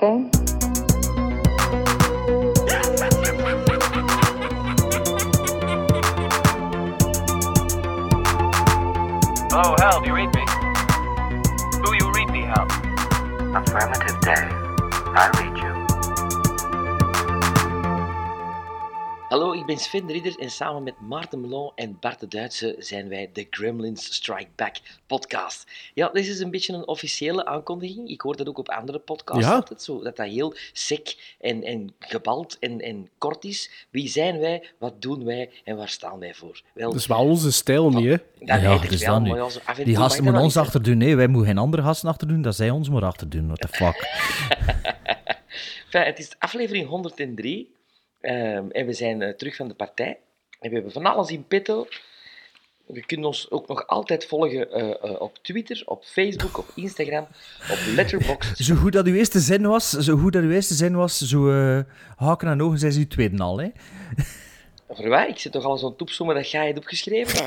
that ben Sven de Ridder en samen met Maarten Melon en Bart de Duitse zijn wij de Gremlins Strike Back podcast. Ja, dit is een beetje een officiële aankondiging. Ik hoor dat ook op andere podcasts Ja? altijd, zo, dat dat heel sec en, en gebald en, en kort is. Wie zijn wij, wat doen wij en waar staan wij voor? Wel, Dat is wel onze stijl niet, hè? dat Ja, dus wel, dan Die gasten moeten ons achterdoen. Nee, wij moeten geen andere gasten achterdoen, dat zij ons maar achterdoen. What the fuck. Enfin, het is aflevering 103 ehm, en we zijn eh, terug van de partij. En we hebben van alles in petto. Je kunt ons ook nog altijd volgen eh, eh, op Twitter, op Facebook, op Instagram, op Letterboxd. Zo goed dat uw eerste zin was, zo goed dat uw eerste zin was, zo haken en ogen zijn ze uw tweede al, hè. Voor wij, ik zit toch al zo'n toepzommen dat jij hebt opgeschreven.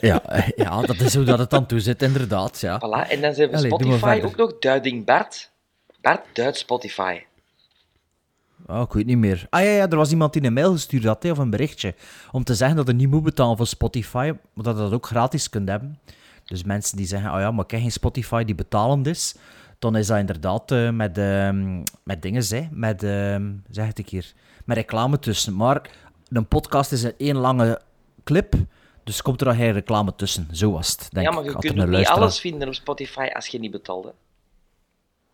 Ja, ja, dat is hoe dat het aan toe zit, inderdaad, ja. Voilà. En dan zijn we Allee, Spotify ook nog. Duiding Bart. Bart duidt Spotify. Oh, ik weet niet meer. Ah ja, ja, er was iemand die een mail gestuurd had, hè, of een berichtje, om te zeggen dat je niet moet betalen voor Spotify, maar dat je dat ook gratis kunt hebben. Dus mensen die zeggen, oh ja, maar ik heb geen Spotify die betalend is, dan is dat inderdaad eh, met, ehm, met dingen, hè, met, ehm, zeg het ik hier, met reclame tussen. Maar een podcast is een één lange clip, dus komt er dan geen reclame tussen. Zo was het, denk ja, maar je kunt niet alles vinden op Spotify als je niet betalt. hè.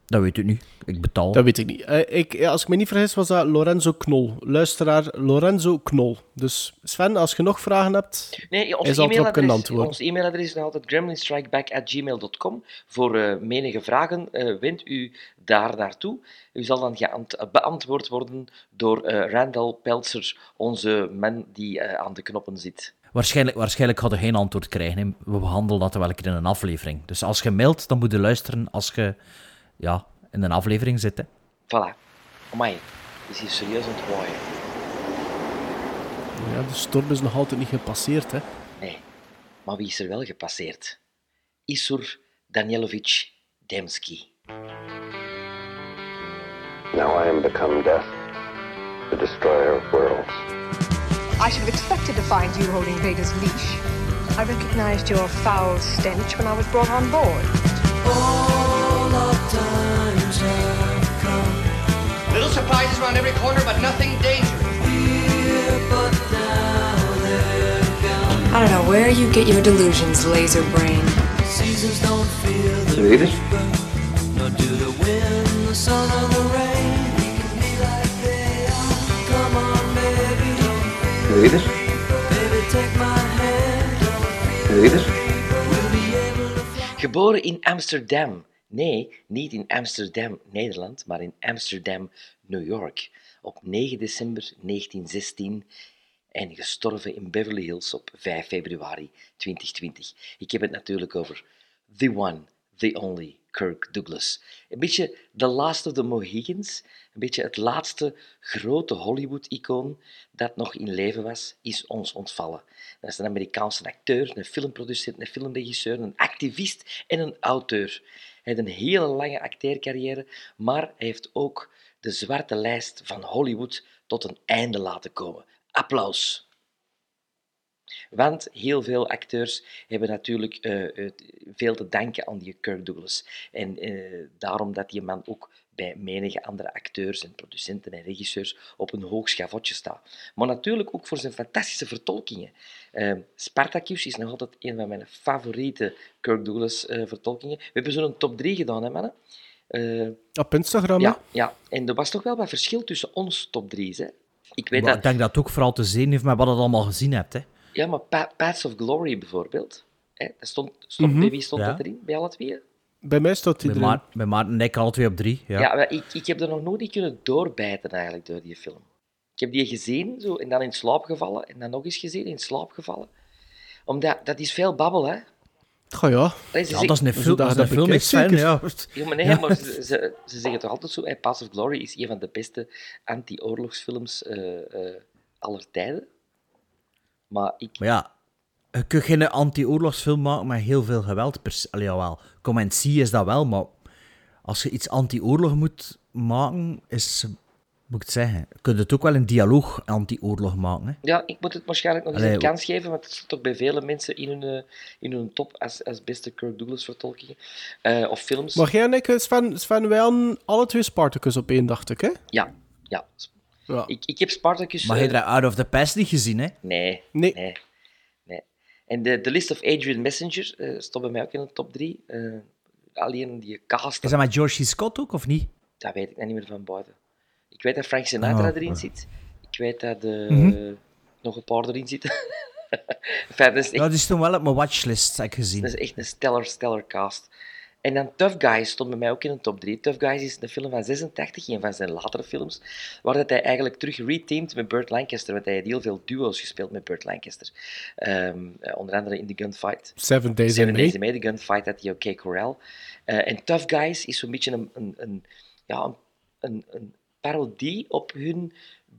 Dat weet ik niet. Ik betaal. Dat weet ik niet. Eh, ik, als ik me niet vergis, was dat Lorenzo Knol. Luisteraar Lorenzo Knol. Dus Sven, als je nog vragen hebt... Nee, ons kunnen e-mailadres, antwoorden. ons e-mailadres is altijd gremlinstrikeback.gmail.com. Voor eh, menige vragen eh wendt u daar naartoe. U zal dan geant- beantwoord worden door eh, Randall Peltzer, onze man die eh, aan de knoppen zit. Waarschijnlijk, waarschijnlijk hadden we geen antwoord krijgen. hè. We behandelen dat wel een keer in een aflevering. Dus als je mailt, dan moet je luisteren als je ja, in een aflevering zit. Hè. Voilà. Amai, is hier serieus aan het waaien. Ja, de storm is nog altijd niet gepasseerd, hè. Nee, maar wie is er wel gepasseerd? Isur Danielovic Demski. Now I am become death, the destroyer of worlds. I should have expected to find you holding Vader's leash. I recognized your foul stench when I was brought on board. Little surprises around every corner, but nothing dangerous. I don't know where you get your delusions, laser brain. Seasons don't feel the Can nor do the wind, the sun, or the rain. We can be like they are. Come on, baby, don't feel Baby, take my hand. Don't feel Geboren in Amsterdam Nee, niet in Amsterdam, Nederland, maar in Amsterdam, New York. Op 9 december 1916 en gestorven in Beverly Hills op 5 februari 2020. Ik heb het natuurlijk over The One, The Only Kirk Douglas. Een beetje The Last of the Mohicans, een beetje het laatste grote Hollywood-icoon dat nog in leven was, is ons ontvallen. Dat is een Amerikaanse acteur, een filmproducent, een filmregisseur, een activist en een auteur. Hij heeft een hele lange acteercarrière, maar hij heeft ook de zwarte lijst van Hollywood tot een einde laten komen. Applaus. Want heel veel acteurs hebben natuurlijk eh, eh, veel te danken aan die Kirk Douglas. En eh, daarom dat die man ook bij menige andere acteurs en producenten en regisseurs op een hoog schavotje staat. Maar natuurlijk ook voor zijn fantastische vertolkingen. Eh, Spartacus is nog altijd een van mijn favoriete Kirk Douglas eh, vertolkingen. We hebben zo'n top 3 gedaan, hè mannen? Eh, Op Instagram, ja, ja, en er was toch wel wat verschil tussen ons top 3's. Hè? Ik weet Maar dat, ik denk dat het ook vooral te zien heeft met wat je allemaal gezien hebt. Hè. ja, maar Pa- Paths of Glory bijvoorbeeld. Hè? Dat stond, stond, Mhm. Bij wie stond Ja. dat erin? Bij alle twee? Bij mij staat hij Bij, erin. Maar, bij Maarten en ik alle twee op drie. Ja. Ja, maar ik, ik heb er nog nooit niet kunnen doorbijten eigenlijk door die film. Ik heb die gezien zo, en dan in slaap gevallen. En dan nog eens gezien in slaap gevallen. Omdat, dat is veel babbel, hè. Goh ja, Allee, ze Ja, dat is een, film, dat dat is een dat film? Ja. Ja, maar nee, maar ze, ze, ze zeggen toch altijd zo, hey, Paths of Glory is een van de beste anti-oorlogsfilms eh, eh, aller tijden. Maar ik... Maar ja, je kunt geen anti-oorlogsfilm maken met heel veel geweld. Allee, jawel. See is dat wel, maar als je iets anti-oorlog moet maken, is, moet ik het zeggen, kun je het ook wel een dialoog anti-oorlog maken. Hè? Ja, ik moet het waarschijnlijk nog eens een kans geven, want het zit toch bij vele mensen in hun, eh, in hun top als, als beste Kirk Douglas vertolkingen. Eh, of films. Maar jij en ik, eh, Sven, Sven wij hadden alle twee Spartacus op één, dacht ik, hè? Ja, ja. Ja. Ik, ik heb Spartacus... Maar je eh, hebt Out of the Past niet gezien, hè? Nee, nee. En de, de list of Adrian Messenger eh stond bij mij ook in de top 3. alleen die cast, Is dat met George. Scott ook, of niet? dat weet ik niet meer van buiten. Ik weet dat Frank Sinatra Ah, erin zit. Ik weet dat eh, Mhm. nog een paar erin zitten. enfin, dat, is echt, Ja, die stond wel op mijn watchlist, heb ik gezien. dat is echt een stellar, stellar cast. En dan Tough Guys stond bij mij ook in de top 3. Tough Guys is een film van 86, een van zijn latere films, waar dat hij eigenlijk terug reteamed met Burt Lancaster, want hij had heel veel duo's gespeeld met Burt Lancaster. Ehm, eh, onder andere in The Gunfight. Seven Days Seven in Days May. in May, The Gunfight, had hij OK Corral. Eh, en Tough Guys is zo'n beetje een, een, een, ja, een, een, parodie op hun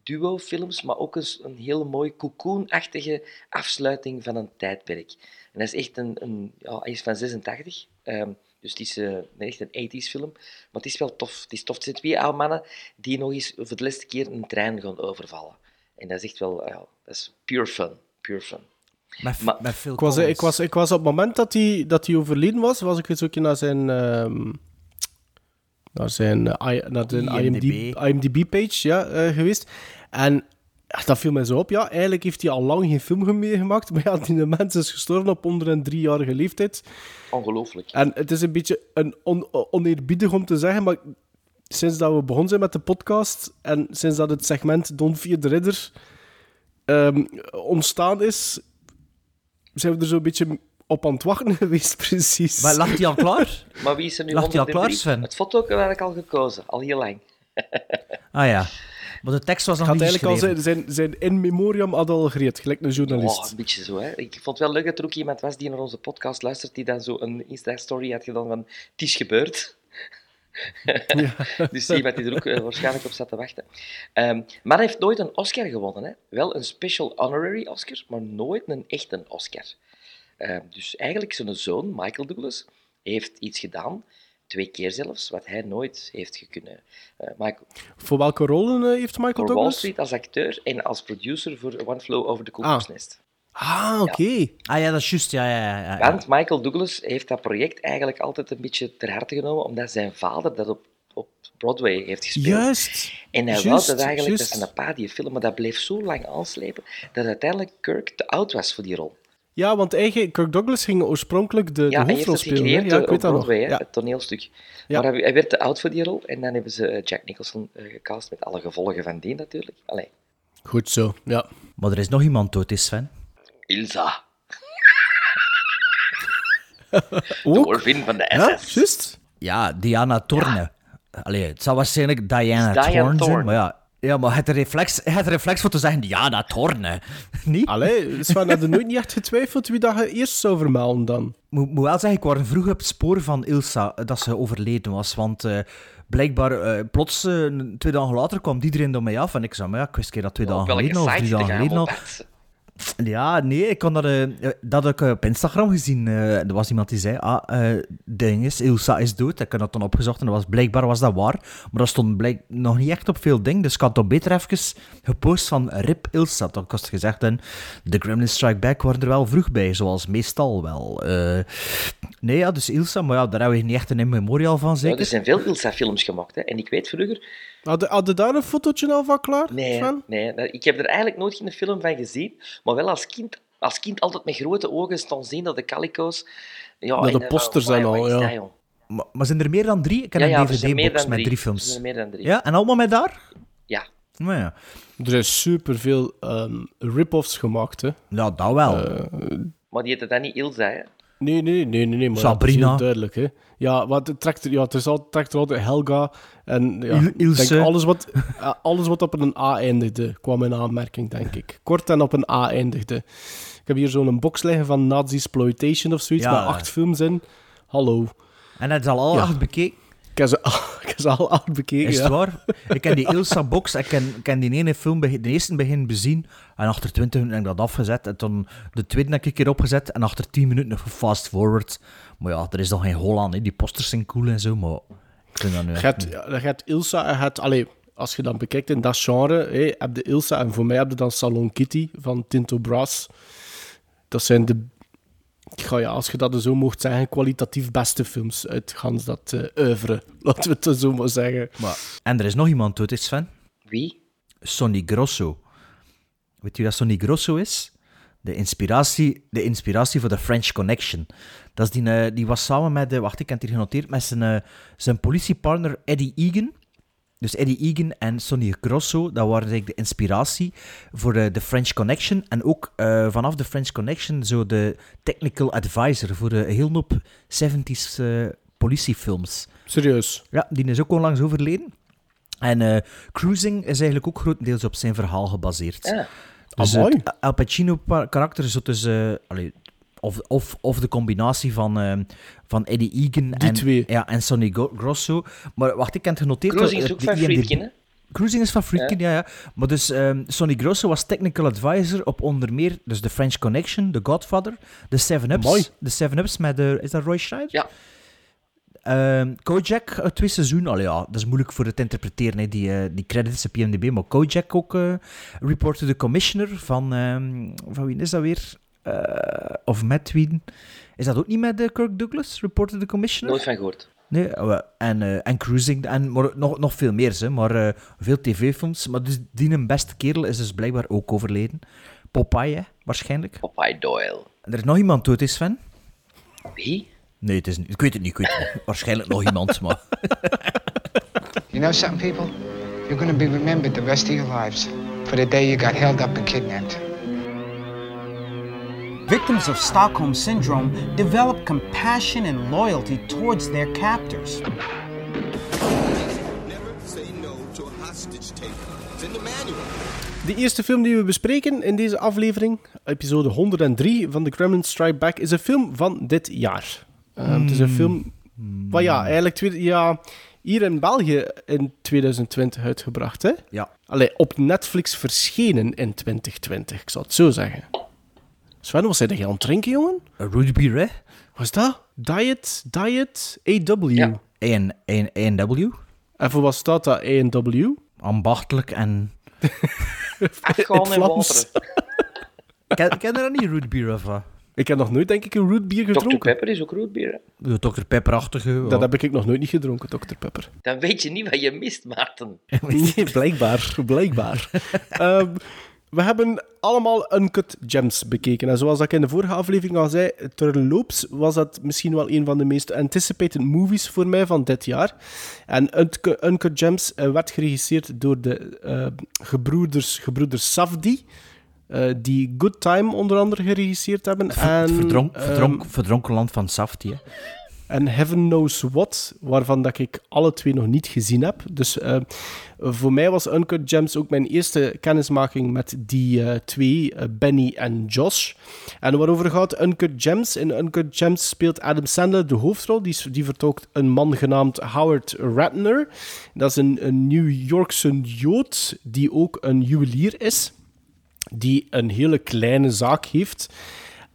duo-films, maar ook eens een hele mooie cocoon-achtige afsluiting van een tijdperk. En dat is echt een, een ja, hij is van 86, ehm, dus het is eh, echt een 80s film, maar het is wel tof. Het is tof. Het zijn twee oude mannen die nog eens voor de laatste keer een trein gaan overvallen. En dat is echt wel, ja, dat is pure fun. Pure fun. Met, Maar- met Phil Ik was, Collins. ik, was, ik was op het moment dat hij, dat hij overleden was, was ik eens ook naar zijn, ehm, naar zijn, eh, naar zijn IMDb. IMDb, IMDb-page ja, eh, geweest. En dat viel mij zo op. Ja, eigenlijk heeft hij al lang geen film meer gemaakt, maar ja, die mens is gestorven op onder een driejarige leeftijd. Ongelooflijk. En het is een beetje een on, oneerbiedig om te zeggen, maar sinds dat we begonnen zijn met de podcast en sinds dat het segment Don Vier de Ridder ehm, ontstaan is, zijn we er zo'n beetje op aan het wachten geweest, precies. Maar lag die al klaar? Maar wie is er nu Lag die al 103? klaar, Sven? Het foto had ik al gekozen, al heel lang. Ah ja. Maar de tekst was nog Gaat niet eigenlijk al zijn, zijn, zijn in memoriam had al gereed, gelijk een journalist. Oh, een beetje zo, hè. Ik vond het wel leuk dat er ook iemand was die naar onze podcast luistert, die dan zo een Insta-story had gedaan van het is gebeurd. dus iemand die er ook eh, waarschijnlijk op zat te wachten. Ehm, maar hij heeft nooit een Oscar gewonnen. Hè. Wel een special honorary Oscar, maar nooit een echte Oscar. Ehm, dus eigenlijk zijn zoon, Michael Douglas, heeft iets gedaan, twee keer zelfs, wat hij nooit heeft gekunnen. Eh, Michael, Voor welke rollen eh, heeft Michael voor Wall Douglas? Street als acteur en als producer voor One Flow Over the Ah. Cuckoo's Nest. Ah, oké. Ah ja, dat is juist. Ja, ja, ja, ja. Want Michael Douglas heeft dat project eigenlijk altijd een beetje ter harte genomen, omdat zijn vader dat op, op Broadway heeft gespeeld. Juist. En hij wou dat eigenlijk, juist. dat is een pa die film, maar dat bleef zo lang aanslepen, dat uiteindelijk Kirk te oud was voor die rol. Ja, want eigen, Kirk Douglas ging oorspronkelijk de, Ja, de hoofdrol het spelen. Ja, ik weet dat nog. Ja. het toneelstuk. Ja. Maar hij, hij werd te oud voor die rol, en dan hebben ze eh, Jack Nicholson eh, gecast, met alle gevolgen van die natuurlijk. Allee, Goed zo, ja. Maar er is nog iemand dood, is Sven. Ilsa, de Ook? orvin van de Ja, SS. juist. Ja, Diana Thorne. Allee, het zal waarschijnlijk Diana, Diana Thorne zijn, Thorne. maar ja. Ja, maar het reflex, het reflex voor te zeggen Diana Thorne. Niet? Allee, Sven, had nooit niet echt getwijfeld wie dat je eerst zou vermelden dan? Moet, moet wel zeggen, ik was vroeg op het spoor van Ilsa eh, dat ze overleden was. Want eh, blijkbaar, eh, plots, eh, twee dagen later, kwam iedereen door mij af. En ik zei, maar ja, ik wist keer dat twee dagen geleden of drie dagen geleden al. Ja, nee, ik kan dat, eh, eh, dat heb ik op Instagram gezien. eh, er was iemand die zei, ah, eh ding is, Ilsa is dood. Ik heb dat dan opgezocht en dat was, blijkbaar was dat waar. Maar dat stond blijk, nog niet echt op veel dingen. Dus ik had toch beter even gepost van Rip Ilsa. Dan kost gezegd, en The Gremlin Strike Back waren er wel vroeg bij, zoals meestal wel. Eh, nee, ja, dus Ilsa, maar ja, daar hebben we niet echt een in memorial van, Ja, zeker? er zijn veel Ilsa-films gemaakt, hè. en ik weet vroeger Had je, had je daar een fotootje al van klaar, Nee, Sven? nee, ik heb er eigenlijk nooit geen film van gezien, maar wel als kind, als kind altijd met grote ogen staan zien dat de calico's. Ja, Dat de eh, posters en al, ja. dat? Maar, maar zijn er meer dan drie? Ik heb Ja, een ja, er zijn meer DVD-box dan met drie. drie Er films. zijn meer dan drie. Ja, en allemaal met daar? Ja. Nou ja. Er is superveel ehm rip-offs gemaakt, hè. Ja, dat wel. Maar die heette dan niet Ilsa, hè? Nee, nee, nee, nee, nee maar Sabrina. dat is heel duidelijk, hè. Ja, wat het trekt er, ja, het is al, het trekt er altijd Helga en ja, Il- denk alles wat, eh, alles wat op een A eindigde, kwam in aanmerking, denk ik. Kort en op een A eindigde. Ik heb hier zo'n box liggen van Nazi-exploitation of zoiets, Ja. met acht films in. Hallo. En dat is al al Ja. acht bekeken. Ik heb ze, ik heb ze al acht bekeken, Is het ja. waar? Ik ken die Ilsa-box, ik ken, ik ken die ene film, de eerste begin bezien, en achter 20 minuten heb ik dat afgezet, en toen de tweede heb ik een keer opgezet, en achter 10 minuten nog fast forward. Maar ja, er is nog geen hol aan, hè. die posters zijn cool en zo, maar Ik vind dat nu Je echt hebt, niet. ja, je hebt Ilsa je hebt... Allee, als je dan bekijkt in dat genre, heb je Ilsa en voor mij heb je dan Salon Kitty van Tinto Brass. Dat zijn de... Ja, ja, als je dat zo mocht zeggen, kwalitatief beste films uit gans dat oeuvre. Laten we het zo maar zeggen. Maar, en er is nog iemand dood, is Sven? Wie? Sonny Grosso. Weet je wat Sonny Grosso is? De inspiratie, de inspiratie voor de French Connection. Dat is die, eh, die was samen met, de, wacht, ik heb het hier genoteerd, met zijn, eh, zijn politiepartner Eddie Egan. Dus Eddie Egan en Sonny Grosso, dat waren eigenlijk de inspiratie voor de, de French Connection. En ook eh, vanaf de French Connection zo de technical advisor voor de heel hoop 70s eh, politiefilms. Serieus. Ja, die is ook onlangs overleden. En eh, Cruising is eigenlijk ook grotendeels op zijn verhaal gebaseerd. Ja. Dus Amai. het Al Pacino-karakter is zo tussen... allee, of, of, of de combinatie van, eh, van Eddie Egan en, twee. Ja, en Sonny Grosso. Maar wacht, ik heb het genoteerd. Cruising is dat- ook de van Friedkin, hè? Cruising is van Friedkin, ja. ja. Maar dus ehm, Sonny Grosso was technical advisor op onder meer dus The French Connection, The Godfather, The Seven Mooi. Ups. The Seven Ups met de... Is dat Roy Scheider? Ja. Ehm, Kojak, uit twee seizoenen. Allee, ja, dat is moeilijk voor het te interpreteren, hè, die, eh, die credits op IMDb. Maar Kojak ook, eh Report to the Commissioner van... ehm, van wie is dat weer? Eh, of Matt Whedon. Is dat ook niet met eh, Kirk Douglas, Report to the Commissioner? Nooit van gehoord. Nee, eh, en, eh, en Cruising, en, maar nog, nog veel meer, hè, maar eh, veel tv-films. Maar dus die een beste kerel is dus blijkbaar ook overleden. Popeye, hè, waarschijnlijk. Popeye Doyle. En er is nog iemand dood, is Sven? Wie? Nee, het is niet. Ik weet het niet, ik weet het niet. Waarschijnlijk nog iemand, maar... You know something, people? You're gonna be remembered the rest of your lives for the day you got held up and kidnapped. Victims of Stockholm Syndrome develop compassion and loyalty towards their captors. De eerste film die we bespreken in deze aflevering, episode 103 van The Kremlin Strike Back, is een film van dit jaar. Eh, Het is een film wat ja, eigenlijk twee, ja, hier in België in 2020 uitgebracht. Hè? Ja. Allee, op Netflix verschenen in 2020, ik zal het zo zeggen. Sven, was jij aan het drinken, jongen? Rudy Beer, hè? Wat is dat? Diet, Diet, AW. Ja. En, en, en W. En voor wat staat dat, A&W? Ambachtelijk en... Afgaan in Vlaams. water. Ken, ken je dat niet, Rudy Beer, of wat? Ik heb nog nooit, denk ik, een root bier Dr. gedronken. Pepper is ook rootbier. De Dr. Pepper-achtige... ja. Dat heb ik nog nooit niet gedronken, Dr. Pepper. Dan weet je niet wat je mist, Maarten. Nee, blijkbaar. blijkbaar. Ehm, we hebben allemaal Uncut Gems bekeken. En zoals ik in de vorige aflevering al zei, terloops was dat misschien wel een van de meest anticipated movies voor mij van dit jaar. En Uncu- Uncut Gems eh, werd geregisseerd door de eh, gebroeders, gebroeders Safdie, eh, die Good Time onder andere geregisseerd hebben. en, Verdronk, ehm, verdronk, verdronken land van Safety, hè. en Heaven Knows What, waarvan dat ik alle twee nog niet gezien heb. Dus eh, voor mij was Uncut Gems ook mijn eerste kennismaking met die eh, twee, Benny en Josh. En waarover gaat Uncut Gems? In Uncut Gems speelt Adam Sandler de hoofdrol. Die, die vertolkt een man genaamd Howard Ratner. Dat is een, een New Yorkse Jood die ook een juwelier is. Die een hele kleine zaak heeft.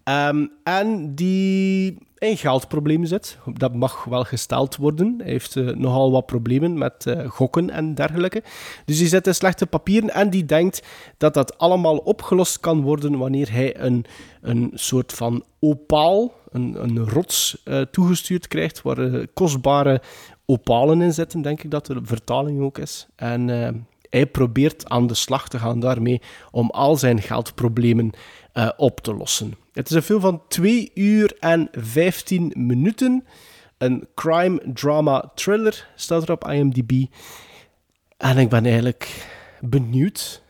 Ehm, en die in geldproblemen zit. Dat mag wel gesteld worden. Hij heeft eh, nogal wat problemen met eh, gokken en dergelijke. Dus die zit in slechte papieren en die denkt dat dat allemaal opgelost kan worden wanneer hij een, een soort van opaal, een, een rots, eh, toegestuurd krijgt waar kostbare opalen in zitten, denk ik dat de vertaling ook is. En hij probeert aan de slag te gaan daarmee om al zijn geldproblemen eh, op te lossen. Het is een film van 2 uur en 15 minuten. Een crime drama thriller staat er op IMDb. En ik ben eigenlijk benieuwd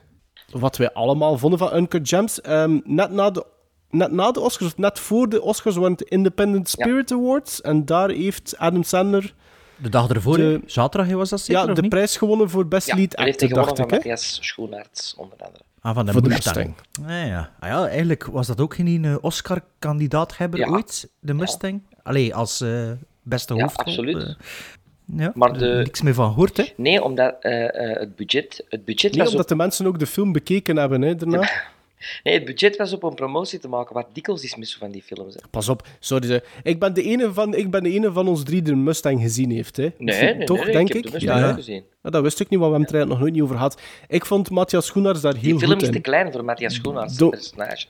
wat wij allemaal vonden van Uncut Gems. Ehm, net, na de, net na de Oscars, of net voor de Oscars, waren de Independent Spirit Awards. En daar heeft Adam Sandler De dag ervoor, De- zaterdag hè, was dat zeker, ja, de niet? prijs gewonnen voor Best Ja, Lead Actor, gewonnen dacht van ik. Hè? Matthias Schoenaerts, onder andere. Ah, van de Voor de Mustang. Ah, ja. Ah, ja, eigenlijk was dat ook geen eh, Oscar-kandidaat-hebber Ja. ooit, de Mustang. Allee, als eh, beste Ja, hoofdrol. absoluut. eh. ja, Maar er de- niks meer van gehoord, hè. Nee, omdat eh, eh, het budget... Het budget Nee, was omdat de mensen ook de film bekeken hebben hè, daarna. Nee, het budget was op een promotie te maken, wat dikwijls is mis van die films. Hè. Pas op, sorry. Ik ben de ene van, ik ben de ene van ons drie die de Mustang gezien heeft. Hè. Nee, nee, Toch, nee, denk ik heb ik? de Mustang Ja, gezien. Ja, dat wist ik niet, want we hebben het er nog nooit niet over gehad. Ik vond Matthias Schoenaerts daar heel Die film goed is in. te klein voor Matthias Do- personage.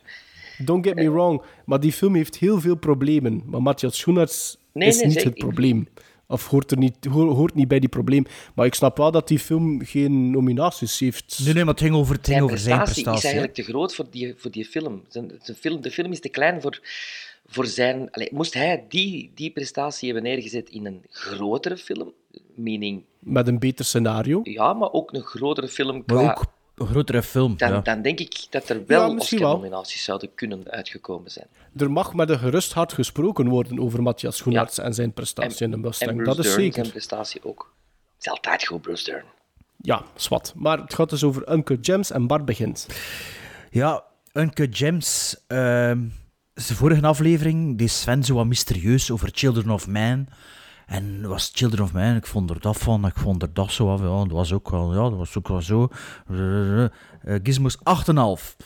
Don't get me wrong, maar die film heeft heel veel problemen. Maar Matthias Schoenaerts Nee, is niet zeker. het probleem. Of hoort, er niet, hoort, niet bij die probleem. Maar ik snap wel dat die film geen nominaties heeft. Nee, nee, maar het ging over, het ging Zijn over zijn prestatie is eigenlijk te groot voor die, voor die film. Zijn film. De film is te klein voor, voor zijn... Allee, moest hij die, die prestatie hebben neergezet in een grotere film, meaning... Met een beter scenario. Ja, maar ook een grotere film qua... Maar ook een grotere film. dan, ja. dan denk ik dat er wel wel. Oscar-nominaties zouden kunnen uitgekomen zijn. Er mag met een gerust hart gesproken worden over Matthias Schoenaerts en zijn prestatie in de En Mustang. Bruce Dat is zeker. zijn prestatie ook. Het is altijd goed, Bruce Dern. Ja, zwart. Maar het gaat dus over Uncut Gems en Bart begint. Ja, Uncut Gems. ehm de vorige aflevering deed Sven zo wat mysterieus over Children of Man. En was Children of Man, ik vond er dat van, ik vond er dat zo af. Ja, dat was ook wel, ja, dat was ook wel zo. Eh, Gizmos 8,5.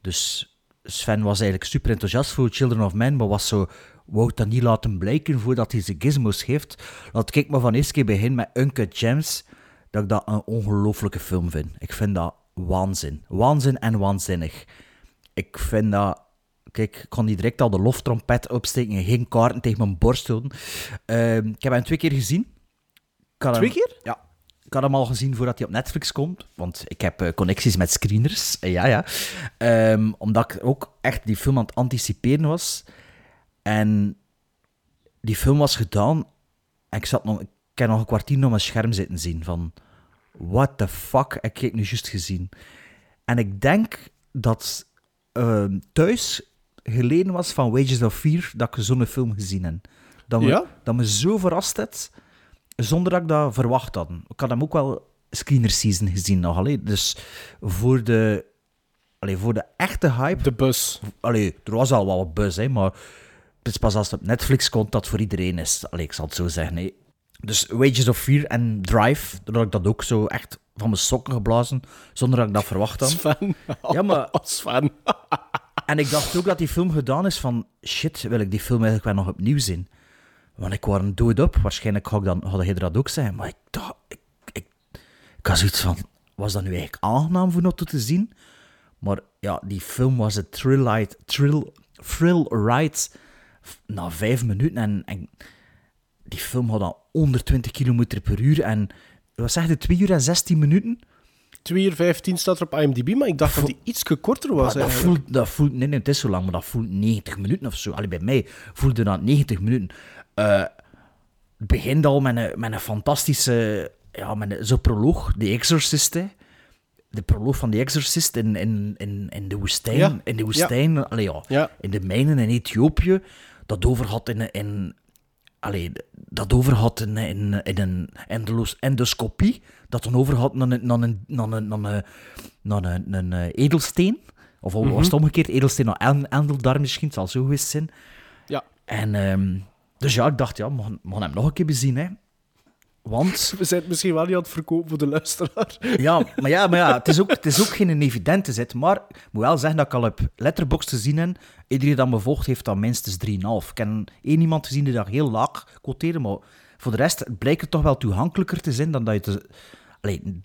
Dus Sven was eigenlijk super enthousiast voor Children of Man, maar was zo, wou dat niet laten blijken voordat hij zijn gizmos geeft. Laat ik maar van eerst keer beginnen met Uncut Gems, dat ik dat een ongelofelijke film vind. Ik vind dat waanzin. Waanzin en waanzinnig. Ik vind dat... Kijk, ik kon niet direct al de loftrompet opsteken en geen kaarten tegen mijn borst houden. Ehm, ik heb hem twee keer gezien. Twee hem- keer? Ja. Ik had hem al gezien voordat hij op Netflix komt, want ik heb eh, connecties met screeners. Eh, ja, ja. Ehm, omdat ik ook echt die film aan het anticiperen was. En die film was gedaan en ik, zat nog, ik heb nog een kwartier op mijn scherm zitten zien van... What the fuck, heb ik nu juist gezien? En ik denk dat ehm, thuis geleden was van Wages of Fear dat ik zo'n film gezien heb. Dat me, Ja? dat me zo verrast heeft, zonder dat ik dat verwacht had. Ik had hem ook wel screener season gezien nog. Allee. Dus voor de, allee, voor de echte hype... De bus. Allee, er was al wel wat buzz, hè, maar het is pas als het op Netflix komt dat voor iedereen is. Allee, ik zal het zo zeggen. hè. Dus Wages of Fear en Drive, doordat ik dat ook zo echt van mijn sokken geblazen, zonder dat ik dat verwacht had. Sven. Ja, maar... Sven. En ik dacht ook dat die film gedaan is van... Shit, wil ik die film eigenlijk wel nog opnieuw zien? Want ik was een dood op. Waarschijnlijk had, ik dan, had hij dat ook zijn. Maar ik dacht... Ik, ik, ik had zoiets van... Was dat nu eigenlijk aangenaam voor nog te zien? Maar ja, die film was een thrill. Thrill, thrill ride na vijf minuten. En, en die film had al 120 km per uur. En wat zeg je, 2 uur en 16 minuten? 2 uur 15 staat er op IMDb, maar ik dacht dat die iets korter was. Dat voelt, dat voelt, nee, nee, het is zo lang, maar dat voelt 90 minuten of zo. Allee, bij mij voelde dat 90 minuten. Eh, het begint al met een, met een fantastische, ja, met zo'n proloog, The Exorcist, hè. De proloog van The Exorcist in, in, in, in de woestijn. Ja. In de woestijn, allee, ja, Ja. in de mijnen in Ethiopië. Dat over had in, in, allee, dat over had in, in, in een endeloos endoscopie. Dat dan over had naar een, naar een, naar een, naar een, naar een, eh, edelsteen. Of al was het omgekeerd, edelsteen naar en- endeldarm misschien, het zal zo geweest zijn. Ja. En ehm, dus ja, ik dacht, ja, we gaan hem nog een keer bezien, hè. Want... We zijn het misschien wel niet aan het verkopen voor de luisteraar. Ja, maar ja, maar ja het, is ook, het is ook geen evidente zet. Maar ik moet wel zeggen dat ik al op Letterboxd gezien heb. Iedereen dat me volgt heeft dan minstens 3,5. Ik heb één iemand gezien die dat heel laag quoteerde, maar voor de rest blijkt het toch wel toegankelijker te zijn dan dat je... Te,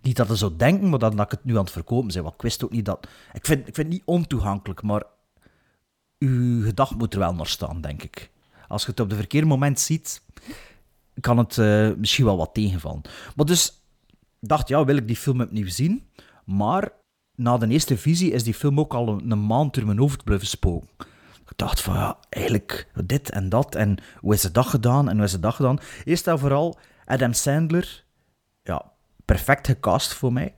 Niet dat je zou denken, maar dat ik het nu aan het verkopen ben. Want ik wist ook niet dat... Ik vind, ik vind het niet ontoegankelijk, maar uw gedacht moet er wel naar staan, denk ik. Als je het op de verkeerde moment ziet, kan het eh, misschien wel wat tegenvallen. Maar dus, dacht, ja, wil ik die film opnieuw zien? Maar na de eerste visie is die film ook al een, maand door mijn hoofd blijven spoken. Ik dacht van, ja, eigenlijk dit en dat. En hoe is het dat gedaan en hoe is het dat gedaan? Eerst en vooral Adam Sandler. Ja, perfect gecast voor mij.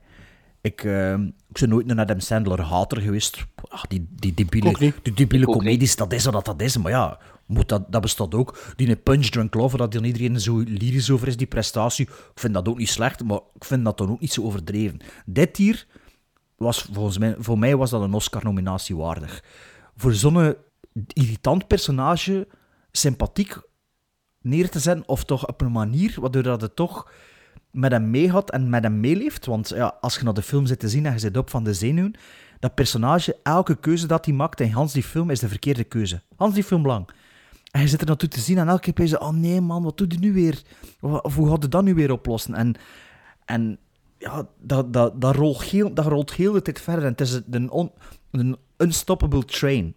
Ik, eh, ik ben nooit een Adam Sandler hater geweest. Ach, die, die debiele, die debiele comedies, dat is wat dat is. Maar ja, moet dat, dat bestaat ook. Die Punch Drunk Lover, dat dan iedereen zo lyrisch over is, die prestatie. Ik vind dat ook niet slecht, maar ik vind dat dan ook niet zo overdreven. Dit hier was volgens mij, voor mij was dat een Oscar-nominatie waardig. Voor zo'n irritant personage sympathiek neer te zetten, of toch op een manier waardoor dat het toch met hem mee had en met hem meeleeft. Want ja, als je naar de film zit te zien en je zit op van de zenuwen, dat personage, elke keuze dat hij maakt in Hans die film, is de verkeerde keuze. Hans die film lang. En je zit er naartoe te zien en elke keer ben je oh nee man, wat doet hij nu weer? Of hoe gaat hij dat nu weer oplossen? En, en ja, dat, dat, dat, rolt heel, dat rolt heel de tijd verder. En het is een, een unstoppable train,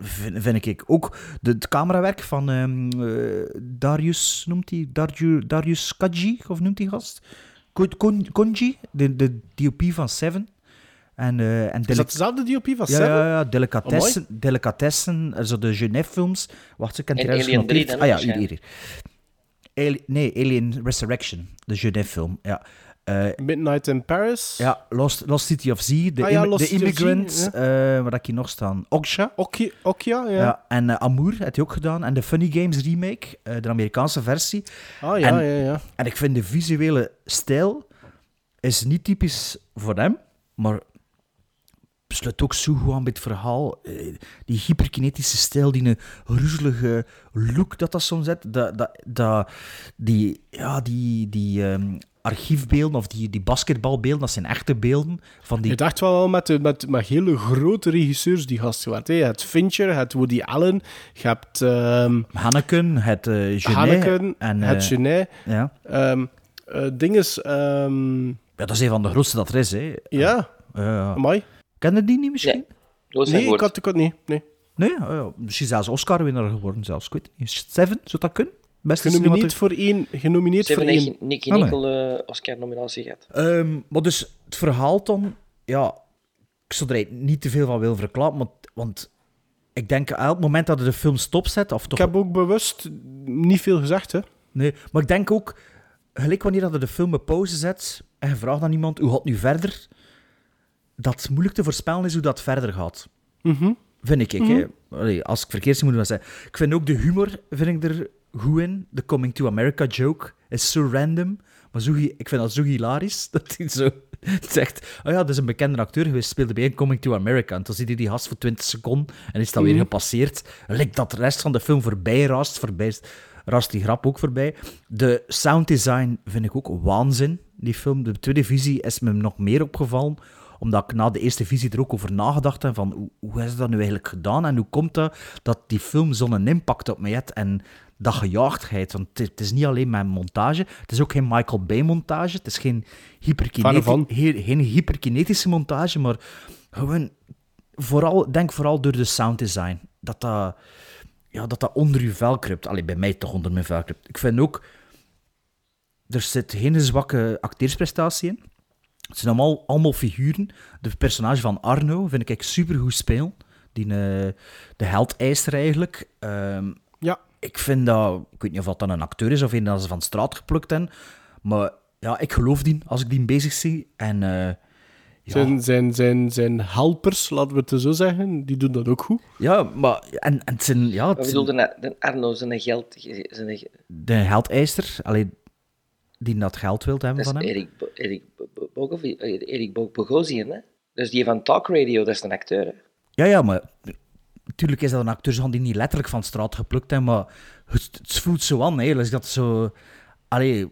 vind, vind ik. Ook de, het camerawerk van um, uh, Darius, noemt hij? Darius, Darius Kaji, of noemt hij gast? Kon, Konji, de, de DOP van Seven. En, uh, en is dat dezelfde DOP van ja, Seven? Ja, ja, Delicatessen, oh, Delicatessen zo de Genève-films. Wacht, ik kan En het Alien 3 dan Ah ja, hier, hier. Ali- nee, Alien Resurrection, de Genève-film, ja. Uh, Midnight in Paris? ja, Lost, Lost City of Z, de, Ah ja, Immigrant, eh, waar heb je nog staan? Okja. Okja, ja. Ja. en eh, Amour heeft hij ook gedaan. En de Funny Games remake, eh, de Amerikaanse versie. Ah ja, En- ja, ja. En ik vind de visuele stijl is niet typisch voor hem, maar sluit ook zo goed aan bij het verhaal. Eh, Die hyperkinetische stijl, die een roezelige look dat dat soms zet, dat, dat, dat, die, ja, die, die ehm, archiefbeelden of die, die basketbalbeelden, dat zijn echte beelden van die Je dacht wel met, de- met, met hele grote regisseurs die gast gewerkt. hè. Je hebt Fincher, je hebt Woody Allen, je hebt ehm Hanneken, het uh, Genet Haneken, en het eh, Genet. ja. ehm eh, dinges, ehm, ja, dat is een van de grootste dat er is. Hè. ja, Uh, amai. Ken je die niet misschien? Nee. Ik had, ik had niet. Nee. Nee, ja, misschien zelfs Oscar-winnaar geworden zelfs. Ik weet het niet. Seven, zou dat kunnen? Beste Genomineerd voor één. Genomineerd Ze voor hebben één. Nicky Ah, nee. Nickel eh, Oscar-nominatie gehad. Ehm, maar dus het verhaal dan, ja, ik zou er niet te veel van willen verklappen, want, want ik denk het moment dat je de film stopzet, of Ik toch... heb ook bewust niet veel gezegd, hè. Nee, maar ik denk ook, gelijk wanneer dat je de film op pauze zet en je vraagt aan iemand hoe gaat het nu verder, dat het moeilijk te voorspellen is hoe dat verder gaat. Mhm. Vind ik, ik hè. Allee, als ik verkeerd moet zeggen. Ik vind ook de humor vind ik er goed in. De Coming to America joke is zo random. Maar zo, ik vind dat zo hilarisch. Dat hij zo zegt... Oh ja, dat is een bekende acteur geweest. Speelde bij een Coming to America. En toen ziet hij die gast voor 20 seconden. En is dat weer gepasseerd. Lijkt dat de rest van de film voorbij raast. Voorbij rast die grap ook voorbij. De sound design vind ik ook waanzin. Die film. De tweede visie is me nog meer opgevallen omdat ik na de eerste visie er ook over nagedacht heb van hoe, hoe is dat nu eigenlijk gedaan en hoe komt dat dat die film zo'n impact op mij heeft en dat gejaagdheid. Want het, het is niet alleen mijn montage, het is ook geen Michael Bay montage, het is geen, hyperkineti- geen hyperkinetische montage, maar gewoon vooral, denk vooral door de sound design. Dat dat, ja, dat, dat onder je vel kruipt. Allee, bij mij toch onder mijn vel kruipt. Ik vind ook, er zit geen zwakke acteersprestatie in. Het zijn allemaal, allemaal figuren. De personage van Arno vind ik super goed spelen. Die, eh, de heldeister eigenlijk. Ehm, Ja. ik vind dat... Ik weet niet of dat dan een acteur is of een dat ze van straat geplukt hebben. Maar ja, ik geloof die als ik die bezig zie. En eh, ja, Zijn, zijn, zijn, zijn helpers, laten we het zo zeggen, die doen dat ook goed. ja, maar... En, en het zijn... Ja, het zijn- de Arno zijn geld... Zijn, de heldeister, alleen die dat geld wil hebben dat is van hem. Erik Eh, Erik Bo- Bogosian, hè? Dus die van Talk Radio, dat is een acteur, hè? Ja, ja, maar natuurlijk is dat een acteur die niet letterlijk van straat geplukt heeft, maar het, het voelt zo aan, hè. Dus dat zo... Allee,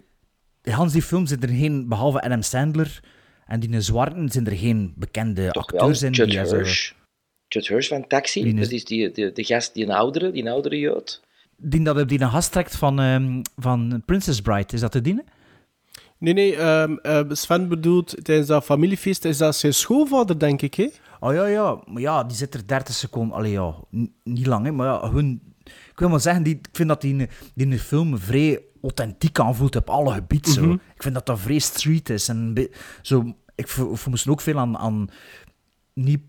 Hans die film zit er geen, behalve Adam Sandler en die zwarten, zijn er geen bekende Toch wel, acteurs in. Judd die zo- Hirsch. Judd Hirsch van Taxi, Die is- dat is die, die, de gast, die een oudere, die een oudere jood. Die dat op die een gast trekt van, ehm, van Princess Bride, is dat de dienen? Nee, nee, ehm, eh, Sven bedoelt tijdens dat familiefeest, is dat zijn schoonvader, denk ik, hè? Oh ja, ja, maar ja, die zit er 30 seconden. Allee, ja, n- niet lang, hè, maar ja, hun. Ik wil maar zeggen, die, ik vind dat die, in- die de film vrij authentiek aanvoelt op alle gebieden. zo. Ik vind dat dat vrij street is. En zo, ik moesten ook veel aan. aan niet,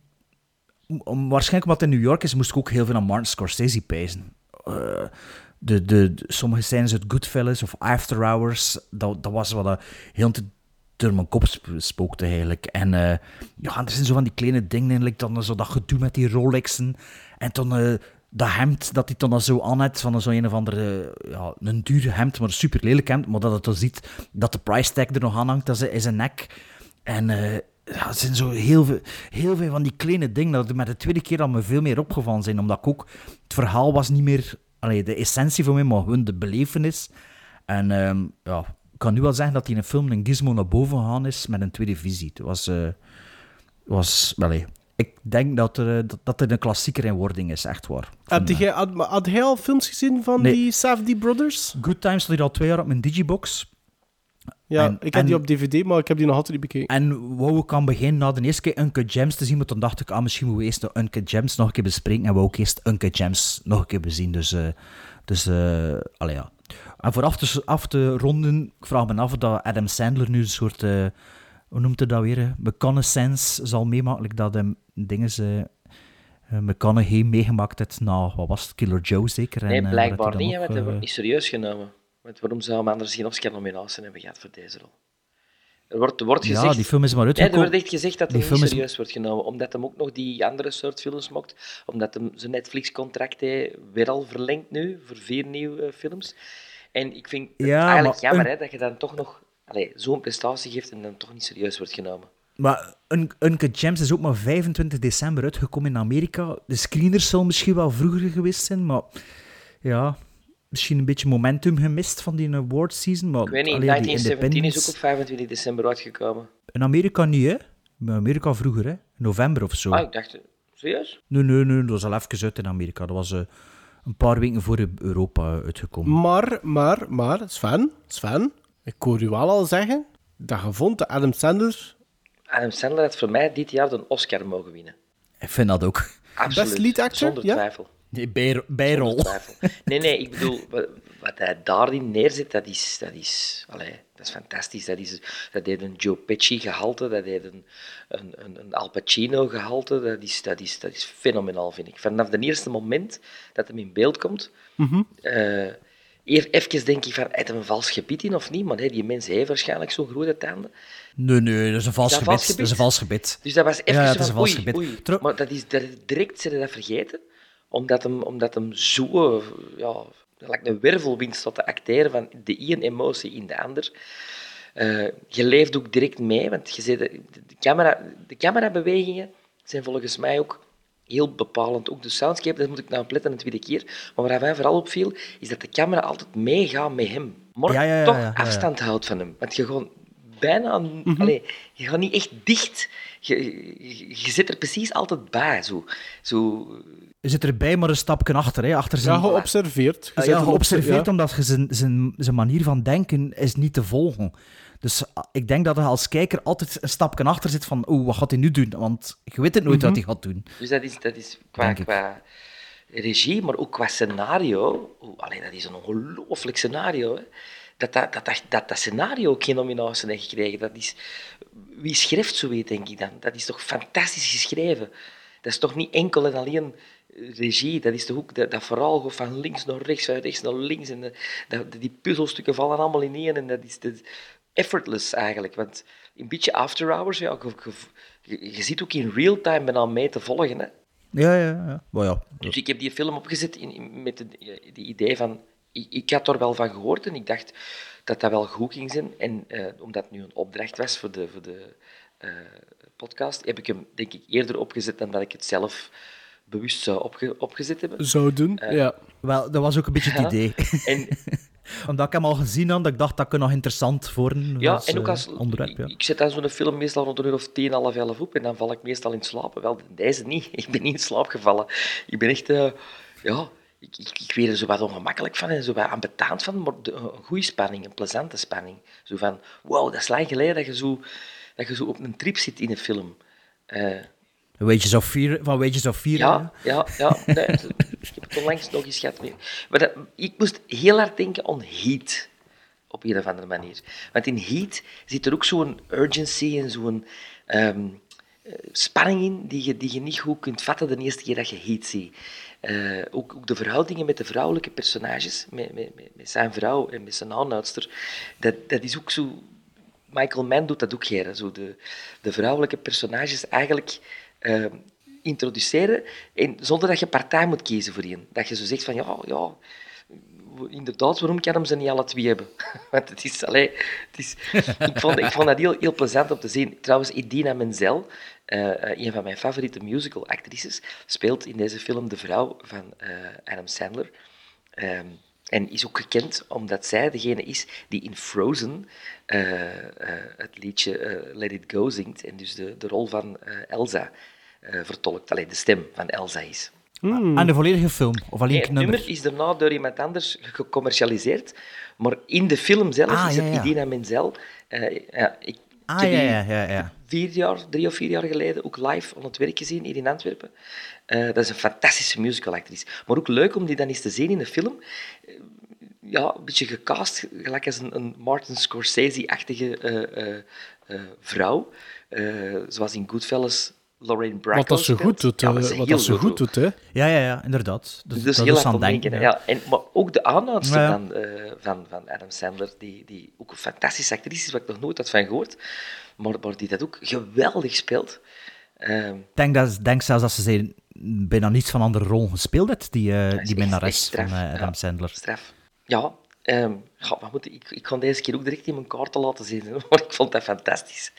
om, waarschijnlijk omdat het in New York is, moest ik ook heel veel aan Martin Scorsese pijzen. Eh, de, de, de- sommige scènes uit Goodfellas of After Hours, dat, dat was wat dat heel te door mijn kop sp- spookte eigenlijk. En eh, ja, er zijn zo van die kleine dingen in, like dan zo dat gedoe met die Rolexen. En dan eh, dat hemd dat hij dan zo aan heeft, van zo'n een of andere, ja, een duur hemd, maar een super lelijk hemd. Maar dat het dan ziet dat de price tag er nog aan hangt, dat is zijn nek. En eh, het zijn zo heel veel, heel veel van die kleine dingen, dat er met de tweede keer al me veel meer opgevallen zijn, omdat ik ook, het verhaal was niet meer, allee, de essentie van mij, maar gewoon de belevenis. En ehm, ja, ik kan nu wel zeggen dat hij in een film een gizmo naar boven gegaan is met een tweede visie. Het was... eh, was hé. ik denk dat er, eh, dat, dat er een klassieker in wording is, echt waar. Heb jij, had, maar had jij al films gezien van Nee. die Safdie Brothers? Good Times stond hier al twee jaar op mijn digibox. Ja, En- ik heb die op DVD, maar ik heb die nog altijd niet bekeken. En wou ik aan beginnen na de eerste keer Uncut Gems te zien, maar toen dacht ik, ah, misschien moeten we eerst de Uncut Gems nog een keer bespreken en wou ik eerst Uncut Gems nog een keer bezien. Dus, eh dus eh allee, ja. En voor af te, af te ronden, ik vraag me af dat Adam Sandler nu een soort, eh, hoe noemt hij dat weer, hè? reconnaissance zal meemaken, like dat hem dingen ze uh, McConaughey meegemaakt heeft na, wat was het, Killer Joe zeker? Nee, En, eh, blijkbaar niet, hij eh, wordt niet serieus genomen. Want waarom zou hem anders geen Oscar-nominatie hebben gehad voor deze rol? Er wordt, er wordt Ja, gezegd... die film is maar Nee, er uitgekomen. wordt echt gezegd dat hij niet is- serieus wordt genomen, omdat hij ook nog die andere soort films mocht, omdat hij zijn Netflix-contract weer al verlengd nu, voor vier nieuwe films. En ik vind het Ja, eigenlijk maar jammer een- hè, dat je dan toch nog zo'n prestatie geeft en dan toch niet serieus wordt genomen. Maar Un- Uncut Gems is ook maar 25 december uitgekomen in Amerika. De screeners zullen misschien wel vroeger geweest zijn, maar ja, misschien een beetje momentum gemist van die award season. Maar Ik weet niet, allee, die 1917 is ook op 25 december uitgekomen. In Amerika niet, hè? In Amerika vroeger, hè? In november of zo. Ah, ik dacht, serieus? Nee, nee, nee, dat was al even uit in Amerika. Dat was eh, een paar weken voor Europa uitgekomen. Maar, maar, maar, Sven, Sven, ik hoor u wel al zeggen dat je vond dat Adam Sandler Adam Sandler had voor mij dit jaar een Oscar mogen winnen. Ik vind dat ook. Absoluut, Best lead actor, zonder ja? Nee, bij, bijrol. Nee, nee, ik bedoel, wat, hij daarin neerzet, dat is, dat is, allee, dat is fantastisch. Dat, is, dat heeft een Joe Pesci gehalte, dat heeft een, een, een, een Al Pacino gehalte. Dat is, dat, is, dat is fenomenaal, vind ik. Vanaf het eerste moment dat hem in beeld komt, eh, eer- even denk ik van, heeft hij een vals gebied in of niet? Maar nee, die mens heeft waarschijnlijk zo'n grote tanden. Nee, nee, dat is een vals dat gebed. vals Dat is een vals gebed. Dus dat was even Ja, zo het is van, een vals oei, Maar dat is, dat, direct zijn dat vergeten, omdat hem, omdat hem zo, ja, like een wervelwind staat te acteren van de ene emotie in de ander. Eh, je leeft ook direct mee, want je de, de, camera, de camerabewegingen zijn volgens mij ook heel bepalend. Ook de soundscape, daar moet ik nou op letten een tweede keer. Maar waar mij vooral opviel, is dat de camera altijd meegaat met hem. Maar Ja, ja, ja, toch afstand houdt van hem. Want je gewoon bijna... allee, je gaat niet echt dicht. Je, je, je zit er precies altijd bij. Zo, zo, Je zit erbij, maar een stapje achter. Hè, achter zijn, Ja, geobserveerd. Je Ah, ja, geobserveerd, ja. omdat je zijn, zijn, zijn manier van denken is niet te volgen. Dus ah, ik denk dat je als kijker altijd een stapje achter zit van oeh, wat gaat hij nu doen? Want je weet het nooit wat hij gaat doen. Dus dat is, dat is qua, qua regie, maar ook qua scenario. Oeh, allee, dat is een ongelooflijk scenario. Hè. Dat, dat, dat, dat, dat, dat scenario ook geen nominatie heeft gekregen. Dat is, wie schrijft zoiets, denk ik dan? Dat is toch fantastisch geschreven? Dat is toch niet enkel en alleen regie, dat is toch ook dat, dat verhaal gaat van links naar rechts, van rechts naar links. En de- dat, die puzzelstukken vallen allemaal in één. En dat is, dat is effortless eigenlijk. Want een beetje after hours, ja, je, je, zit ook in real time bijna mee te volgen. Hè. Ja, ja, ja. Maar ja. Dus ik heb die film opgezet in, in- met het de idee van... Ik, ik had er wel van gehoord en ik dacht dat dat wel goed ging zijn. En eh, omdat het nu een opdracht was voor de, voor de eh, podcast, heb ik hem denk ik eerder opgezet dan dat ik het zelf bewust zou opge, opgezet hebben. Zou doen, Eh, ja. Wel, dat was ook een beetje het Ja. idee. En, Omdat ik hem al gezien had, dat ik dacht dat kan nog interessant worden. ja, als, en ook als... onderwerp. Ja. Ik zet dan zo'n film meestal rond een uur of tien, half elf op en dan val ik meestal in slaap. Wel, deze niet. Ik ben niet in slaap gevallen. Ik ben echt... eh, ja, ik, ik, ik werd er zo wat ongemakkelijk van en zo wat ambetant van, maar de- een goede spanning, een plezante spanning. Zo van, wow, dat is lang geleden dat je zo, dat je zo op een trip zit in een film. Eh, Wages of Fear, van Wages of Fear. ja, ja, ja. Nee, ik heb het onlangs nog eens gehad. Maar dat, ik moest heel hard denken aan Heat. Op een of andere manier. Want in Heat zit er ook zo'n urgency en zo'n ehm, eh, spanning in die je, die je niet goed kunt vatten de eerste keer dat je Heat ziet. Eh, ook, ook de verhoudingen met de vrouwelijke personages, met, met, met, zijn vrouw en met zijn aanhoudster, dat, dat is ook zo... Michael Mann doet dat ook geen. Zo de, de vrouwelijke personages eigenlijk eh, introduceren en zonder dat je partij moet kiezen voor een. Dat je zo zegt van, ja, ja, inderdaad, waarom kan hem ze niet alle twee hebben? Want het is, het is, ik, vond, ik vond dat heel, heel plezant om te zien. Trouwens, Idina Menzel, eh, eh, een van mijn favoriete musical-actrices, speelt in deze film de vrouw van eh, Adam Sandler. Ehm, En is ook gekend omdat zij degene is die in Frozen het liedje Let It Go zingt. En dus de, de rol van Elsa vertolkt. Alleen de stem van Elsa is. En de volledige film? Of alleen Nee, het nummer? nummer is daarna door iemand anders gecommercialiseerd. Maar in de film zelf Ah, is ja, het ja. Idina Menzel. Eh, ja, ik, ik Ah, heb ja, die ja, ja, ja. vier jaar, drie of vier jaar geleden ook live aan het werk gezien hier in Antwerpen. Eh, dat is een fantastische musicalactrice. Maar ook leuk om die dan eens te zien in de film. Eh, Ja, een beetje gecast, gelijk als een, een Martin Scorsese-achtige eh, eh, eh, vrouw. Eh, zoals in Goodfellas Lorraine Bracco Wat dat ze goed doet, Ja, wat dat ze goed doet, hè. Ja, ja, ja, inderdaad. Dus, Dus dat heel is hard aan denken. ja. Ja. En, maar ook de aanhoudster Ja. van, eh, van, van Adam Sandler, die, die ook een fantastische actrice is, waar ik nog nooit had van gehoord, maar, maar die dat ook geweldig speelt. Ehm, Ik denk, dat, denk zelfs dat ze ze bijna niets van andere rol gespeeld heeft, die, eh die minnares van eh, Adam ja. Sandler. straf. Ja, ga, wat moet ik, ik, kon deze keer ook direct in mijn kaarten laten zien, maar ik vond dat fantastisch.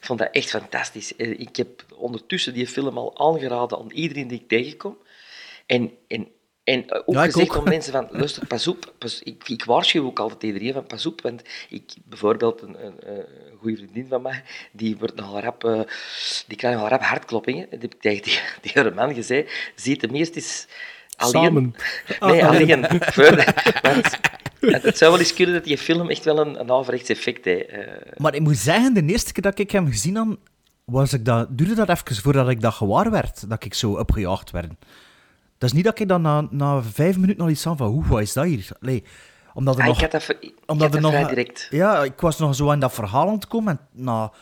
Ik vond dat echt fantastisch. Eh, Ik heb ondertussen die film al aangeraden aan iedereen die ik tegenkom. En, en, en eh, ook Ja, gezegd aan mensen van, luister, pas op. Pas, ik, ik waarschuw ook altijd iedereen van, pas op. Want ik, bijvoorbeeld een, een, een goede vriendin van mij, die wordt nogal rap, eh, die krijgt nogal rap hartkloppingen. En die heb ik tegen die, die man gezegd, zie het meest eens alleen... Samen. Nee, Ah, alleen. Verder. Want het, zou wel eens kunnen dat die film echt wel een, een averechts effect heeft. eh. Maar ik moet zeggen, de eerste keer dat ik hem gezien had, was ik dat, duurde dat even voordat ik dat gewaar werd, dat ik zo opgejaagd werd. Dat is niet dat ik dan na, na vijf minuten al iets aan van, hoe, wat is dat hier? Allee, omdat er Ah, nog... ik had dat, ik omdat er nog, direct. Ja, ik was nog zo aan dat verhaal aan het komen en na,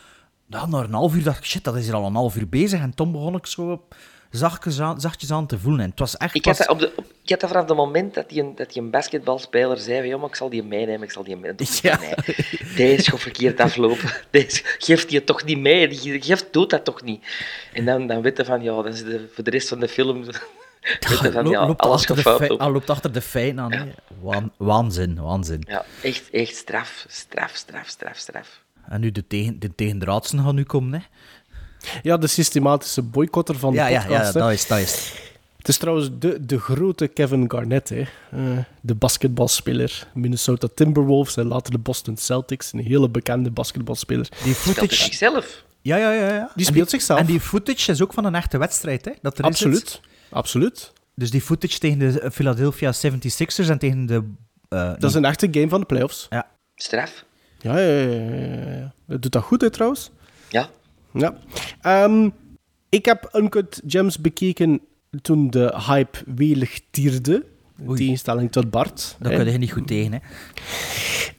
na een half uur dacht ik, shit, dat is hier al een half uur bezig. En toen begon ik zo zachtjes aan, zachtjes aan te voelen. En het was echt Ik had, pas- dat op de, op- ik had dat vanaf het moment dat die, een, dat die een basketbalspeler zei maar ik zal die meenemen, ik zal die meenemen. Ja. Nee, deze gaat verkeerd aflopen. Deze geeft je toch niet mee. Die geeft, doet dat toch niet. En dan, dan weet je van, ja, dan zit voor de rest van de film... van, ja, loopt, alles achter de ah, loopt achter de feiten aan. waanzin, waanzin. Ja, echt, echt straf, straf, straf, straf, straf. En nu de, tegen, de tegendraadsen gaan nu komen, hè? Ja, de systematische boycotter van Ja, de ja, podcast. ja, hè. dat is, dat is. Het is trouwens de, de grote Kevin Garnett, hè. Eh, de basketbalspeler. Minnesota Timberwolves en later de Boston Celtics. Een hele bekende basketbalspeler. Die Speelt footage... zichzelf? Ja, ja, ja. ja. Die En speelt zichzelf. En die footage is ook van een echte wedstrijd, hè? Dat er Absoluut. Absoluut. Dus die footage tegen de Philadelphia 76ers en tegen de... eh, Dat is een echte game van de playoffs. Ja. Straf? Ja, ja, ja. ja, ja. Dat doet dat goed, hè, trouwens. Ja. Ja. Ehm, ik heb Uncut Gems bekeken toen de hype welig tierde. In Oei. tegenstelling tot Bart. Daar kun je niet goed tegen, hè?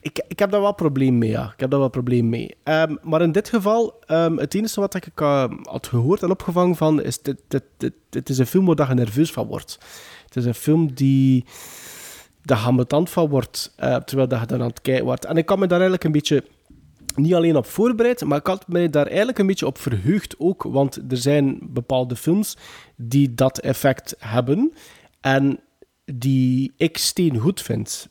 Ik, ik heb daar wel probleem mee, ja. Ik heb daar wel probleem mee. Ehm, maar in dit geval, ehm, het enige wat ik had gehoord en opgevangen van, is dit, dit, dit, dit is een film waar je nerveus van wordt. Het is een film die de ambetant van wordt, eh, terwijl dat je dan aan het kijken wordt. En ik kan me daar eigenlijk een beetje niet alleen op voorbereid, maar ik had me daar eigenlijk een beetje op verheugd ook, want er zijn bepaalde films die dat effect hebben en die ik steen goed vind.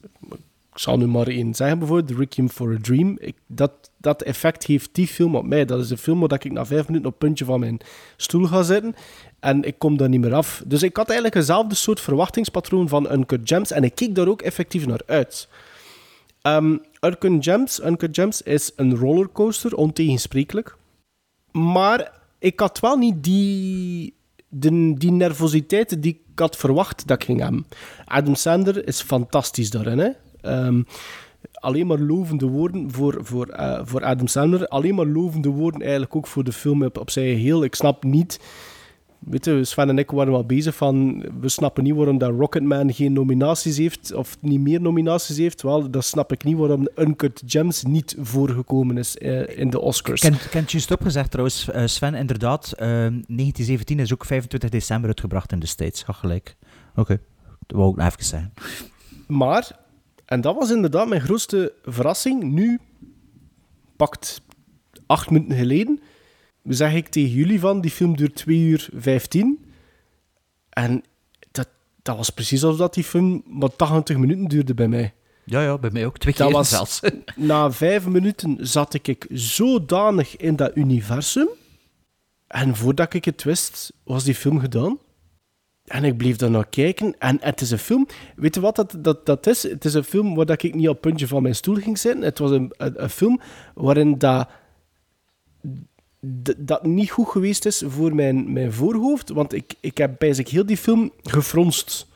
Ik zal nu maar één zeggen, bijvoorbeeld Requiem for a Dream. Dat, dat effect heeft die film op mij. Dat is een film waar ik na vijf minuten op het puntje van mijn stoel ga zitten en ik kom daar niet meer af. Dus ik had eigenlijk eenzelfde soort verwachtingspatroon van Uncut Gems en ik keek daar ook effectief naar uit. Ehm Uncut, Gems, is een rollercoaster, ontegensprekelijk. Maar ik had wel niet die, die nervositeit die ik had verwacht dat ik ging hebben. Adam Sandler is fantastisch daarin. Hè? Ehm, alleen maar lovende woorden voor, voor, eh, voor Adam Sandler. Alleen maar lovende woorden eigenlijk ook voor de film op, op zijn geheel. Ik snap niet... Weet je, Sven en ik waren wel bezig van... We snappen niet waarom dat Rocketman geen nominaties heeft, of niet meer nominaties heeft. Wel, dat snap ik niet waarom Uncut Gems niet voorgekomen is eh, in de Oscars. Ik heb het juist opgezegd trouwens, eh, Sven, inderdaad. eh, 1917 is ook 25 december uitgebracht in de States. Ga gelijk. Oké, dat wou ik nog even zeggen. Maar, en dat was inderdaad mijn grootste verrassing, nu pakt acht minuten geleden, zeg ik tegen jullie van, die film duurt 2 uur 15. En dat, dat was precies alsof dat die film maar 80 minuten duurde bij mij. Ja, ja, bij mij ook. Twee Dat keer was- zelfs. Na vijf minuten zat ik zodanig in dat universum. En voordat ik het wist, was die film gedaan. en ik bleef daar naar kijken. En het is een film... Weet je wat dat, dat, dat is? Het is een film waar dat ik niet op het puntje van mijn stoel ging zitten. Het was een, een, een film waarin dat, dat niet goed geweest is voor mijn, mijn voorhoofd. Want ik, ik heb bij zich heel die film gefronst.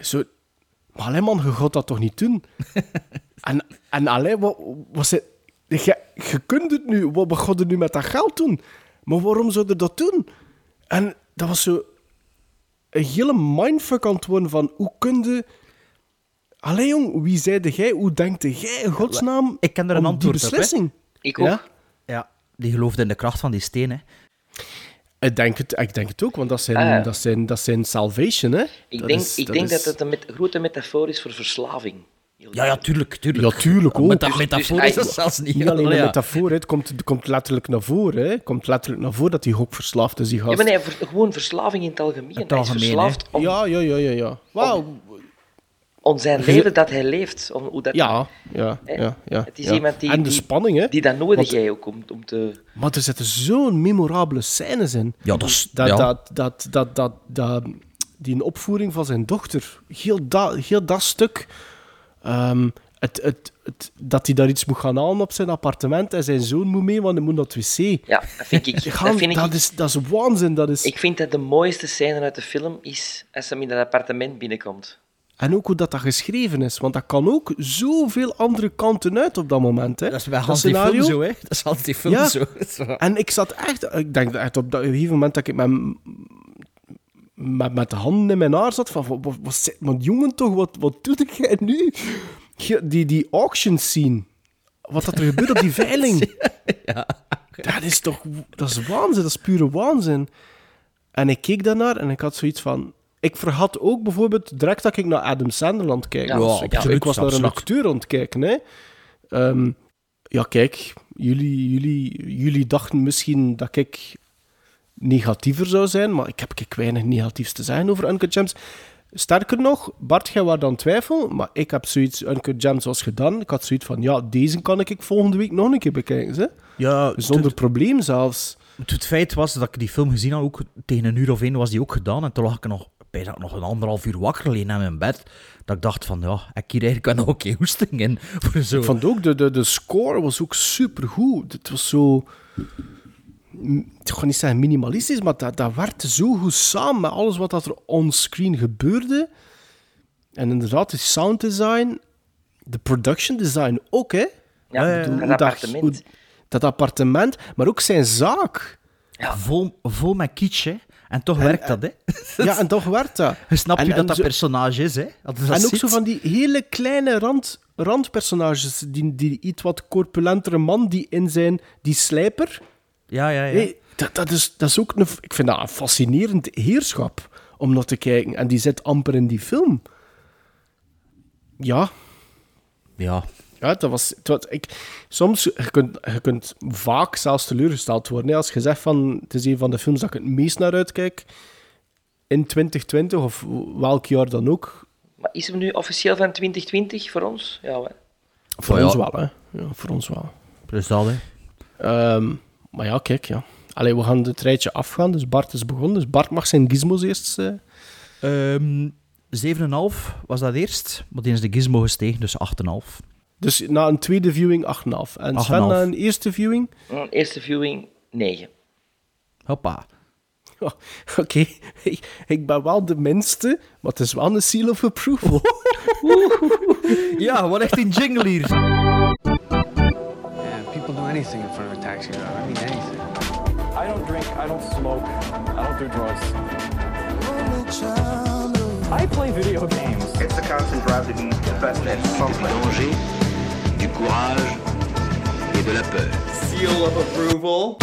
Zo... Maar alleen man, je gaat dat toch niet doen? en, en alleen, wat, wat ze, je, je kunt het nu, wat, wat gaat er nu met dat geld doen? Maar waarom zou je dat doen? En dat was zo een hele mindfuck aan het worden van hoe kun je... Allee jong, wie zeide jij? Hoe denkte jij in godsnaam Ik ken er een om die antwoord op, hè. beslissing? Ik ook. Ja? Ja, die geloofde in de kracht van die steen, hè. Ik denk, het, ik denk het ook, want dat zijn, Ah, ja. dat zijn, dat zijn salvation, hè? Ik Dat denk, is- ik denk is- dat het een met, grote metafoor is voor verslaving. Ja, ja, tuurlijk, tuurlijk. Ja, tuurlijk ook. Met dat Dus- metafoor dus is dat zelfs niet. Niet alleen Allee, een ja. metafoor, het komt, het komt letterlijk naar voren. Hè. Het komt letterlijk naar voren dat hij ook verslaafd is, die Ja, gast. maar nee, gewoon verslaving in het algemeen. Het Hij is algemeen, verslaafd om, Ja, ja, ja, ja. ja. Wauw. om zijn leven dat hij leeft. Om, hoe dat Ja, ja, Hè? ja, ja. Het is ja. iemand die- En de die- spanning, hè. Die dat nodig jij ook om, om te... Maar er zitten zo'n memorabele scènes in. Ja, dat is... Dat, ja. dat, dat, dat, dat, dat, die een opvoering van zijn dochter, heel dat, heel dat stuk, ehm, het, het, het, dat hij daar iets moet gaan halen op zijn appartement en zijn zoon moet mee, want hij moet naar het wc. Ja, dat vind ik... Gaan- dat vind ik, dat, is, dat is waanzin. Dat is... ik vind dat de mooiste scène uit de film is als hij in dat appartement binnenkomt. En ook hoe dat, dat geschreven is, want dat kan ook zoveel andere kanten uit op dat moment. Hè. Dat is bij Dat Hans die scenario. film zo, hè. Dat is Hans die film Ja. zo. En ik zat echt, ik denk dat echt op dat gegeven moment dat ik met, met, met de handen in mijn haar zat, van, wat, wat, wat, zit- jongen toch, wat, wat doe jij nu? Die, die auction scene, wat dat er gebeurt op die veiling. Dat is toch, dat is waanzin, dat is pure waanzin. En ik keek daarnaar en ik had zoiets van, ik vergat ook bijvoorbeeld direct dat ik naar Adam Sandler aan het kijken Ja, was. ja, ik, absoluut, ik was naar een acteur aan het kijken, hè. Ehm, ja, kijk, jullie, jullie, jullie dachten misschien dat ik negatiever zou zijn, maar ik heb ik weinig negatiefs te zeggen over Uncut Gems. Sterker nog, Bart, jij waar dan twijfel, maar ik heb zoiets, Uncut Gems was gedaan. Ik had zoiets van, ja, deze kan ik volgende week nog een keer bekijken, hè? Ja, zonder probleem zelfs. Het, het feit was dat ik die film gezien had, ook tegen een uur of één was die ook gedaan. En toen lag ik nog, bijna nog een anderhalf uur wakker liggen in mijn bed. Dat ik dacht van, ja, ik hier eigenlijk wel keer hoesting in. Voor zo. Ik vond ook, de, de, de score was ook supergoed. Het was zo... Ik ga niet zeggen minimalistisch, maar dat, dat werkte zo goed samen met alles wat dat er onscreen gebeurde. En inderdaad, het sounddesign, de production design ook, hè. Ja, bedoel, dat appartement. hoe- dat appartement, maar ook zijn zaak. Vol, vol met kitsch, hè. En toch En- werkt dat, hè. Ja, en toch werkt dat. Je snapt En- u en dat dat zo- personage is, hè. Dat dat en ook zo van die hele kleine rand, randpersonages. Die, die iets wat corpulentere man die in zijn... Die slijper... Ja, ja, ja. Dat, dat, is, dat is ook een... Ik vind dat een fascinerend heerschap om naar te kijken. En die zit amper in die film. Ja, Ja. Ja dat was... Het was ik, soms, je kunt, je kunt vaak zelfs teleurgesteld worden. Hè, als je zegt van... Het is een van de films dat ik het meest naar uitkijk in 2020, of welk jaar dan ook. Maar is hem nu officieel van 2020 voor ons? Ja, hè. Voor Oh ja. ons wel, hè. Ja, voor ons wel. Dus dat, hè. Ehm, maar ja, kijk, ja. Allee, we gaan het rijtje afgaan. Dus Bart is begonnen. Dus Bart mag zijn gizmos eerst... eh, Ehm 7,5 was dat eerst. Maar die is de gizmo gestegen, dus 8,5. Dus na een tweede viewing 8,5. En Sven 8,5. na een eerste viewing? Mm, Eerste viewing 9. Hoppa. Oké, ik, ik ben wel de minste, maar het is wel een seal of approval. Ja, wat echt een jingle hier. Yeah, people do anything in front of a taxi driver. I mean, anything. I don't drink, I don't smoke, I don't do drugs. I play video games. It's the constant drive to be the du courage et de la peur. Seal of approval.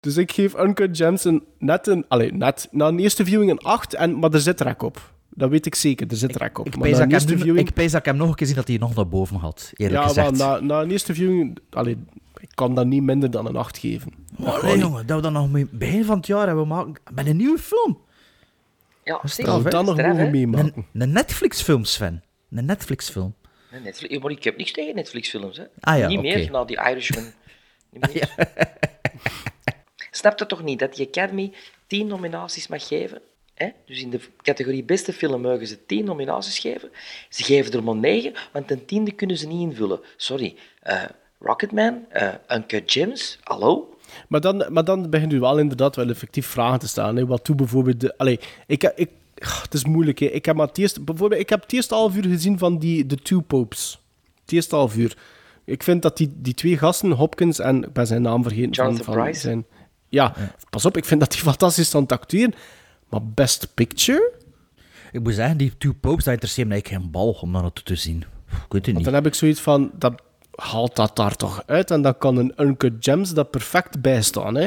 Dus ik geef Uncut Gems een, net een... Allee, net. Na een eerste viewing een 8, en, maar er zit rek op. Dat weet ik zeker, er zit rek op. Ik maar pees na dat ik, viewing... ik dat ik hem nog een keer zie dat hij nog naar boven had, eerlijk ja, gezegd. maar na, na een eerste viewing... Allee, ik kan dat niet minder dan een 8 geven. Maar jongen, dat we dan nog mee, begin van het jaar hebben maken met een nieuwe film. Ja, Dat Dat Straf, dat nog hè? meemaken. Een, een Netflix-film, Sven. Een Netflix-film. Nee, Netflix, maar ik heb niks tegen Netflix-films. Hè. Ah ja, niet oké. meer, na die Irishman. Niet meer. Snap je toch niet dat die Academy 10 nominaties mag geven? Hè? Dus in de categorie beste film mogen ze 10 nominaties geven. Ze geven er maar 9, want een tiende kunnen ze niet invullen. Sorry. eh, Rocketman, eh Uncut Gems, hallo? Maar dan, maar dan begint u wel inderdaad wel effectief vragen te stellen. Hè. Wat toe bijvoorbeeld... De, allee, ik, ik, ah, het is moeilijk. Hè. Ik heb maar het eerste, bijvoorbeeld, ik heb het eerste half uur gezien van die The Two Popes. Het eerste half uur. Ik vind dat die, die twee gasten, Hopkins en... Ik ben zijn naam vergeten. van, Jonathan van Pryce? Zijn, ja, pas op. Ik vind dat die fantastisch aan het acteren. Maar Best Picture? Ik moet zeggen, die Two Popes, dat interesseert me eigenlijk geen bal om naartoe te zien. Ik weet het Want niet. dan heb ik zoiets van... Dat, haalt dat daar toch uit? En dan kan een Uncut Gems daar perfect bij staan. Hè?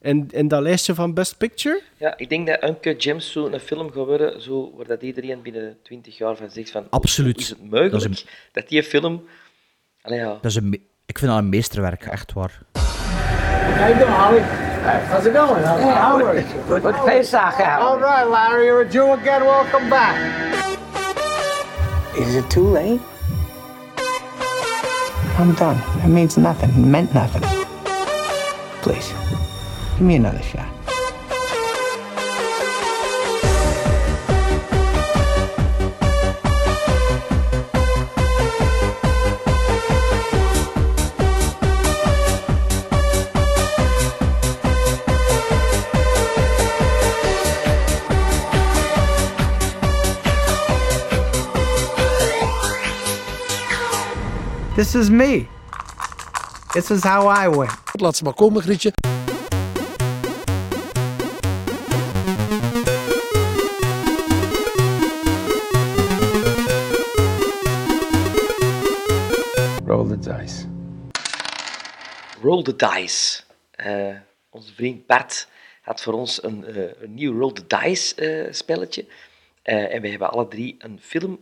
In, in dat lijstje van Best Picture? Ja, ik denk dat Uncut Gems zo een film gaat worden zo, waar dat iedereen binnen 20 jaar van zegt van... Absoluut. hoe Is het mogelijk Dat dat, is een- die film... Allee, ja. Dat is een me- ik vind dat een meesterwerk, echt waar. How you doing, Holly? How's it going? How's how are you? Good Pesach out. All right, Larry, you're a Jew again. Welcome back. Is it too late? I'm done. It means nothing. It meant nothing. Please, give me another shot. This is me. This is how I win. Laat ze maar komen, Grietje. Roll the dice. Roll the Dice. Eh, onze vriend Bart had voor ons een, eh, een nieuw Roll the Dice eh, spelletje. Eh, en we hebben alle drie een film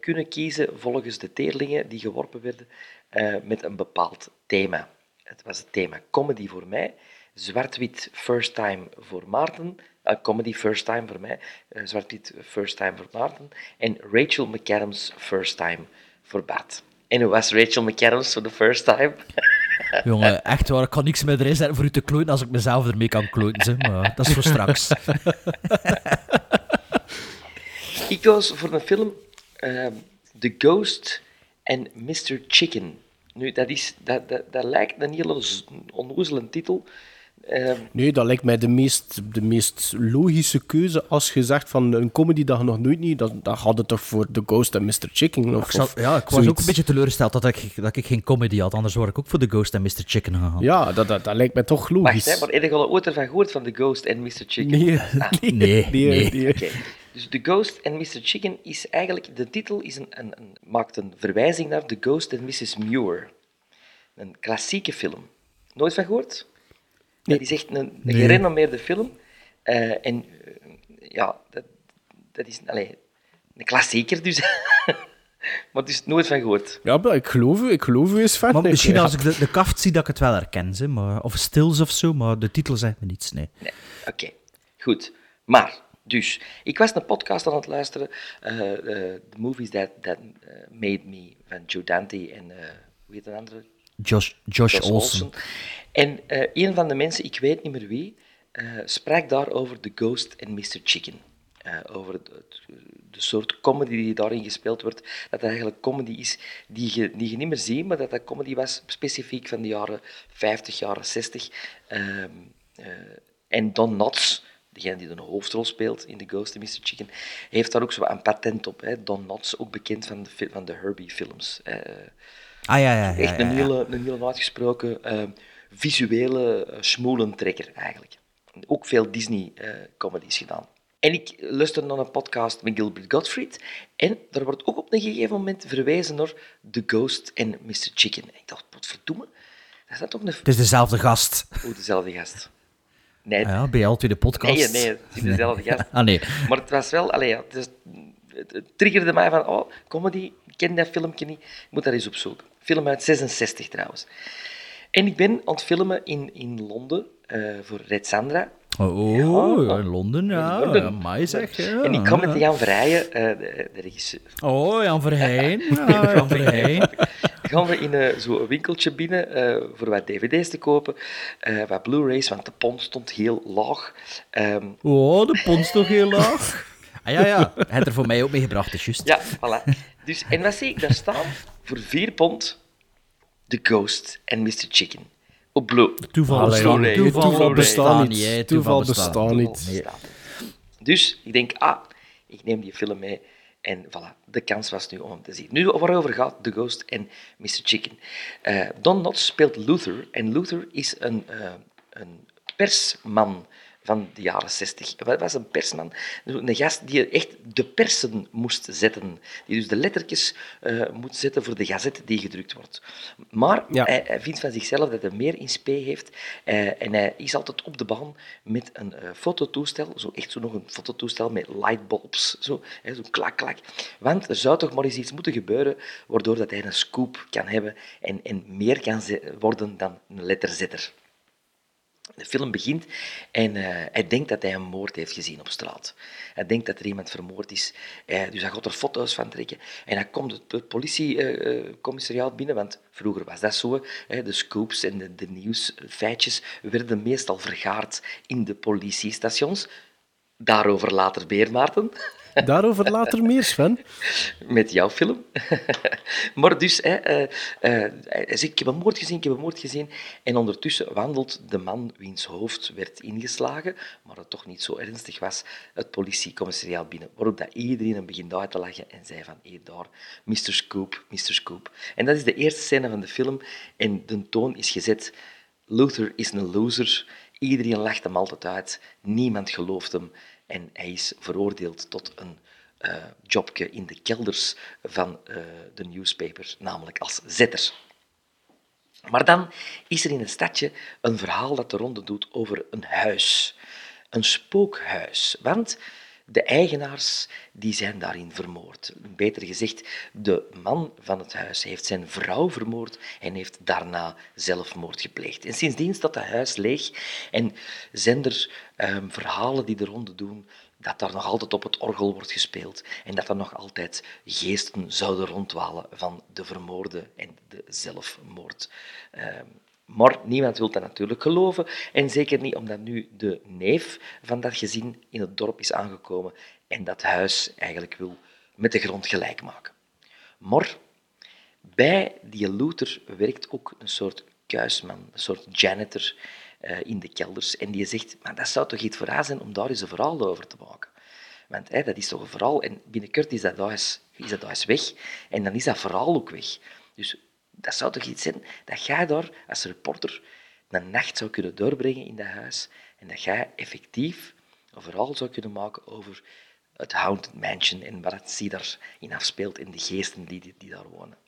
kunnen kiezen volgens de teerlingen die geworpen werden eh, met een bepaald thema. Het was het thema comedy voor mij, zwart-wit first time voor Maarten, eh, comedy first time voor mij, eh, zwart-wit first time voor Maarten en Rachel McAdams first time voor Bart. En hoe was Rachel McAdams voor de first time? Jongen, echt waar, ik kan niks meer erin zetten voor u te kloten als ik mezelf ermee kan kloten. Zeg. Maar dat is voor straks. Ik koos voor een film ehm, The Ghost and Mr. Chicken. Nu, dat, is, dat, dat, dat lijkt een hele onnozele titel. Ehm, Nee, dat lijkt mij de meest, de meest logische keuze als je zegt van een comedy dat je nog nooit niet, dan, dan gaat het toch voor The Ghost and Mr. Chicken of, Ik ja, ik was zoiets. ook een beetje teleurgesteld dat ik, dat ik geen comedy had. Anders word ik ook voor The Ghost en Mr. Chicken gegaan. Ja, dat, dat, dat lijkt mij toch logisch. wacht, hè, maar heb je al ooit ervan gehoord van The Ghost and Mr. Chicken? Nee, Ah, nee, Nee, nee, nee. nee. Dus The Ghost and Mr. Chicken is eigenlijk... De titel is een, een, een- maakt een verwijzing naar The Ghost and Mrs. Muir. Een klassieke film. Nooit van gehoord? Dat is echt een, een Nee. gerenommeerde film. Eh, en eh, ja, dat, dat is allee, een klassieker dus. maar dus nooit van gehoord. Ja, maar ik geloof u, ik geloof u is. Maar Nee, misschien ja. als ik de, de kaft zie dat ik het wel herken. Zeg, maar, of Stills of zo, maar de titel zegt me niets. Nee. Nee, oké. Goed. Maar, dus, ik was een podcast aan het luisteren. eh, eh, The Movies That, that eh, Made Me, van Joe Dante en, eh hoe heet een andere? Josh, Josh, Josh Olsen. En eh, een van de mensen, ik weet niet meer wie, eh, sprak daar over The Ghost en Mr. Chicken. Eh, over het, het- de soort comedy die daarin gespeeld wordt. Dat dat eigenlijk comedy is die je, die je niet meer ziet, maar dat dat comedy was specifiek van de jaren 50, jaren 60. Ehm, eh, en Don Knotts, degene die de hoofdrol speelt in The Ghost and Mr. Chicken, heeft daar ook zo een patent op. Hè. Don Knotts, ook bekend van de, van de Herbie-films. Eh, Ah ja, ja, ja. Echt ja, een ja. hele, een hele uitgesproken eh, visuele uh, smoelentrekker eigenlijk. Ook veel Disney-comedies gedaan. En ik luisterde naar een podcast met Gilbert Gottfried. En daar wordt ook op een gegeven moment verwezen naar The Ghost en Mr. Chicken. En ik dacht, potverdomme, dat is dat toch een... Het is dezelfde gast. Oh, dezelfde gast. Nee, Ah ja, bij al twee de podcast. Nee, nee, het is dezelfde gast. Ah, nee. Maar het was wel, allee, ja, het, is- het, triggerde mij van, oh, comedy, ik ken dat filmpje niet, ik moet daar eens opzoeken. Film uit 66 trouwens. En ik ben aan het filmen in, in Londen eh, voor Red Sandra. Oh, Ja. in Londen, ja. In Londen. ja mij zeg. Ja, en ik ja. met Jan Verheijen, eh, de, de regisseur. Oh, Jan Verheyen. Ja, Jan Verheyen. Gaan we in uh, zo'n winkeltje binnen uh, voor wat dvd's te kopen, uh, wat Blu-rays, want de pond stond heel laag. Um, oh, de pond stond heel laag. ah ja, ja. Hij had er voor mij ook mee gebracht, is juist. Ja, voilà. Dus, en wat zie ik daar staan? Voor 4 pond The Ghost en Mr. Chicken. Op Blue. Toeval, toeval, toeval bestaat niet. Toeval bestaat niet. Dus ik denk, ah, ik neem die film mee. En voilà, de kans was nu om te zien. Nu waarover gaat The Ghost en Mr. Chicken. Uh, Don Knotts speelt Luther. En Luther is een, uh, een persman van de jaren 60. Wat was een persman? Een gast die echt de persen moest zetten. Die dus de lettertjes uh, moet zetten voor de gazette die gedrukt wordt. Maar hij, hij, vindt van zichzelf dat hij meer in spe heeft. Uh, en hij is altijd op de baan met een uh, fototoestel. Zo echt zo nog een fototoestel met lightbulbs. Zo, hè, zo klak, klak. Want er zou toch maar eens iets moeten gebeuren waardoor dat hij een scoop kan hebben en, en meer kan worden dan een letterzetter. De film begint en uh, hij denkt dat hij een moord heeft gezien op straat. Hij denkt dat er iemand vermoord is, uh, dus hij gaat er foto's van trekken. En dan komt het politiecommissariaat uh, binnen, want vroeger was dat zo. de scoops en de, de nieuwsfeitjes werden meestal vergaard in de politiestations. Daarover later meer, Maarten. Daarover later meer, Sven. Met jouw film. maar dus, hè, uh, ik heb een moord gezien, ik heb een moord gezien. En ondertussen wandelt de man wiens hoofd werd ingeslagen, maar het toch niet zo ernstig was, het politiecommissariaat binnen. Waarop dat iedereen hem begint uit te lachen en zei van, hé, daar, Mr. Scoop, Mr. Scoop. En dat is de eerste scène van de film. En de toon is gezet, Luther is een loser. Iedereen lacht hem altijd uit. Niemand gelooft hem. En hij is veroordeeld tot een uh, jobje in de kelders van uh, de newspaper, namelijk als zetter. Maar dan is er in het stadje een verhaal dat de ronde doet over een huis. Een spookhuis. Want de eigenaars die zijn daarin vermoord. Beter gezegd, de man van het huis heeft zijn vrouw vermoord en heeft daarna zelfmoord gepleegd. En sindsdien staat het huis leeg en zijn er ehm, verhalen die de ronde doen dat daar nog altijd op het orgel wordt gespeeld en dat er nog altijd geesten zouden rondwalen van de vermoorde en de zelfmoord. Ehm, maar niemand wil dat natuurlijk geloven. En zeker niet omdat nu de neef van dat gezin in het dorp is aangekomen en dat huis eigenlijk wil met de grond gelijk maken. Maar bij die Luther werkt ook een soort kuisman, een soort janitor uh, in de kelders. En die zegt, maar dat zou toch iets voor haar zijn om daar eens een verhaal over te maken. Want dat is toch een verhaal. En binnenkort is dat huis, is dat huis weg. En dan is dat verhaal ook weg. Dus dat zou toch iets zijn dat jij daar als reporter een nacht zou kunnen doorbrengen in dat huis en dat jij effectief een verhaal zou kunnen maken over het Haunted Mansion en wat het zich daarin afspeelt en de geesten die, die, daar wonen.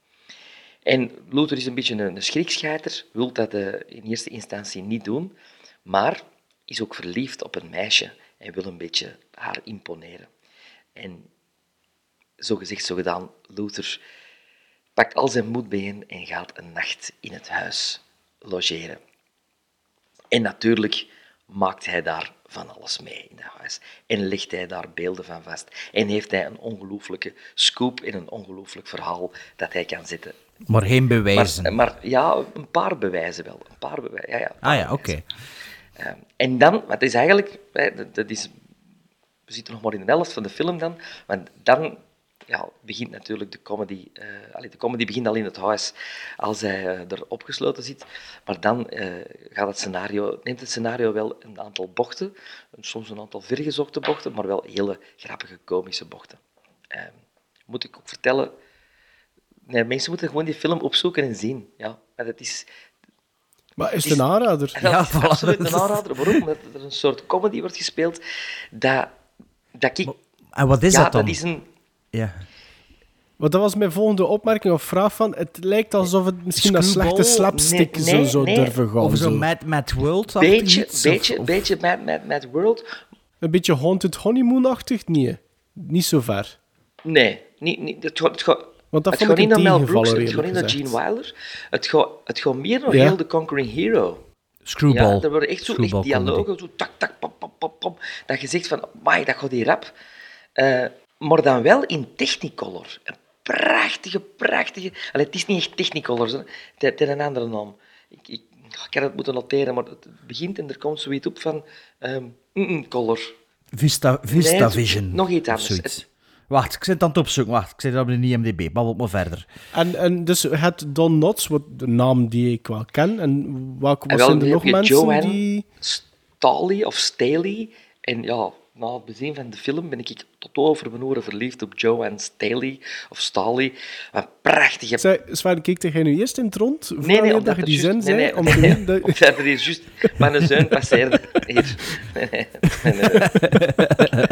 En Luther is een beetje een, een schrikscheiter, wil dat uh, in eerste instantie niet doen, maar is ook verliefd op een meisje en wil een beetje haar imponeren. En zo gezegd, zo gedaan, Luther pakt al zijn moed bijeen en gaat een nacht in het huis logeren. En natuurlijk maakt hij daar van alles mee in dat huis. En legt hij daar beelden van vast. En heeft hij een ongelooflijke scoop en een ongelooflijk verhaal dat hij kan zetten. Maar geen bewijzen. Maar, maar ja, een paar bewijzen wel. Een paar bewijzen. Ja, ja, ah ja, oké. Ehm, en dan, wat is eigenlijk, dat is, we zitten nog maar in de helft van de film dan, want dan ja, begint natuurlijk de comedy. Uh, de comedy begint al in het huis als hij uh, er opgesloten zit. Maar dan uh, gaat het scenario, neemt het scenario wel een aantal bochten. Soms een aantal vergezochte bochten, maar wel hele grappige, komische bochten. Ehm, moet ik ook vertellen. Nee, mensen moeten gewoon die film opzoeken en zien. Ja, maar het is, maar is het een aanrader? Ja, het is absoluut een aanrader. Waarom? Omdat er een soort comedy wordt gespeeld dat, dat ik... En wat is ja, dat dan? Dat is een, ja. Want dat was mijn volgende opmerking of vraag van. Het lijkt alsof het misschien een slechte slapstick nee, zo nee. durven gaan. Of zo zo. Mad, Mad World beetje, iets, beetje, of, beetje Mad, Mad, Mad World. Een beetje Haunted Honeymoon-achtig? Nee, niet zo ver. Nee, niet, niet, het gaat, het gaat, Want dat het vond gaat niet naar Mel Brooks, het gaat niet naar Gene Wilder. Het gaat, het gaat meer naar Ja. heel The Conquering Hero. Screwball. Ja, er worden echt zo echt dialogen, zo tak, tak, pam, pam, pam, pam. Dat je zegt van, amai, dat gaat hier rap. Eh, maar dan wel in Technicolor. Een prachtige, prachtige... Allee, het is niet echt Technicolors, hè. Het het heeft een andere naam. Ik, ik, ik had het moeten noteren, maar het begint en er komt zoiets op van... ehm mm, mm, color. Vista, Vista Nee, Vision. nog iets anders. zoiets. Wacht, ik zit aan het opzoeken. Wacht, ik zit op de IMDb. Babbel maar verder. En, en dus het Don Knotts, wat de naam die ik wel ken. En welke zijn er nog mensen Joanne die... Staley of Staley. En ja, na het bezien van de film ben ik tot over mijn oren verliefd op Joanne Staley of Staley. Een prachtige... Zij, Sven, keek jij nu eerst in het rond? Nee, nee, omdat dat er je die zin nee, zei? nee, Om te nee, omdat er hier juist mijn zoon passeerde. Hier. Nee, nee, nee, nee.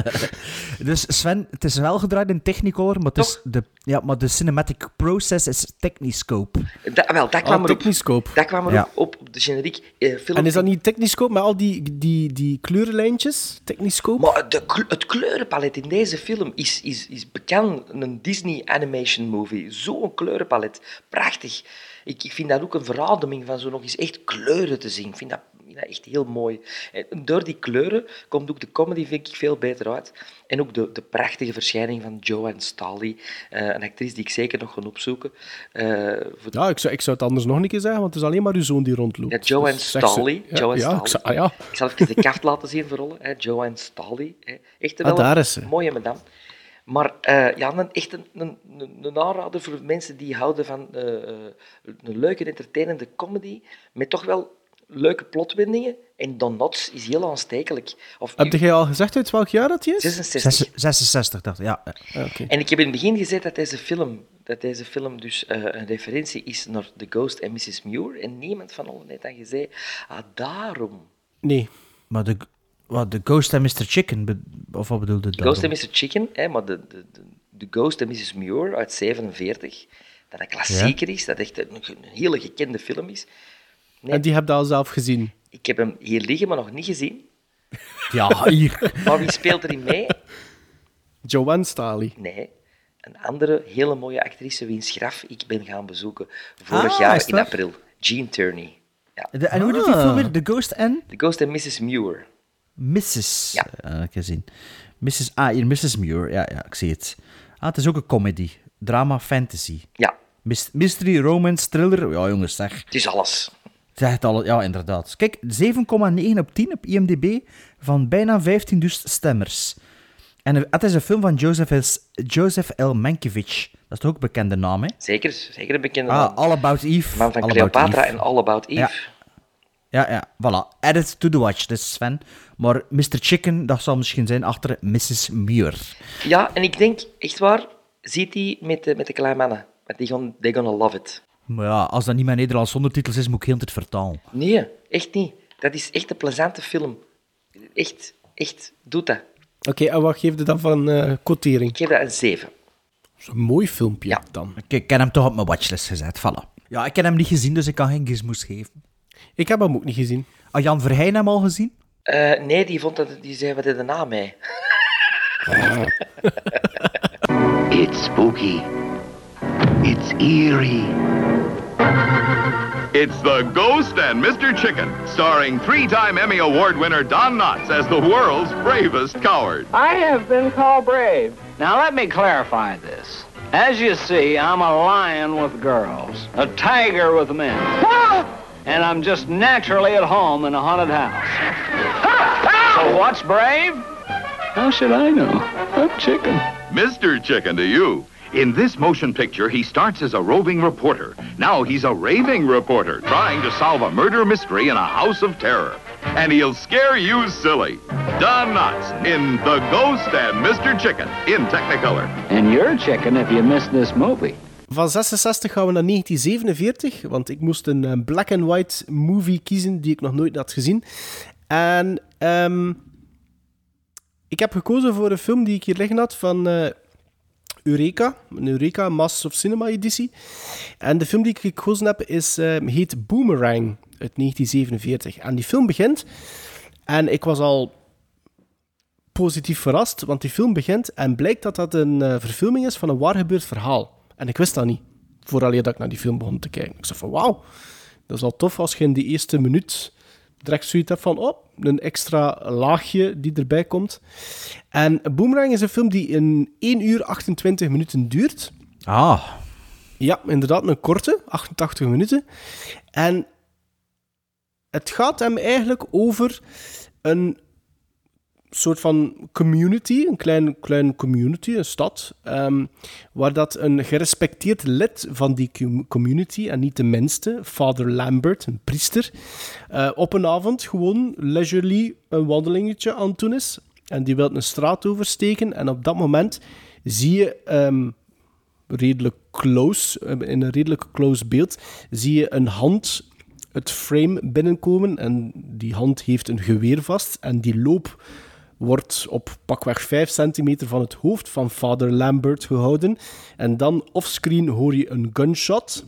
Dus Sven, het is wel gedraaid in Technicolor, maar, het is de, ja, maar de cinematic process is Techniscope. Dat, wel, dat kwam Ah, erop. Techniscope. Dat kwam erop Ja. op, op de generiek eh, film. En is dat niet Techniscope met al die, die, die kleurenlijntjes? Techniscope? Maar de, het kleurenpalet in deze film is, is, is bekend een Disney animation movie. Zo'n kleurenpalet. Prachtig. Ik, ik vind dat ook een verademing van zo nog eens echt kleuren te zien. Ik vind dat, dat echt heel mooi. En door die kleuren komt ook de comedy vind ik veel beter uit. En ook de, de prachtige verschijning van Joanne Staley. eh, een actrice die ik zeker nog ga opzoeken. Eh, voor Ja, ik zou, ik zou het anders nog een keer zeggen, want het is alleen maar uw zoon die rondloopt. ja, Joanne Dus ze- Staley. Ja, Joanne ja, ik zou- ah, ja. Ik zal even de kaft laten zien verrollen. Hè. Joanne Staley. Hè. Echt Ah, wel een mooie madame. Maar eh, ja, een, echt een, een, een, aanrader voor mensen die houden van eh, eh, een leuke, entertainende comedy, met toch wel leuke plotwendingen. En Don Knotts is heel aanstekelijk. Of, Heb jij al gezegd uit welk jaar dat hij is? 66. Zes- 66, dacht ik. Ja. Ah, oké. En ik heb in het begin gezegd dat deze film, dat deze film dus eh, een referentie is naar The Ghost en Mrs. Muir. En niemand van ons heeft dan gezegd, ah, daarom. Nee. Maar de, wat, de Ghost en Mr. Chicken, of wat bedoelde dat? Ghost and Mr. Chicken, hè, maar de, de, de, de Ghost and Mrs. Muir uit 47, dat een klassieker is, dat echt een, een hele gekende film is. Nee, En die heb je al zelf gezien. Ik heb hem hier liggen, maar nog niet gezien. Ja, hier. Maar wie speelt erin mee? Joanne Staley. Nee, een andere hele mooie actrice wiens graf ik ben gaan bezoeken vorig Ah, jaar in april. Jean Turney. Ja. De, en hoe heet die Ah. film weer? The Ghost en The Ghost and Mrs. Muir. Mrs. Ja. Eh, ik heb gezien. Mrs. Ah, hier, Mrs. Muir. Ja, ja, ik zie het. Ah, het is ook een comedy. Drama, fantasy. Ja, Mys- Mystery, romance, thriller. Ja, jongens, zeg. het is alles. Zegt al, ja, inderdaad. Kijk, 7,9 op 10 op IMDb van bijna 15.000 stemmers. En het is een film van Joseph, S- Joseph L. Mankiewicz. Dat is toch ook een bekende naam, hè? Zeker, zeker een bekende Ah, naam. All About Eve. Man van All Cleopatra en All About Eve. Ja. Ja, ja, voilà. Added to the watch, dus Sven. Maar Mr. Chicken, dat zal misschien zijn achter Mrs. Muir. Ja, en ik denk, echt waar, ziet hij met de, met de kleine mannen. Die gaan, they gonna love it. Maar ja, als dat niet mijn Nederlands ondertitels is, moet ik heel tijd vertalen. Nee, echt niet. Dat is echt een plezante film. Echt, echt, doe dat. Oké, en wat geef je dan van eh quotering? Ik geef dat een 7. Dat is een mooi filmpje Ja. dan. Ik, ik heb hem toch op mijn watchlist gezet, voilà. Ja, ik heb hem niet gezien, dus ik kan geen gizmos geven. Ik heb hem ook niet gezien. Ah, Jan Verheyen hem al gezien? Eh, nee, die vond dat, die zei, wat is de naam mee? It's spooky. It's eerie. It's The Ghost and Mr. Chicken, starring three-time Emmy Award winner Don Knotts as the world's bravest coward. I have been called brave. Now let me clarify this. As you see, I'm a lion with girls, a tiger with men. And I'm just naturally at home in a haunted house. So what's brave? How should I know? I'm chicken. Mr. Chicken to you. In this motion picture, he starts as a roving reporter. Now he's a raving reporter trying to solve a murder mystery in a house of terror. And he'll scare you silly. Don Knotts in The Ghost and Mr. Chicken in Technicolor. And you're chicken if you missed this movie. Van 66 gaan we naar 1947, want ik moest een eh, black and white movie kiezen die ik nog nooit had gezien. En ehm, ik heb gekozen voor een film die ik hier liggen had van eh, Eureka, een Eureka Masters of Cinema editie. En de film die ik gekozen heb is, eh, heet Boomerang uit 1947. En die film begint, en ik was al positief verrast, want die film begint en blijkt dat dat een eh, verfilming is van een waar gebeurd verhaal. En ik wist dat niet, vooraleer dat ik naar die film begon te kijken. Ik zei van, wauw, dat is al tof als je in die eerste minuut direct zoiets hebt van, oh, een extra laagje die erbij komt. En Boomerang is een film die in 1 uur 28 minuten duurt. Ah. Ja, inderdaad, een korte, 88 minuten. En het gaat hem eigenlijk over een soort van community, een klein, klein community, een stad, ehm, waar dat een gerespecteerd lid van die com- community, en niet de minste, Father Lambert, een priester, eh, op een avond gewoon leisurely een wandelingetje aan het doen is. En die wil een straat oversteken. En op dat moment zie je ehm, redelijk close, eh, in een redelijk close beeld, zie je een hand het frame binnenkomen. En die hand heeft een geweer vast. En die loop wordt op pakweg 5 centimeter van het hoofd van vader Lambert gehouden. En dan offscreen hoor je een gunshot,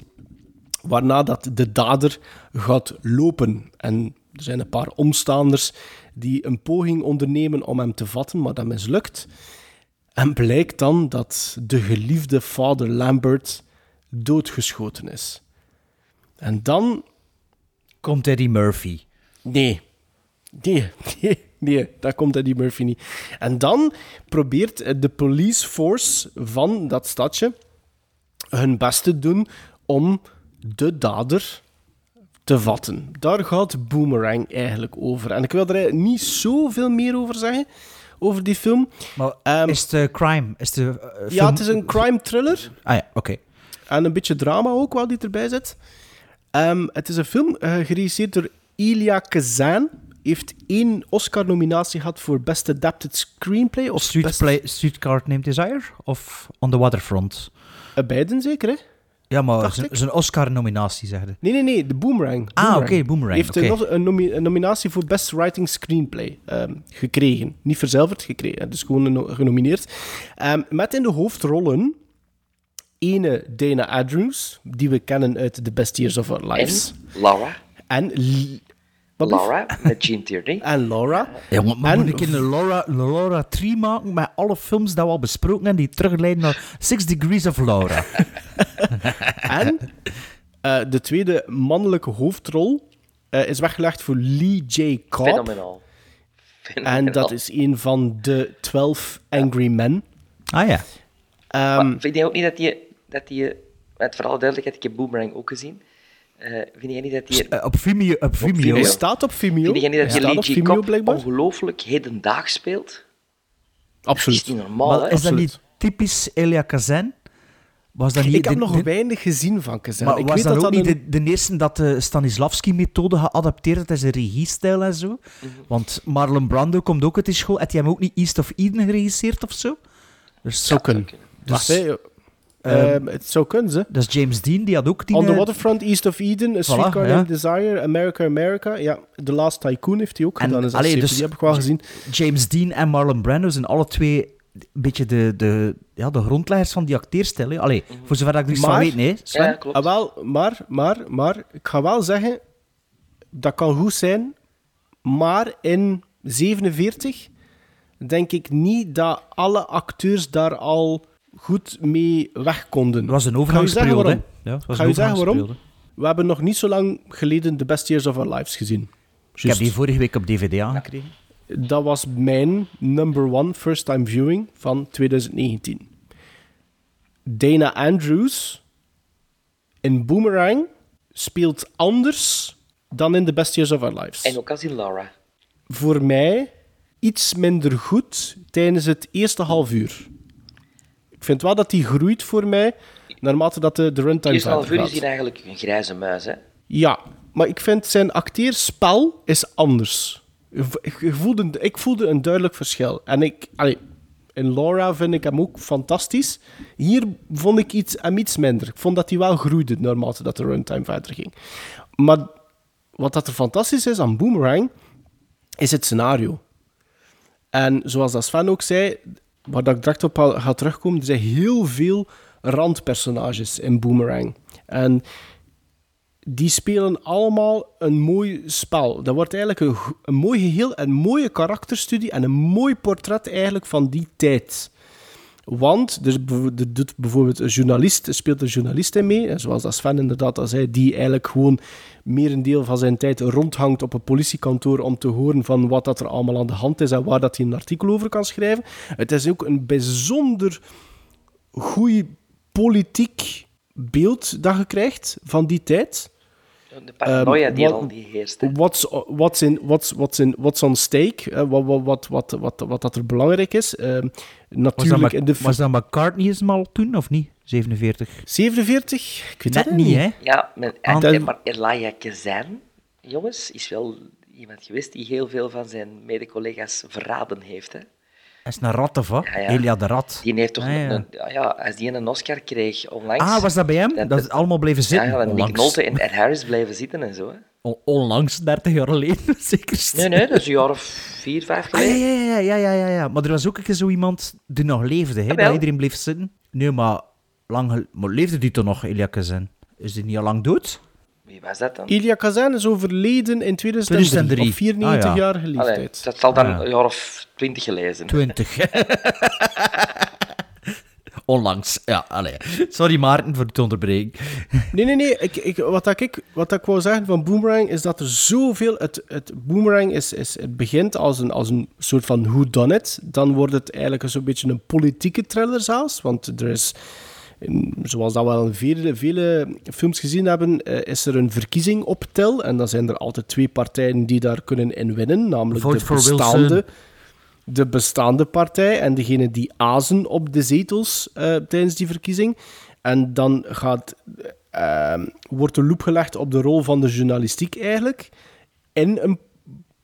waarna dat de dader gaat lopen. En er zijn een paar omstaanders die een poging ondernemen om hem te vatten, maar dat mislukt. En blijkt dan dat de geliefde vader Lambert doodgeschoten is. En dan... Komt Eddie Murphy. Nee. Nee, nee, nee, daar komt Eddie Murphy niet. En dan probeert de police force van dat stadje hun best te doen om de dader te vatten. Daar gaat Boomerang eigenlijk over. En ik wil er niet zoveel meer over zeggen, over die film. Maar is het eh, crime? Is de, eh, Ja, het is een crime thriller. Ah ja, oké. En een beetje drama ook wel die erbij zit. Ehm, het is een film eh, geregisseerd door Elia Kazan. Heeft één Oscar-nominatie gehad voor Best Adapted Screenplay. Of Street best... play, Streetcar Named Desire? Of On the Waterfront? Eh, beiden zeker, hè? Ja, maar zijn- zijn Oscar-nominatie, zeggen. Nee, nee, nee, de Boomerang. Ah, oké, Boomerang, Heeft een, een, nomi- een nominatie voor Best Writing Screenplay ehm, gekregen. Niet verzilverd gekregen, dus gewoon een no- genomineerd. Ehm, met in de hoofdrollen ene Dana Andrews, die we kennen uit The Best Years of Our Lives. En Laura. En... Laura, met Gene Tierney. En Laura. Ja, maar, maar En- moet ik een Laura, Laura 3 maken met alle films die we al besproken hebben, die terugleiden naar Six Degrees of Laura? En eh, de tweede mannelijke hoofdrol eh, is weggelegd voor Lee J. Cobb. Fenomenaal. En dat is een van de 12 Angry Men. Ah ja. Ehm, Maar vind jij ook niet dat die... Dat die met vooral duidelijkheid, ik heb Boomerang ook gezien. Eh, vind jij niet dat die... Eh, op Vimeo. Op Vimeo. Vimeo. staat op Vimeo. Vind jij niet dat die Staat Lee op J. Vimeo, blijkbaar? ongelooflijk hedendaags speelt? Absoluut. Dat is niet normaal, Maar hè? is dat niet typisch Elia Kazan? Was dat niet Ik heb de- nog de- weinig gezien van Kazan. Maar ik was weet dat, dat ook dat niet een- de, de eerste dat de Stanislavski-methode geadapteerd is een regiestijl en zo? Mhm. Want Marlon Brando komt ook uit die school. Had hij hem ook niet East of Eden geregisseerd of zo? Dus, zou kunnen. Dus, Wacht, ehm, Ehm, het zou kunnen, ze. dat is James Dean, die had ook die... On the eh, Waterfront, East of Eden, A Streetcar ja. Named Desire, America, America. Ja, The Last Tycoon heeft hij ook En, gedaan. Is dat allee, dus die heb ik wel gezien. James Dean en Marlon Brando zijn alle twee een beetje de, de, ja, de grondleggers van die acteerstijl. hè. Allee, voor zover ik er iets van Maar- weet, nee. Sven? Ah, wel, maar, maar, maar, ik ga wel zeggen, dat kan goed zijn, maar in 47 denk ik niet dat alle acteurs daar al goed mee weg konden. Het was een Ik ga je zeggen overgangsperiode. waarom. hè. Ja, het was ga een je zeggen waarom? overgangsperiode. We hebben nog niet zo lang geleden The Best Years of Our Lives gezien. Ik heb die vorige week op DVD aangekregen. Dat was mijn number one first time viewing van 2019. Dana Andrews in Boomerang speelt anders dan in The Best Years of Our Lives. En ook als in Laura. Voor mij iets minder goed tijdens het eerste half uur. Ik vind wel dat die groeit voor mij naarmate dat de, de runtime uur gaat. is hij eigenlijk een grijze muis, hè? Ja, maar ik vind zijn acteerspel is anders. Ik ik voelde, ik voelde een duidelijk verschil. En ik, allee, in Laura vind ik hem ook fantastisch. Hier vond ik iets, hem iets minder. Ik vond dat hij wel groeide naarmate dat de runtime verder ging. Maar wat dat er fantastisch is aan Boomerang, is het scenario. En zoals dat Sven ook zei, waar dat ik direct op ga terugkomen, er zijn heel veel randpersonages in Boomerang. En die spelen allemaal een mooi spel. Dat wordt eigenlijk een mooi geheel, een mooie karakterstudie en een mooi portret eigenlijk van die tijd. Want bev- er doet bijvoorbeeld een journalist, speelt een journalist in mee, zoals dat Sven inderdaad al zei, die eigenlijk gewoon meer een deel van zijn tijd rondhangt op een politiekantoor om te horen van wat dat er allemaal aan de hand is en waar dat hij een artikel over kan schrijven. Het is ook een bijzonder goede politiek beeld dat je krijgt van die tijd. De paranoia Ehm, die wat- al die heerste. What's, what's, in, what's, what's, in, what's on stake? wat, wat, wat, wat, wat, wat dat er belangrijk is. Ehm, Was dat, natuurlijk in de was dat McCartney al toen, of niet? 47? 47? Ik weet Net dat niet, hè? Ja, met, en, en- maar Elia Kazan, jongens, is wel iemand geweest die heel veel van zijn mede-collega's verraden heeft. Hè. Hij is een rat, of wat? Ja, ja. Elia de Rat. Die heeft toch Ah, ja. een, een- ja, als die een Oscar kreeg onlangs... Ah, was dat bij hem? Dan- Dat is allemaal blijven Ja, zitten? ja, dat Nick. Nolte en Ed Harris blijven zitten en zo. Hè. On- onlangs, 30 jaar geleden, zeker. Nee, nee, dat is een jaar of vier, vijf Ah, ja, geleden. ja, ja, ja, ja, ja, ja. Maar er was ook een keer zo iemand die nog leefde, hè? Dat iedereen bleef zitten. Nee, maar, lang maar leefde die toch nog, Elia Kazan? Is die niet al lang dood? Wie was dat dan? Elia Kazan is overleden in 2003, 2003. op 94 Ah, ja. jarige Allee, leeftijd. dat zal dan Ja. een jaar of twintig geleden zijn. 20. Onlangs, ja, allee. Sorry Maarten voor het onderbreken. Nee, nee, nee. Ik, ik, wat, dat ik, wat dat ik wou zeggen van Boomerang is dat er zoveel... Het, het Boomerang is, is, het begint als een, als een soort van whodunit. Dan wordt het eigenlijk zo'n beetje een politieke thriller zelfs. Want er is, in- zoals dat we al in vele, vele films gezien hebben, eh, is er een verkiezing op tel. En dan zijn er altijd twee partijen die daar kunnen in winnen. Namelijk Vote de Wilson. bestaande... De bestaande partij en degene die azen op de zetels eh, tijdens die verkiezing. En dan gaat, ehm, wordt de loep gelegd op de rol van de journalistiek eigenlijk in, een,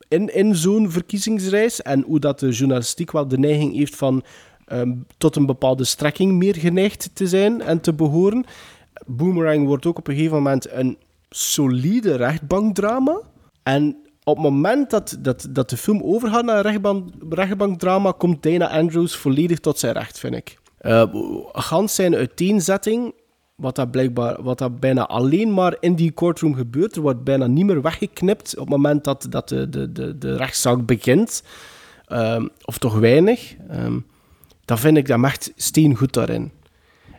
in, in zo'n verkiezingsreis. En hoe dat de journalistiek wel de neiging heeft van ehm, tot een bepaalde strekking meer geneigd te zijn en te behoren. Boomerang wordt ook op een gegeven moment een solide rechtbankdrama. En op het moment dat, dat, dat de film overgaat naar een rechtbank, rechtbankdrama, komt Dana Andrews volledig tot zijn recht, vind ik. Eh gans zijn uiteenzetting, wat dat, blijkbaar, wat dat bijna alleen maar in die courtroom gebeurt, er wordt bijna niet meer weggeknipt op het moment dat, dat de, de, de, de rechtszaak begint. Ehm, of toch weinig. Ehm, dan vind ik hem echt steengoed daarin.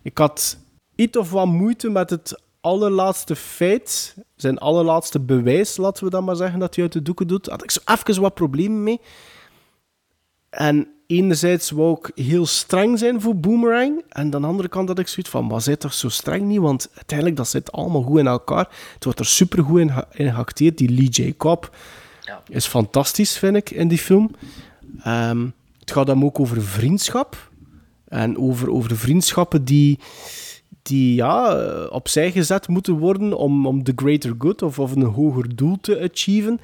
Ik had iets of wat moeite met het allerlaatste feit, zijn allerlaatste bewijs, laten we dat maar zeggen, dat hij uit de doeken doet. Had ik zo even wat problemen mee. En enerzijds wou ik heel streng zijn voor Boomerang. En aan de andere kant had ik zoiets van, maar zit toch zo streng niet? Want uiteindelijk, dat zit allemaal goed in elkaar. Het wordt er supergoed in, in geacteerd. Die Lee J. Cobb Ja. is fantastisch, vind ik, in die film. Ehm, het gaat hem ook over vriendschap. En over, over vriendschappen die, die ja, eh, opzij gezet moeten worden om, om the greater good of, of een hoger doel te achieven.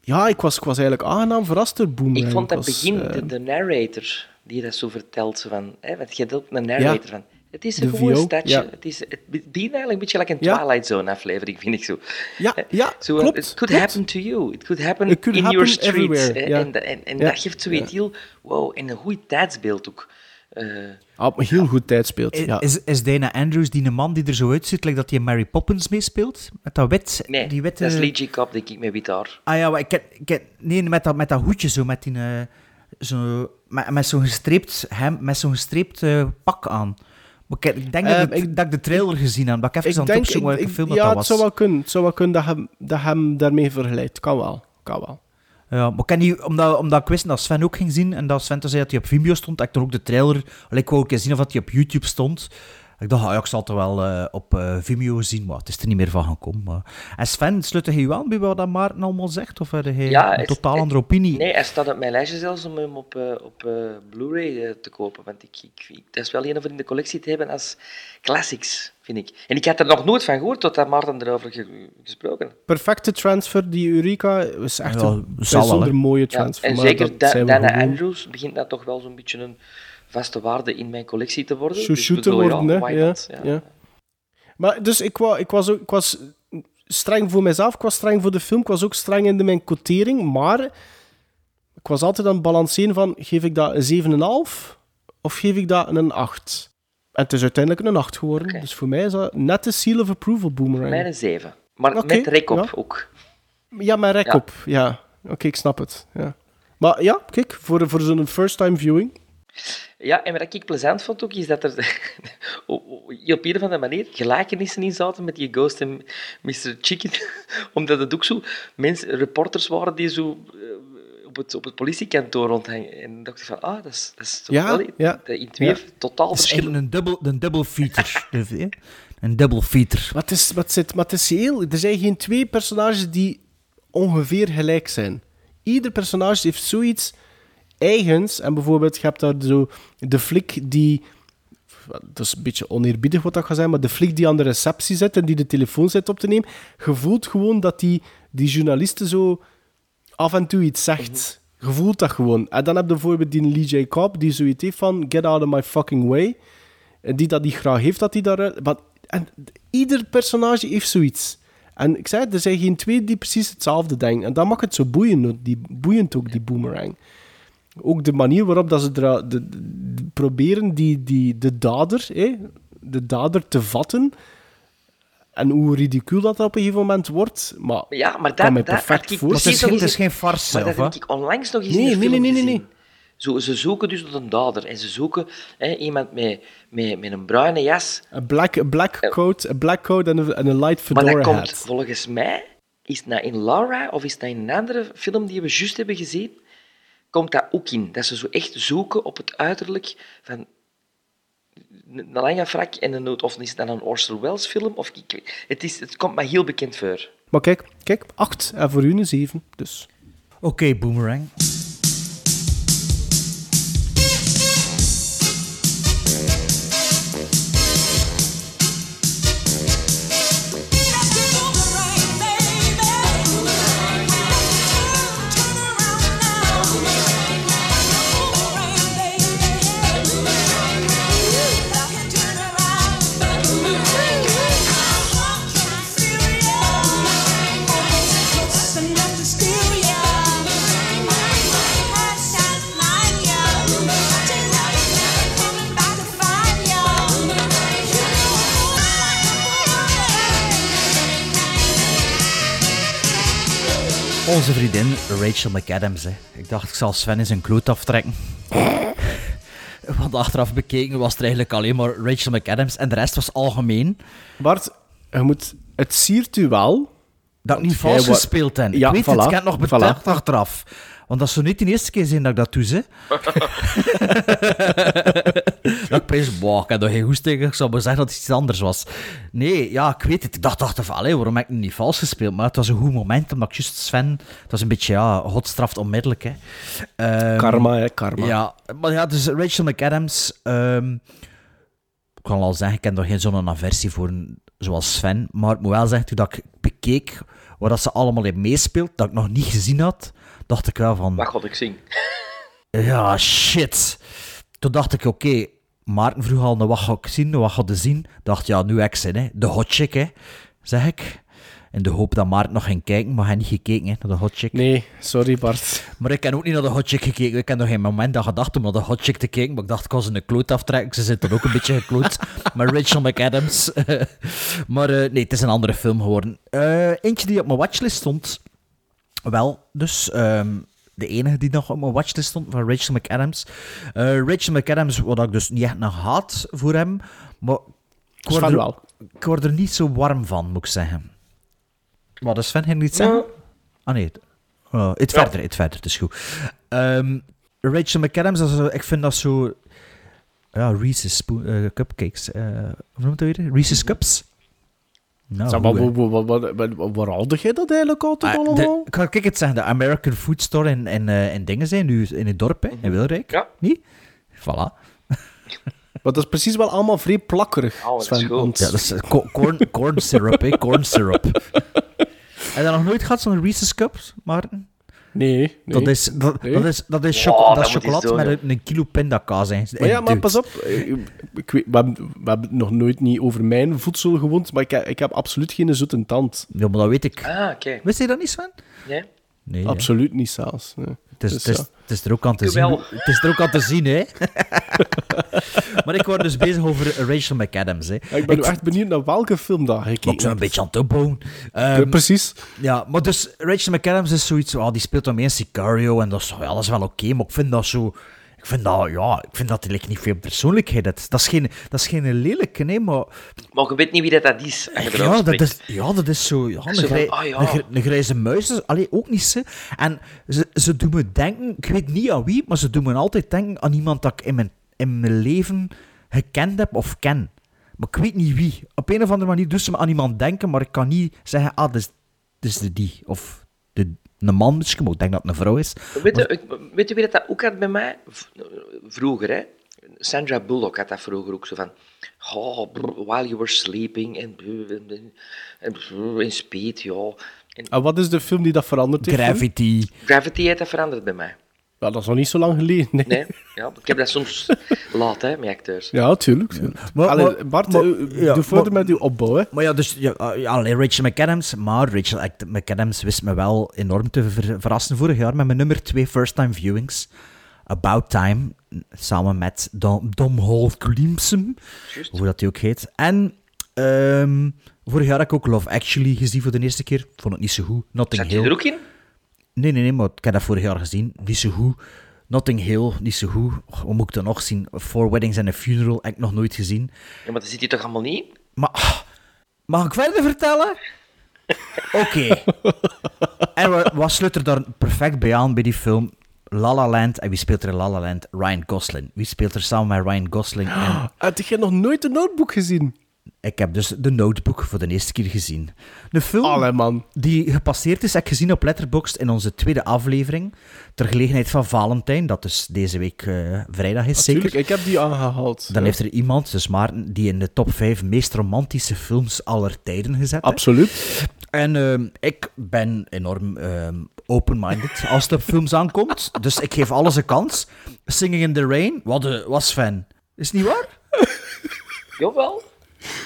Ja, ik was, ik was eigenlijk aangenaam verrast door Boomerang. Ik vond dat was, begin, eh, de, de narrator, die dat zo vertelt, van, hè, want je hebt ook een narrator van, het is een gewoon stadje, ja. het, is, het begint eigenlijk een beetje like een Ja. Twilight Zone aflevering, vind ik zo. Ja, ja Zo, klopt. It could klopt. happen to you, it could happen It could in happen your streets. hè, ja. En, en, en Ja. dat geeft zoiets heel, wow, en een goed tijdsbeeld ook. Een heel goed tijdspeelt. Is, Ja. is, is Dana Andrews die een man die er zo uitziet, like dat hij Mary Poppins meespeelt? Met dat wit, nee, die witte... dat is Lee denk ik, met wit haar. Ah ja, maar ik ken, ik ken- nee, met dat, met dat hoedje zo, met die... eh, zo, met, met zo'n gestreept, hem, met zo'n gestreept eh, pak aan. Maar ik, ik denk dat, Ehm, ik, dat ik de trailer gezien heb, dat ik even ik aan het welke film dat, ja, dat het was. zou wel kunnen. Het zou wel kunnen dat hem, dat hem daarmee vergelijkt. Kan wel. Kan wel. Ja, maar ken niet, omdat, omdat ik wist dat Sven ook ging zien en dat Sven toen zei dat hij op Vimeo stond, had ik toen ook de trailer, ik wou ook eens zien of dat hij op YouTube stond. Ik dacht, ah, ja, ik zal het er wel eh, op eh, Vimeo zien, maar het is er niet meer van gekomen. Maar... En Sven, sluit hij u aan bij wat dat Maarten allemaal zegt? Of heb hij Ja, een totaal andere opinie? Nee, hij staat op mijn lijstje zelfs om hem op, eh, op eh, Blu-ray te kopen. Want ik, ik, ik- dat is wel een van in de collectie te hebben als classics, vind ik. En ik had er nog nooit van gehoord tot dat Maarten erover ge- gesproken. Perfecte transfer, die Eureka. is echt Ja, een bijzonder mooie Ja, transfer. en maar zeker Da- Dana Andrews begint dat toch wel zo'n beetje een vaste waarde in mijn collectie te worden. Zo Dus te ja, worden, hè. Ja. Maar dus ik, wou, ik, was ook, ik was streng voor mezelf, ik was streng voor de film, ik was ook streng in de, mijn quotering, maar ik was altijd aan het balanceren van, geef ik dat een 7,5 of geef ik dat een 8? En het is uiteindelijk een 8 geworden, dus voor mij is dat net de seal of approval boomerang. Mijn een 7. Maar met rekop ja. ook. Ja, mijn rek Ja. op, ja. Oké, ik snap het, ja. Maar ja, kijk, voor, voor zo'n first-time viewing... Ja, en wat ik plezant vond ook, is dat er op een of andere manier gelijkenissen in zaten met die Ghost en Mr. Chicken. Omdat het ook zo mensen, reporters waren die zo eh, op het, op het politiekantoor rondhangen. En dan dacht ik van, ah, dat is, dat is toch Ja, wel in, ja. in twee Ja. totaal Het is verschillende... een dubbel, een dubbel feature. een dubbel feature. Wat is, wat zit, maar het is heel... Er zijn geen twee personages die ongeveer gelijk zijn. Ieder personage heeft zoiets eigens. En bijvoorbeeld, je hebt daar zo de flik die... Dat is een beetje oneerbiedig wat dat gaat zijn, maar de flik die aan de receptie zit en die de telefoon zit op te nemen, je voelt gewoon dat die, die journalisten zo af en toe iets zegt. Je voelt dat gewoon. En dan heb je bijvoorbeeld die Lee J. Cobb, die zoiets heeft van get out of my fucking way. En die dat niet graag heeft dat hij daar... Maar, en ieder personage heeft zoiets. En ik zei, er zijn geen twee die precies hetzelfde denken. En dat maakt het zo boeiend, die, boeiend ook, die boomerang. Ook de manier waarop dat ze de, de- proberen die, die, de dader, hè, de dader te vatten. En hoe ridicuul dat op een gegeven moment wordt. Maar, Ja, maar kan dat, mij dat het is geen farce, Maar dat of heb ik onlangs nog eens Nee, in nee, film nee, nee, gezien. nee. Zo, ze zoeken dus tot een dader. En ze zoeken hè, iemand met, met, met een bruine jas. Een black, black coat, een black coat en een, en een light Maar fedora dat komt hat. volgens mij... Is het nou in Laura of is het nou in een andere film die we juist hebben gezien? Komt dat ook in. Dat ze zo echt zoeken op het uiterlijk van een lange frak en een Of is het dan een Orson Welles film? Of, het, is, het komt mij heel bekend voor. Maar kijk, kijk, 8 en voor u een 7. Dus. Oké, Boomerang. Onze vriendin Rachel McAdams. Hè. Ik dacht, ik zal Sven eens een kloot aftrekken. Want achteraf bekeken was er eigenlijk alleen maar Rachel McAdams en de rest was algemeen. Bart, je moet, het siert u wel. Dat ik niet vals gespeeld heb. Ja, ik weet voilà, het, ik heb het nog bedacht voilà. achteraf. Want dat is zo niet de eerste keer zijn dat ik dat doe, hè. dat ik precies, boah, ik heb nog geen goesting, ik zou maar zeggen dat het iets anders was. Nee, ja, ik weet het. Ik dacht, dacht van, allee, waarom heb ik nu niet vals gespeeld? Maar het was een goed moment, omdat ik juist Sven... Het was een beetje, ja, hotstraft onmiddellijk, hè. Ehm, Karma, hè, karma. Ja, maar ja, dus Rachel McAdams... ehm, ik kan al zeggen, ik heb er geen zo'n aversie voor, een- zoals Sven. Maar ik moet wel zeggen, toen dat ik bekeek waar dat ze allemaal in meespeelt, dat ik nog niet gezien had, dacht ik wel van... Wat god ik zing? Ja, shit. Toen dacht ik, oké, Maarten vroeg al, nou, wat ga ik zien, nou, wat ga je zien? dacht, ja, nu ik zin, hè. De hot chick, hè, zeg ik. In de hoop dat Maarten nog ging kijken, maar hij heeft niet gekeken, hè, naar de hot chick. Nee, sorry Bart. Maar ik heb ook niet naar de hot chick gekeken. Ik heb nog geen moment aan gedacht om naar de hot chick te kijken. Maar ik dacht, ik was een kloot aftrekken. Ze zit er ook een beetje gekloot. Maar Rachel McAdams. maar eh, nee, het is een andere film geworden. Eh, eentje die op mijn watchlist stond. Wel, dus ehm, de enige die nog op mijn watchlist stond van Rachel McAdams. Eh, Rachel McAdams, wat ik dus niet echt naar haat voor hem. Maar ik word, er, wel. ik word er niet zo warm van, moet ik zeggen. Wat is Sven ging niet zeggen? Ah nee. Oh, het verder, het verder, het is goed. Ehm, Rachel McAdams, is zo- ik vind dat zo... Ja, Reese's eh, cupcakes. eh hoe noemt dat weer? Reese's cups? Nou, waar, waar, waar, waar, waar, waar haalde jij dat eigenlijk altijd Ah, allemaal? de, ik ga kijk het zeggen, de American Food Store in, in, eh, in dingen zijn, nu in het dorp, hè, in Wilrijk. Ja. Niet? Voilà. Maar dat is precies wel allemaal vrij plakkerig, Oh, dat is Sven. goed. want- Ja, dat is eh, co- corn, corn syrup, hè, corn syrup. Heb je dat nog nooit gehad, zo'n Reese's cups, Maarten? Nee, nee. Dat is, dat, Nee. dat is, dat is, Wow, choco- dat is chocolade met een, een kilo pindakaas. hè. Maar ja, maar pas op. eh, Ik weet, we, hebben, we hebben het nog nooit niet over mijn voedsel gewoond, maar ik, heb- ik heb absoluut geen zoete tand. Ja, maar dat weet ik. Ah, oké. Wist je dat niet, Sven? Nee? Nee. Absoluut niet zelfs. nee. Het is, Dus het, is, ja. het is er ook aan te zien. Het is er ook aan te zien, hè. maar ik word dus bezig over Rachel McAdams, hè. Ja, ik ben echt benieuwd naar welke film dat Maar ik gekeken ben een beetje aan het opbouwen. Ja, Ehm, precies. Ja, maar dus Rachel McAdams is zoiets... Oh, die speelt dan mee in Sicario en dat is, ja, dat is wel oké, maar ik vind dat zo... Ik Ik vind dat, ja, ik vind dat like, niet veel persoonlijkheid. Dat, dat, is geen, dat is geen lelijke, nee, maar... Maar je weet niet wie dat, dat is. Ja, dat is, ja, dat is zo... Ja, een, Zo van, grij- ah, ja. een, gr- een grijze muis, allee, ook niet ze. En ze, ze doen me denken, ik weet niet aan wie, maar ze doen me altijd denken aan iemand dat ik in mijn, in mijn leven gekend heb of ken. Maar ik weet niet wie. Op een of andere manier doet ze me aan iemand denken, maar ik kan niet zeggen, ah, dat is, dat is de die. Of de, een man misschien, maar ik denk dat het een vrouw is. Weet je, ik- weet je wie dat, dat ook had bij mij? Vroeger, hè? Sandra Bullock had dat vroeger ook zo van. Oh, brr, while you were sleeping en, en speed, ja. En En wat is de film die dat veranderd heeft? Gravity. Gravity heeft dat veranderd bij mij. Ja, dat is nog niet zo lang geleden. Nee. Nee, ja, ik heb dat soms laat, hè, met acteurs. Ja, tuurlijk. tuurlijk. Maar- Allee, maar- Bart, maar- eh, ja, doe verder met uw opbouw, hè. Maar ja, dus ja, allee, Rachel McAdams. Maar Rachel McAdams wist me wel enorm te ver- verrassen vorig jaar met mijn nummer twee first-time viewings. About Time, samen met Dom, Dom Hall Gleamsum, hoe dat hij ook heet. En ehm, vorig jaar heb ik ook Love Actually gezien voor de eerste keer. Vond het niet zo goed. Notting Zat je Hill. er ook in? Nee, nee, nee, maar ik heb dat vorig jaar gezien. Niet zo goed. Notting Hill, niet zo goed. Och, Wat moet ik dan nog zien? Four Weddings and a Funeral, heb ik nog nooit gezien. Ja, maar dat zit hier toch allemaal niet? Maar ah, mag ik verder vertellen? Oké. en wa- wat sluit er daar perfect bij aan bij die film? La La Land. En wie speelt er in La La Land? Ryan Gosling. Wie speelt er samen met Ryan Gosling? En Had je nog nooit de notebook gezien? Ik heb dus de Notebook voor de eerste keer gezien. Een film Allee, man. die gepasseerd is, heb ik gezien op Letterboxd in onze tweede aflevering. Ter gelegenheid van Valentijn, dat dus deze week eh, vrijdag is, zeker. Tuurlijk, ik heb die aangehaald. Dan Ja. heeft er iemand, dus Maarten, die in de top 5 meest romantische films aller tijden gezet. hè. Absoluut. En ehm, ik ben enorm ehm, open-minded als het op films aankomt. Dus ik geef alles een kans. Singing in the Rain, wat een was fan. Is niet waar? Jawel.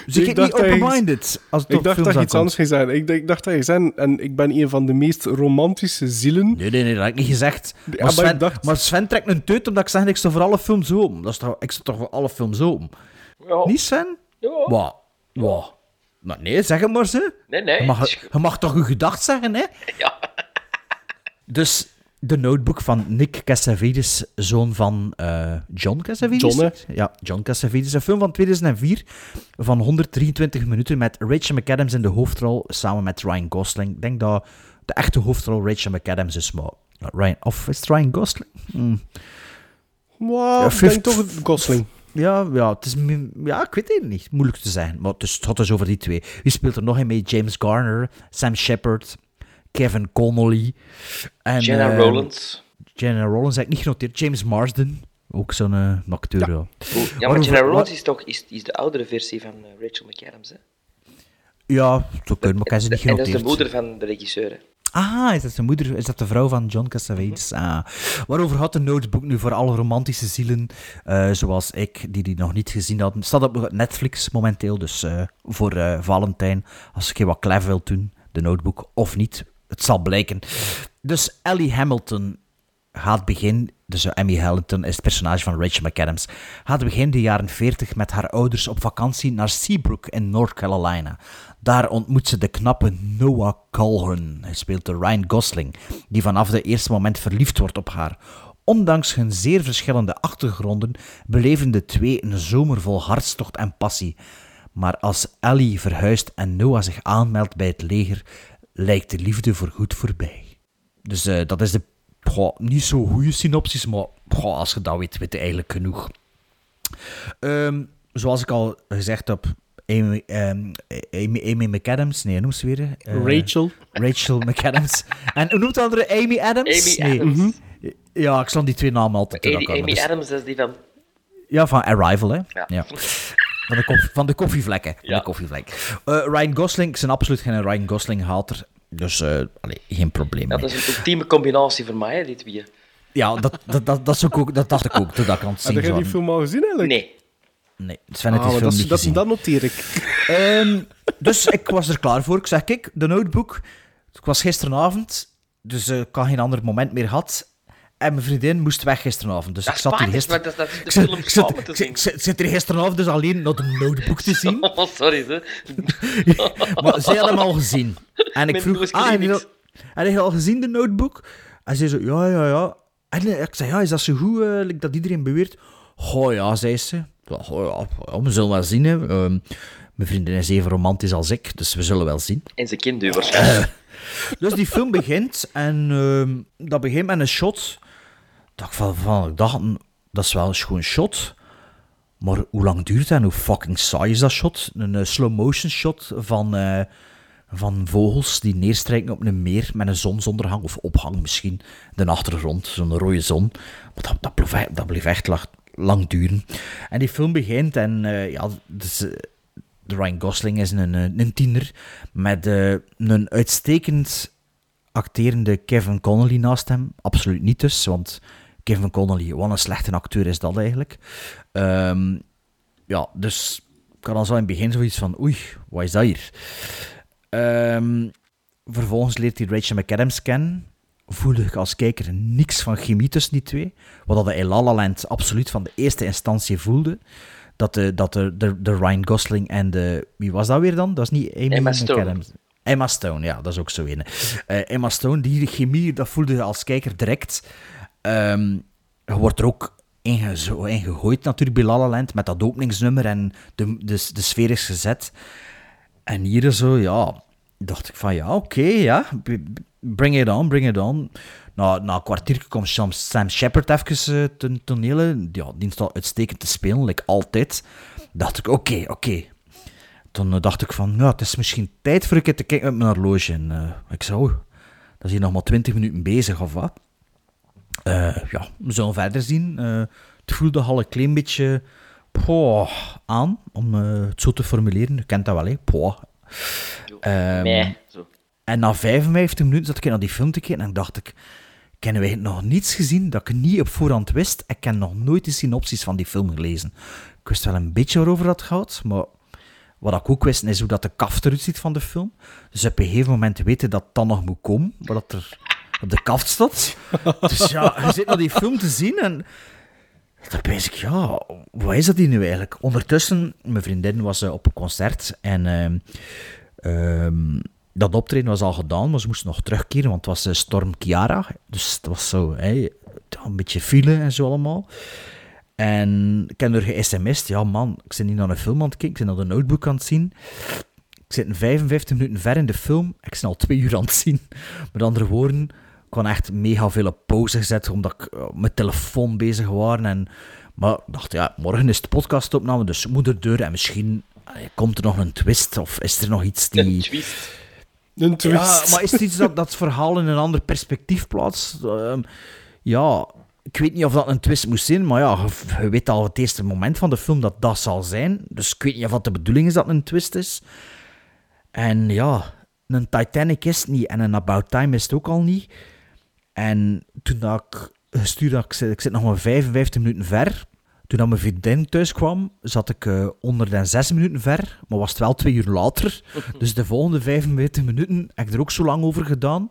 Dus ik Ik niet dacht dat je- open-minded als het Ik dacht dat je iets anders ging zijn. Ik, dacht- ik dacht dat je zei, en ik ben een van de meest romantische zielen. Nee, nee, nee, dat heb ik niet gezegd. Ja, Maar, Sven, ik dacht- maar Sven trekt een teut omdat ik zeg, ik sta voor alle films open. Dat is toch, ik sta toch voor alle films open. Ja. Niet Sven? Ja. Wat? Wat? Maar nee, zeg het maar ze. Nee, nee. Je mag, je mag toch uw gedacht zeggen, hè? Ja. Dus de notebook van Nick Cassavetes, zoon van eh, John Cassavetes. John, Ja, John Cassavetes. Een film van 2004 van 123 minuten met Rachel McAdams in de hoofdrol samen met Ryan Gosling. Ik denk dat de echte hoofdrol Rachel McAdams is, maar... Ryan, of is het Ryan Gosling? Hmm. Wow, Ja, ik denk toch Gosling. Ja, ja, het is, ja, ik weet het niet. Moeilijk te zeggen. Maar het, is, het gaat dus over die twee. Wie speelt er nog in mee? James Garner, Sam Shepard, Kevin Connolly. En, Jenna eh, Rollins. Jenna Rollins heb ik niet genoteerd. James Marsden, ook zo'n eh, acteur. Ja. Ja, maar Jenna Rollins is toch is, is de oudere versie van eh, Rachel McAdams, hè? Ja, zo kunnen, maar ik heb ze niet En dat is genoteerd. de moeder van de regisseur, hè? Ah, is dat de moeder? Is dat de vrouw van John Cassavetes? Ah. Waarover had de notebook nu voor alle romantische zielen, eh, zoals ik, die die nog niet gezien hadden? Staat op Netflix momenteel, dus eh, voor eh, Valentijn, als ik je wat clever wil doen, de notebook, of niet, het zal blijken. Dus Ellie Hamilton gaat begin, dus Emmy Hamilton is het personage van Rachel McAdams, gaat begin de jaren 40 met haar ouders op vakantie naar Seabrook in North Carolina. Daar ontmoet ze de knappe Noah Cullen. Hij speelt de Ryan Gosling, die vanaf het eerste moment verliefd wordt op haar. Ondanks hun zeer verschillende achtergronden beleven de twee een zomer vol hartstocht en passie. Maar als Ellie verhuist en Noah zich aanmeldt bij het leger, lijkt de liefde voorgoed voorbij. Dus eh, dat is de goh, niet zo goede synopsis, maar goh, als je dat weet, weet je eigenlijk genoeg. Ehm, zoals ik al gezegd heb, Amy, ehm, Amy, Amy McAdams, nee, hoe noem ze weer? eh? Rachel. Rachel McAdams. En hoe noemt de andere? Amy Adams? Amy Nee. Adams. Ja, ik sla die twee namen altijd Amy, elkaar. Amy dus- Adams, is die van... ja, van Arrival, hè? Ja. Van, de koffie, van de koffievlekken. Van Ja. de koffievlek. Eh, Ryan Gosling, ik ben absoluut geen Ryan Gosling-hater. Dus eh, allee, geen probleem. Mee. dat is een ultieme combinatie voor mij, hè, die twee. Ja, dat, dat, dat, dat, is ook, ook- dat dacht ik ook toen ik aan het zien Heb jij die film al gezien eigenlijk? Nee. Nee, Sven heeft Ah, die maar film dat, niet dat, gezien. dat noteer ik. Ehm, dus ik was er klaar voor. Ik zeg, kijk, de notebook. Ik was gisteravond, dus eh, ik had geen ander moment meer gehad. En mijn vriendin moest weg gisteravond. Dus Dat ik zat hier spijtig, gisteren... maar dat, dat is de Ik film te zien. hier gisteravond dus alleen naar de notebook te zien. Oh, sorry, hè. maar zij had hem al gezien. En ik Met vroeg, ah, heb je, al, heb je al gezien, de notebook? En zij zo, ja, ja, ja. En eh, ik zei, ja, is dat zo goed eh, dat iedereen beweert? Goh, ja, zei ze. Goh, ja, ja, we zullen wel zien. Hè. Ehm, mijn vriendin is even romantisch als ik, dus we zullen wel zien. En ze kent u waarschijnlijk. Dus die film begint en ehm, dat begint met een shot. Ik van, van ik dacht, dat is wel een schoon shot. Maar hoe lang duurt dat en hoe fucking saai is dat shot? Een eh, slow motion shot van, eh, van vogels die neerstrijken op een meer met een zonsondergang of opgang misschien. De achtergrond, zo'n rode zon. Maar dat, dat, bleef, dat echt lang, lang duren. En die film begint en eh, ja, dus, Ryan Gosling is een, een, tiener met een uitstekend acterende Kevin Connolly naast hem. Absoluut niet dus, want Kevin Connolly, wat een slechte acteur is dat eigenlijk. Ehm, ja, dus ik had al zo in het begin zoiets van, oei, wat is dat hier? Ehm, vervolgens leert hij Rachel McAdams kennen. Voelde ik als kijker niks van chemie tussen die twee. Wat dat in La La Land absoluut van de eerste instantie voelde. Dat de, dat de, de, de Ryan Gosling en de... Wie was dat weer dan? Dat is niet Amy Emma Stone. McAdams. Emma Stone, ja, dat is ook zo een. Eh, Emma Stone, die chemie, dat voelde je als kijker direct. Ehm, je wordt er ook in, gegooid natuurlijk bij La La Land, met dat openingsnummer en de, de, sfeer is gezet. En hier zo, ja, dacht ik van ja, oké, ja, bring it on, bring it on. Na, na een kwartier komt Sam, Shepard even eh, ten tonele. Ja, die uitstekend te spelen, like altijd. Dacht ik, oké, oké. Toen eh, dacht ik van, ja, het is misschien tijd voor een keer te kijken met mijn horloge. En eh, ik zou, dat is hier nog maar 20 minuten bezig of wat. Eh, ja, we zullen verder zien. Eh, het voelde al een klein beetje poh, aan, om eh, het zo te formuleren. Je kent dat wel, hè? Poh. Meh, zo. En na 55 minuten zat ik naar die film te kijken en dacht ik, heb eigenlijk nog niets gezien dat ik niet op voorhand wist. Ik heb nog nooit de synopsis van die film gelezen. Ik wist wel een beetje waarover dat gaat, maar wat ik ook wist is hoe dat de kaft eruit ziet van de film. Dus op een gegeven moment weten dat dat nog moet komen, wat dat er op de kaft staat. Dus ja, je zit naar die film te zien en dan ben ik, ja, wat is dat hier nu eigenlijk? Ondertussen, mijn vriendin was eh, op een concert en ehm, ehm, dat optreden was al gedaan, maar ze moesten nog terugkeren, want het was eh, Storm Kiara. Dus het was zo, hè, een beetje file en zo allemaal. En ik heb er ge-sms'd, ja man, ik zit niet naar een film aan het kijken, ik zit naar de notebook aan het zien. Ik zit 55 minuten ver in de film, ik ben al twee uur aan het zien. Met andere woorden, ik had echt mega veel op pauze gezet, omdat ik eh, met telefoon bezig was. En, maar ik dacht, ja, morgen is de podcastopname, dus ik moet er deur en misschien eh, komt er nog een twist, of is er nog iets die... Een twist. Een twist. Ja, maar is het iets dat dat verhaal in een ander perspectief plaatst? Ehm, ja, ik weet niet of dat een twist moest zijn, maar ja, je, je weet al het eerste moment van de film dat dat zal zijn. Dus ik weet niet of dat de bedoeling is dat het een twist is. En ja, een Titanic is het niet en een About Time is het ook al niet. En toen dat ik gestuurd had, ik zit, ik zit nog maar 55 minuten ver. Toen dat mijn vriendin thuis kwam, zat ik eh 106 minuten ver, maar was het wel twee uur later. Dus de volgende 55 minuten heb ik er ook zo lang over gedaan.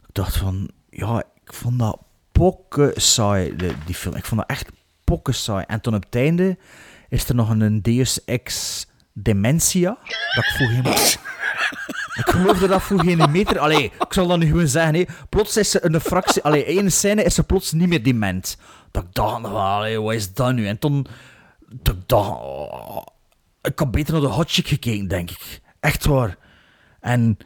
Ik dacht van, ja, ik vond dat pokken saai, de, die film. Ik vond dat echt pokken saai. En toen op het einde is er nog een Deus Ex Dementia. Dat ik voor geen... Ik geloofde dat voor geen meter. Allee, ik zal dat nu gewoon zeggen. Hè. Plots is ze een fractie... Allee, één scène is ze plots niet meer dement. Dat ik dacht, nou, allee, wat is dat nu? En toen... Dat ik dacht... oh, ik had beter naar de hot chick gekeken, denk ik. Echt waar. En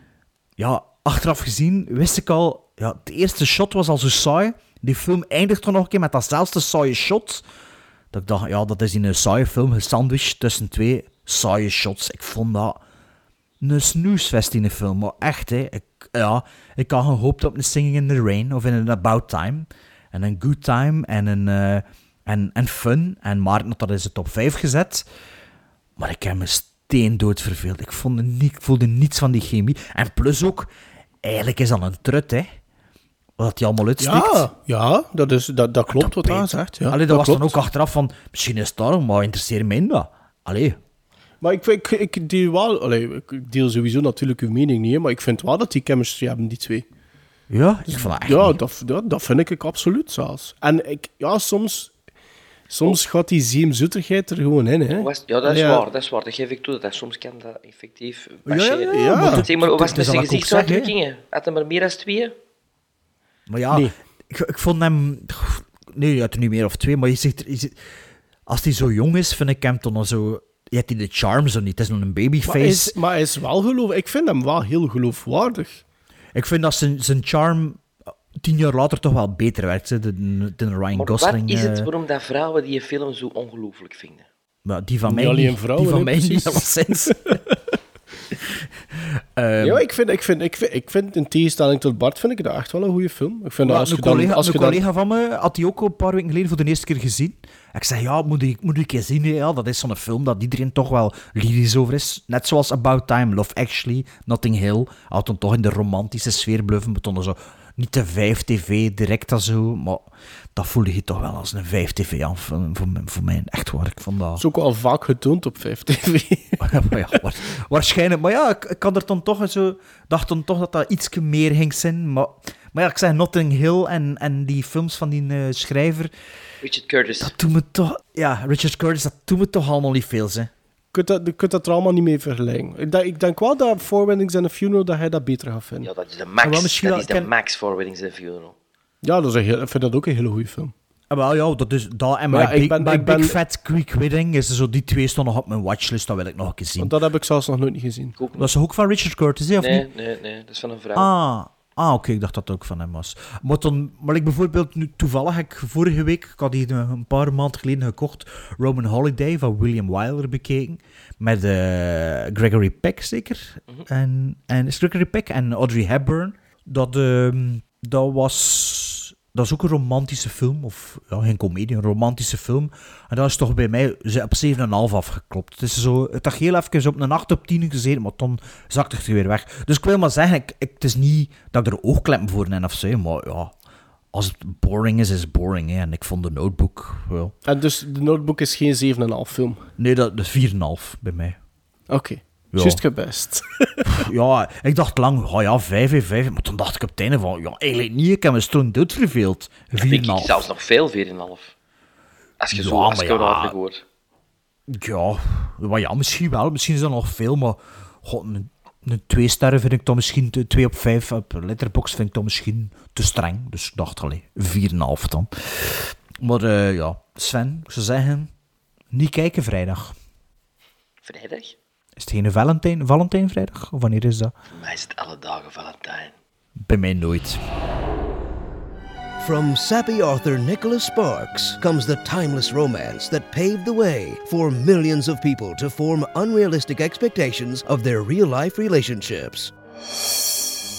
ja, achteraf gezien wist ik al... Ja, de eerste shot was al zo saai. Die film eindigt toch nog een keer met datzelfde saaie shot. Dat ik dacht, ja, dat is in een saaie film gesandwiched tussen twee saaie shots. Ik vond dat een snoesfest in de film. Maar echt, hè. Ik, ja, ik had gehoopt op een Singing in the Rain of in een About Time. En een Good Time en een... eh, en, en Fun. En Maarten had dat in zijn top 5 gezet. Maar ik heb me steendood verveeld. Ik, vond niet, ik voelde niets van die chemie. En plus ook, eigenlijk is dat een trut, hè. Wat hij allemaal uitsteekt. Ja, ja dat, is, dat, dat klopt wat hij zegt. Ja, Allee, dat, was klopt. dan ook achteraf van, misschien is het daarom, maar interesseert me in dat. Allee. Maar ik, ik, ik deel wel... Allee, ik deel sowieso natuurlijk uw mening niet, maar ik vind wel dat die chemistry hebben, die twee. Ja, ik vond dat echt Ja, dat, dat, dat vind ik absoluut zelfs. En ik, ja, soms, soms gaat die zeemzoeterigheid er gewoon in, hè. Was- Ja, dat is Ja. waar, dat is waar. Dat geef ik toe. Dat soms kan dat effectief Ja, ja, ja, maar Zeg maar, hoe was het zijn gezichtsuitdrukkingen? Had hij maar meer dan twee? Maar ja, Nee. ik, ik vond hem... Nee, je had er niet meer of twee, maar je zegt... Je zegt als hij zo jong is, vind ik hem toch nog zo... Je hebt die de charm zo niet. Het is nog een babyface. Maar hij is, maar hij is wel geloof... Ik vind hem wel heel geloofwaardig. Ik vind dat zijn, zijn charm tien jaar later toch wel beter werkt, hè, de, de Ryan Maar Gosling. wat is het eh, waarom dat vrouwen die film zo ongelooflijk vinden? maar die van Niet mij alleen niet. vrouwen, die van mij niet, alleszins. Ehm, ja, ik vind, ik, vind, ik, vind, ik vind, in tegenstelling tot Bart, vind ik dat echt wel een goede film. Ik vind dat Ja, als een collega, Als een collega van me had die ook een paar weken geleden voor de eerste keer gezien. Ik zei, ja, moet ik, moet ik eens zien. Ja, dat is zo'n film dat iedereen toch wel lyrisch over is. Net zoals About Time, Love Actually, Notting Hill. Had dan toch in de romantische sfeer bluffen. Toen zo niet te 5 tv, direct als zo. Maar dat voelde je toch wel als een 5 tv aan voor, voor, voor mij. Echt waar, ik vond dat... is ook wel vaak getoond op 5 TV. maar ja, waar- waarschijnlijk. Maar ja, ik, ik had er dan toch zo... Dacht dan toch dat dat iets meer ging zijn. Maar, maar ja, ik zei Notting Hill en, en die films van die eh, schrijver... Richard Curtis. Dat doet me toch... Ja, Richard Curtis, dat doet me toch allemaal niet veel, hè. Je kunt dat, je kunt dat er allemaal niet mee vergelijken. Ik denk, ik denk wel dat Four Weddings and a Funeral dat hij dat beter gaat vinden. Ja, dat is de max. wel misschien Dat is de ken- max voor Weddings and a Funeral. Ja, dat is een heel, ik vind dat ook een hele goede film. Ah, wel, ja, dat is dat. En Maar ja, ik Big, ben- ik ben- Big Fat Greek Wedding, is zo, die twee staan nog op mijn watchlist, dat wil ik nog een keer zien. Want dat heb ik zelfs nog nooit niet gezien. Dat is ook van Richard Curtis, hè, of Nee, niet? nee, nee, dat is van een vrouw. Ah, ah oké, ik dacht dat het ook van hem was. Maar, dan, maar ik bijvoorbeeld, nu, toevallig heb ik vorige week, ik had die een paar maanden geleden gekocht, Roman Holiday van William Wyler bekeken. Met eh, Gregory Peck zeker. en, en is Gregory Peck en Audrey Hepburn. Dat, ehm, dat was... Dat is ook een romantische film, of ja, geen comedie, een romantische film. En dat is toch bij mij ze- op 7,5 afgeklopt. Het is zo, het had heel even op een 8 op 10 gezeten, maar dan zakte het weer weg. Dus ik wil maar zeggen, ik, ik- het is niet dat ik er oogkleppen voor heb of zo, maar ja, als het boring is, is het boring. Hè. En ik vond de notebook, wel. En dus de Notebook is geen 7,5 film. Nee, dat, dat is 4,5 bij mij. Oké, Ja. juist gebest. Ja, ik dacht lang, oh ja, 5 en 5. Maar toen dacht ik op het einde van, ja, eigenlijk niet, ik heb me stroom dood verveeld. 4,5. Ik denk ik zelfs nog veel, 4,5. Als je Ja, zo als ja. hoort. Ja, maar ja, misschien wel. Misschien is dat nog veel, maar god, een, een twee sterren vind ik dan misschien, te- twee op vijf op Letterboxd vind ik dan misschien te streng. Dus ik dacht, allee, vier en een half dan. Maar eh, ja, Sven, ik zou zeggen, niet kijken vrijdag. Vrijdag? Is het geen Valentijn, Valentijnvrijdag? Of wanneer is dat? Voor mij is het alle dagen Valentijn. Bij mij nooit. From sappy author Nicholas Sparks comes the timeless romance that paved the way for millions of people to form unrealistic expectations of their real life relationships.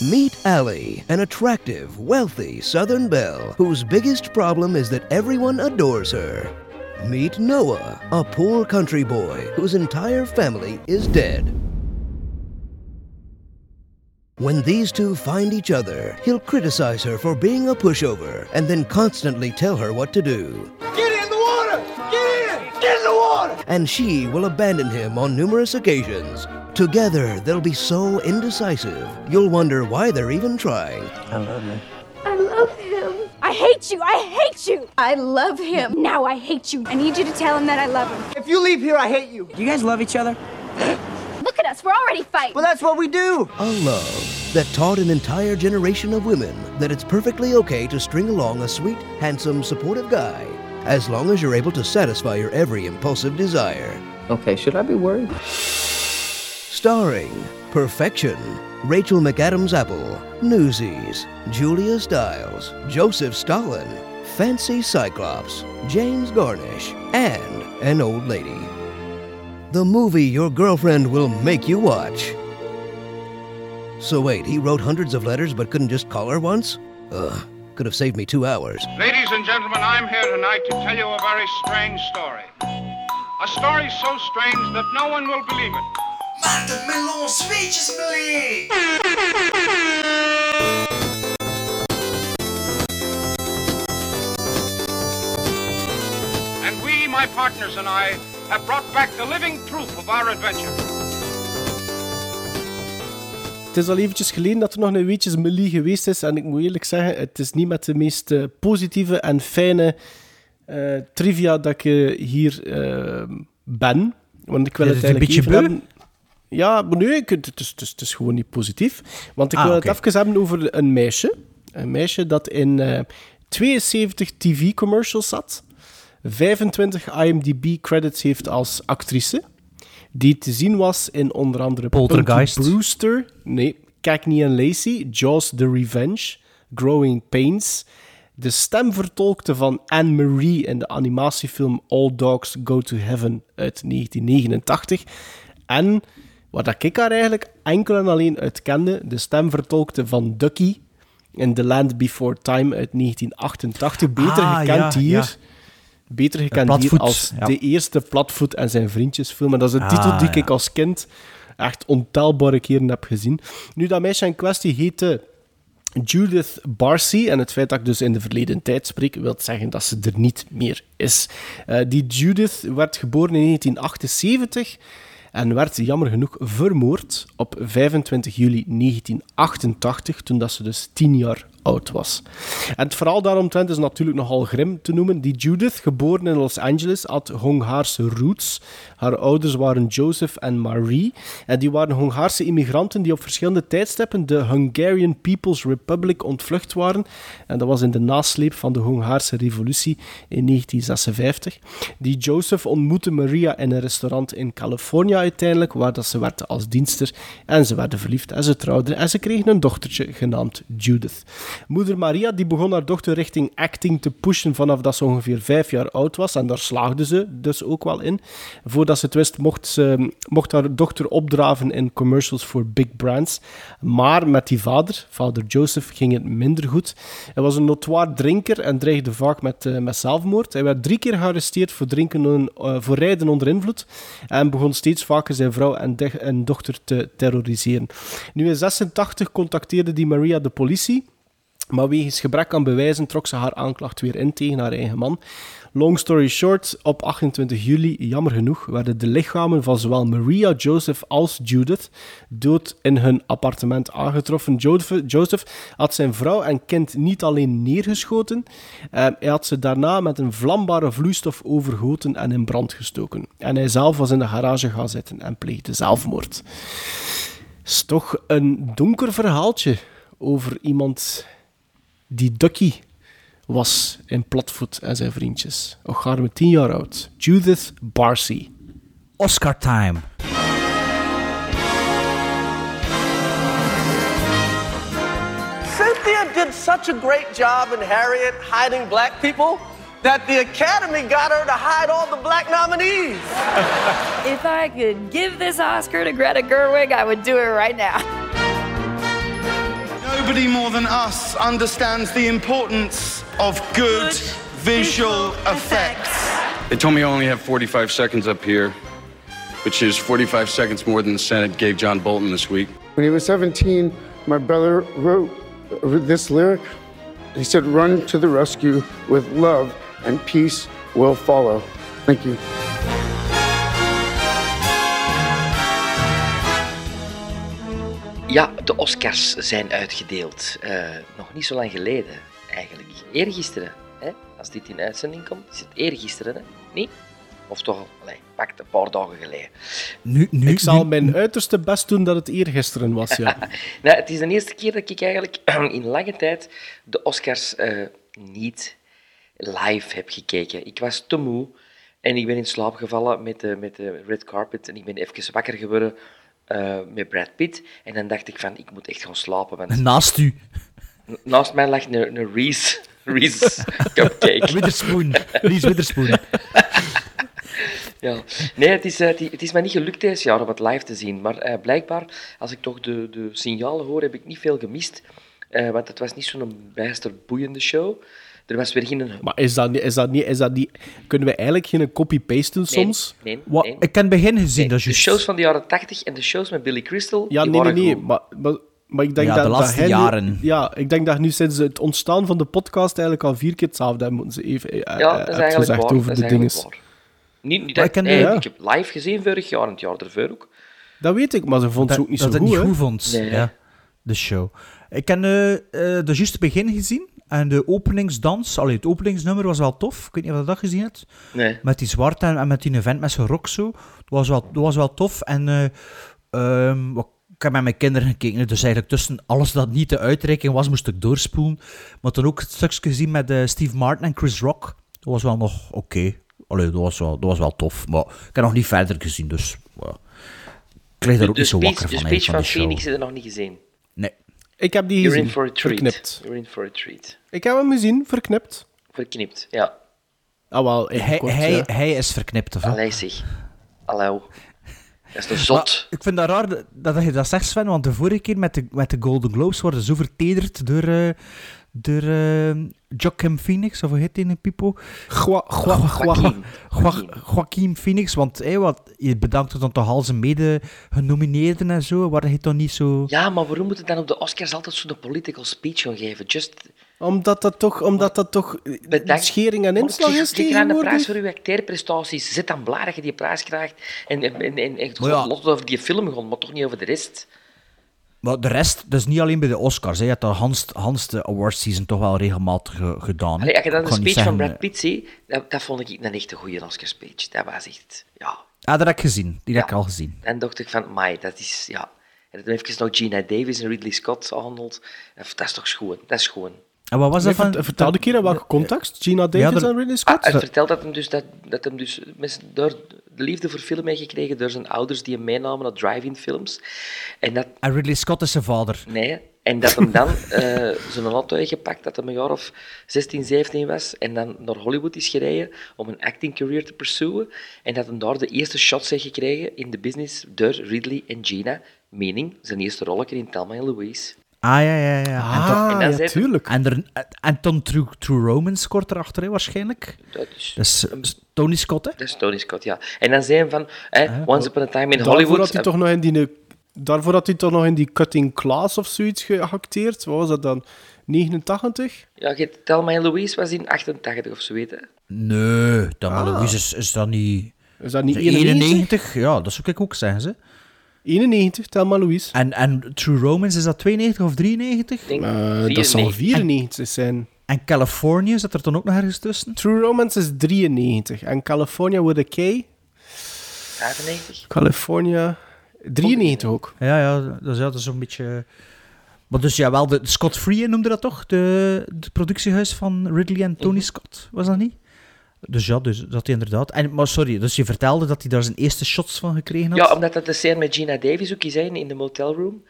Meet Allie, an attractive, wealthy Southern belle whose biggest problem is that everyone adores her. Meet Noah, a poor country boy whose entire family is dead. When these two find each other, he'll criticize her for being a pushover and then constantly tell her what to do. Get in the water! Get in! Get in the water! And she will abandon him on numerous occasions. Together, they'll be so indecisive, you'll wonder why they're even trying. I love you. I love him. I hate you. I hate you. I love him. Now I hate you. I need you to tell him that I love him. If you leave here, I hate you. Do you guys love each other? Look at us. We're already fighting. Well, that's what we do. A love that taught an entire generation of women that it's perfectly okay to string along a sweet, handsome, supportive guy as long as you're able to satisfy your every impulsive desire. Okay, should I be worried? Starring Perfection, Rachel McAdams Apple, Newsies, Julia Stiles, Joseph Stalin, Fancy Cyclops, James Garnish, and an old lady. The movie your girlfriend will make you watch. So wait, he wrote hundreds of letters but couldn't just call her once? Ugh, could have saved me two hours. Ladies and gentlemen, I'm here tonight to tell you a very strange story. A story so strange that no one will believe it. Maarten Melon Speeches Believe! And we, my partners and I, have brought back the living proof of our adventure. Het is al eventjes geleden dat er nog een weetjes Melie geweest is. En ik moet eerlijk zeggen, het is niet met de meest eh, positieve en fijne eh, trivia dat ik eh, hier eh, ben. Want ik wil Ja, het het is een eigenlijk beetje even beu? hebben... Ja, maar nee, ik- het is, het, is, gewoon niet positief. Want ik Ah, wil het even hebben over een meisje. Een meisje dat in eh, 72 TV-commercials had, 25 IMDb-credits heeft als actrice, die te zien was in onder andere Poltergeist. Punky Brewster, nee, Cagney and Lacey, Jaws The Revenge, Growing Pains, de stem vertolkte van Anne-Marie in de animatiefilm All Dogs Go to Heaven uit 1989, en, waar dat ik haar eigenlijk enkel en alleen uit kende, de stem vertolkte van Ducky in The Land Before Time uit 1988, beter Ah, gekend ja, hier... ja. Beter gekend hier als ja. de eerste Platvoet en zijn vriendjes film. En dat is een titel Ah, die ja. ik als kind echt ontelbare keren heb gezien. Nu, dat meisje in kwestie heette Judith Barcy. En het feit dat ik dus in de verleden tijd spreek, wil zeggen dat ze er niet meer is. Eh, die Judith werd geboren in 1978 en werd jammer genoeg vermoord op 25 juli 1988, toen dat ze dus 10 jaar oud was. En het verhaal daaromtrent is natuurlijk nogal grim te noemen. Die Judith, geboren in Los Angeles, had Hongaarse roots. Haar ouders waren Joseph en Marie. En die waren Hongaarse immigranten die op verschillende tijdstippen de Hungarian People's Republic ontvlucht waren. En dat was in de nasleep van de Hongaarse revolutie in 1956. Die Joseph ontmoette Maria in een restaurant in Californië uiteindelijk, waar dat ze werkte als dienster. En ze werden verliefd en ze trouwden en ze kregen een dochtertje genaamd Judith. Moeder Maria die begon haar dochter richting acting te pushen vanaf dat ze ongeveer vijf jaar oud was. En daar slaagde ze dus ook wel in. Voordat ze het wist, mocht, ze, mocht haar dochter opdraven in commercials voor big brands. Maar met die vader, vader Joseph, ging het minder goed. Hij was een notoire drinker en dreigde vaak met, eh, met zelfmoord. Hij werd drie keer gearresteerd voor, drinken, eh, voor rijden onder invloed. En begon steeds vaker zijn vrouw en, de- en dochter te terroriseren. Nu in 86 contacteerde die Maria de politie. Maar wegens gebrek aan bewijzen trok ze haar aanklacht weer in tegen haar eigen man. Long story short, op 28 juli, jammer genoeg, werden de lichamen van zowel Maria, Joseph als Judith dood in hun appartement aangetroffen. Joseph, had zijn vrouw en kind niet alleen neergeschoten, eh, hij had ze daarna met een vlambare vloeistof overgoten en in brand gestoken. En hij zelf was in de garage gaan zitten en pleegde zelfmoord. is toch een donker verhaaltje over iemand die Ducky was in Platvoet en zijn vriendjes. Och, gaan we tien jaar oud. Judith Barcy. Oscar time. Cynthia did such a great job in Harriet hiding black people that the Academy got her to hide all the black nominees. If I could give this Oscar to Greta Gerwig, I would do it right now. Nobody more than us understands the importance of good, visual effects. They told me I only have 45 seconds up here, which is 45 seconds more than the Senate gave John Bolton this week. When he was 17, my brother wrote this lyric. He said, Run to the rescue with love, and peace will follow. Thank you. Ja, de Oscars zijn uitgedeeld. Eh, nog niet zo lang geleden, eigenlijk. Eergisteren, hè? als dit in uitzending komt, is het eergisteren, hè? niet? Of toch al, allee, pakt een paar dagen geleden. Nu, nu, ik zal nu- mijn uiterste best doen dat het eergisteren was, ja. nou, het is de eerste keer dat ik eigenlijk in lange tijd de Oscars eh, niet live heb gekeken. Ik was te moe en ik ben in slaap gevallen met de, met de red carpet en ik ben even wakker geworden eh, met Brad Pitt. En dan dacht ik van, ik moet echt gaan slapen. Want Naast u. naast mij lag een, een Reese, Reese cupcake. Witherspoon. Reese Witherspoon. Ja. Nee, het is, eh, het, i- het is mij niet gelukt deze jaar om het live te zien. Maar eh, blijkbaar, als ik toch de, de signalen hoor, heb ik niet veel gemist. Want het was niet zo'n bijster boeiende show. Er was weer geen... Maar is dat, niet- is dat niet... Is dat niet kunnen we eigenlijk geen copy-paste doen Nee, soms? nee, Wat, nee. ik heb het begin gezien, dat is De juist. shows van de jaren 80 en de shows met Billy Crystal, Ja, die nee, nee, waren nee. Maar, maar, maar ik denk Ja, dat, de dat nu- jaren. ja, ik denk dat nu sinds het ontstaan van de podcast eigenlijk al vier keer hetzelfde hebben moeten ze even eh, Ja, eh, dat is eigenlijk gezegd waar. over dat de is dingen. eigenlijk waar. Niet, niet dat, ik ken- nee, ja. ik heb live gezien vorig jaar en het jaar ervoor ook. Dat weet ik, maar ze vond dat, ze ook niet dat zo het goed, niet hè? goed vond, Nee. ja, de show. Ik heb eh, eh, de juiste begin gezien en de openingsdans, allee, het openingsnummer was wel tof. Ik weet niet of je dat gezien hebt. Nee. Met die zwarte en, en met die event met zijn rock zo. Dat was wel, dat was wel tof. En eh, ehm, wat ik heb met mijn kinderen gekeken, dus eigenlijk tussen alles dat niet de uitreiking was, moest ik doorspoelen. Maar toen ook het stukje gezien met eh, Steve Martin en Chris Rock. Dat was wel nog oké. Allee, dat was, wel, dat was wel tof. Maar ik heb nog niet verder gezien, dus... ik lig daar ook de niet zo speech, wakker de van, speech eigenlijk, van show. Phoenix heb je nog niet gezien. Ik heb die You're in for a treat. Verknipt. You're in for a treat. Ik heb hem gezien, verknipt. Verknipt, ja. Ah, wel, Hij, kort, hij, ja. hij is verknipt, of? Allee zeg. Allee. Dat is toch zot? Maar ik vind dat raar dat, dat je dat zegt, Sven, want de vorige keer met de, met de Golden Globes worden zo vertederd door, eh door eh, Joaquin Phoenix, of hoe heet die in Pipo? Gua, gua, gua. Joaquin. Joa- Joaquin Phoenix, want hey, wat, je bedankt dan toch al zijn mede-genomineerden en zo, waar hij toch niet zo... Ja, maar waarom moet het dan op de Oscars altijd zo'n political speech gaan geven? Just Omdat dat toch, omdat dat toch bedankt. schering en inslag is Je krijgt een prijs voor je acteerprestaties. Zet dan blij dat je die prijs krijgt. En, en, en, en Maar ja. lot over die film gewoon, maar toch niet over de rest. Maar de rest, dus niet alleen bij de Oscars, hè, je hebt dat Hans, Hans de awards season toch wel regelmatig ge- gedaan. Allee, als je dan de speech van Brad Pitt ziet, dat, dat vond ik een echt een goede Oscar-speech. Dat was echt, ja. Ah, dat heb ik gezien. Die heb ik al gezien. Dan dacht ik van, mai, dat is, ja... En dan even nog Gina Davis en Ridley Scott behandeld. Dat is toch schoon, dat is schoon. En wat was Nee, dat van... vert- vertel een keer in welke context. Gina Davis Ja, er- en Ridley Ah, Scott? hij vertelt dat hem dus, dat, dat hem dus met, door de liefde voor film heeft gekregen door zijn ouders die hem meenamen naar drive-in films. En dat, En Ridley Scott is zijn vader. nee, en dat hem dan eh zijn auto heeft gepakt, dat hij een jaar of 16, 17 was, en dan naar Hollywood is gereden om een acting career te pursuen. En dat hem daar de eerste shots heeft gekregen in de business door Ridley en Gina, meaning zijn eerste rolletje in Thelma en Louise. Ah, ja, ja, ja. Ah, en, dan- en dan ja, tuurlijk. en, er, en dan True, True Romance scoort erachter, hè, waarschijnlijk. Dat is, Dat is eh, Tony Scott, hè? dat is Tony Scott, ja. En dan zei hij van, eh, Once Upon a Time in Daarvoor Hollywood... had hij toch nog in die, daarvoor had hij toch nog in die cutting class of zoiets geacteerd. Wat was dat dan? 89? Ja, je- Thelma en Louise was in 88 of zo, weet je. Nee, dan Ah. Louise is, is dat niet... Is dat niet Is 91? 91? Ja, dat zou ik ook zeggen, ze. 91, Thelma Louise. En, en True Romance, is dat 92 of 93? Ik denk Eh, dat zal 94 zijn. En California, zit er dan ook nog ergens tussen? True Romance is 93. En California with a K? 95. California... 93 ook. Ja, ja, dat is, ja, dat is zo'n beetje... Maar dus ja, wel, de, Scott Free noemde dat toch? De, de productiehuis van Ridley en Tony Scott, was dat niet? Dus ja, dus dat hij inderdaad... En, maar sorry, dus je vertelde dat hij daar zijn eerste shots van gekregen had? Ja, omdat dat de scène met Gina Davis ook is, hè, in de motelroom.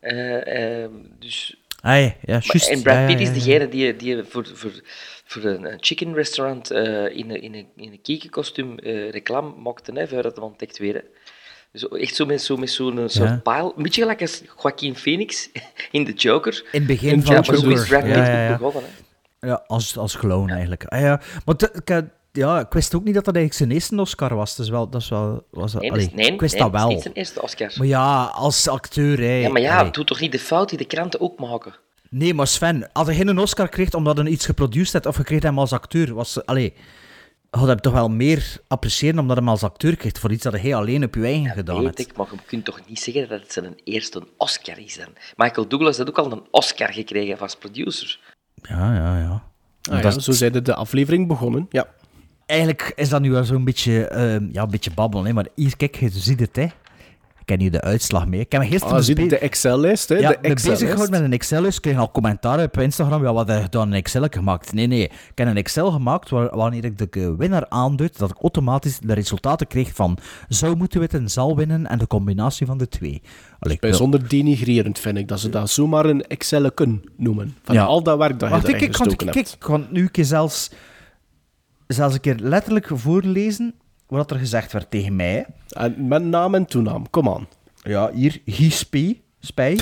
Ehm, dus... Ah, ja, juist. en Brad ja, Pitt ja, is degene die, die voor, voor, voor een, chicken restaurant eh, in een, in een, in een kiekenkostuum eh, reclame maakte, hè, voordat het ontdekt werd. Dus echt zo met, zo, met zo'n soort paal. Een beetje gelijk als Joaquin Phoenix in The Joker. In het begin In van Joker. zo is Brad Pitt ja, ja, begonnen. Hè. Ja, als, als clown eigenlijk. Ah, ja. Maar ik, ja, ik wist ook niet dat dat eigenlijk zijn eerste Oscar was. Dus wel, dat is wel... Was, Nee, allee, dat is, nee, ik wist nee, dat wel. niet zijn eerste Oscar. Maar ja, als acteur, hè. Ja, maar ja, Allee. doe toch niet de fout die de kranten ook maken. Nee, maar Sven, als hij geen Oscar kreeg omdat hij iets geproduceerd had, of je kreeg hem als acteur, was... Allee, had hem toch wel meer appreciëren omdat hij hem als acteur kreeg voor iets dat hij alleen op je eigen gedaan Weet ik, maar je kunt toch niet zeggen dat het zijn eerste Oscar is dan. Michael Douglas had ook al een Oscar gekregen als producer. Ja, ja, ja. Ah, ja, Dat is- zo zijn de aflevering begonnen. Ja. Eigenlijk is dat nu wel zo'n beetje, ehm, ja, een beetje babbelen, hè. maar hier, kijk, je ziet het, hè. Ik heb nu de uitslag mee. Ik heb me gisteren Ah, de Excel-lijst, hè? Ja, de ben bezig gehouden met een Excel-lijst. Ik kreeg al commentaar op Instagram. Ja, wat heb je dan een Excel gemaakt? Nee, nee. Ik heb een Excel gemaakt waar, wanneer ik de eh, winnaar aanduid, dat ik automatisch de resultaten kreeg van zou moeten winnen, zal winnen en de combinatie van de twee. Allee, Bijzonder denigrerend vind ik dat ze dat zomaar een Excel kunnen noemen. Van Ja. al dat werk dat Wacht, je ik, kan, gestoken kijk, hebt. ik kan nu een keer zelfs, zelfs een keer letterlijk voorlezen wat er gezegd werd tegen mij. En met naam en toenaam, kom aan. Ja, hier, Giespij. Spij.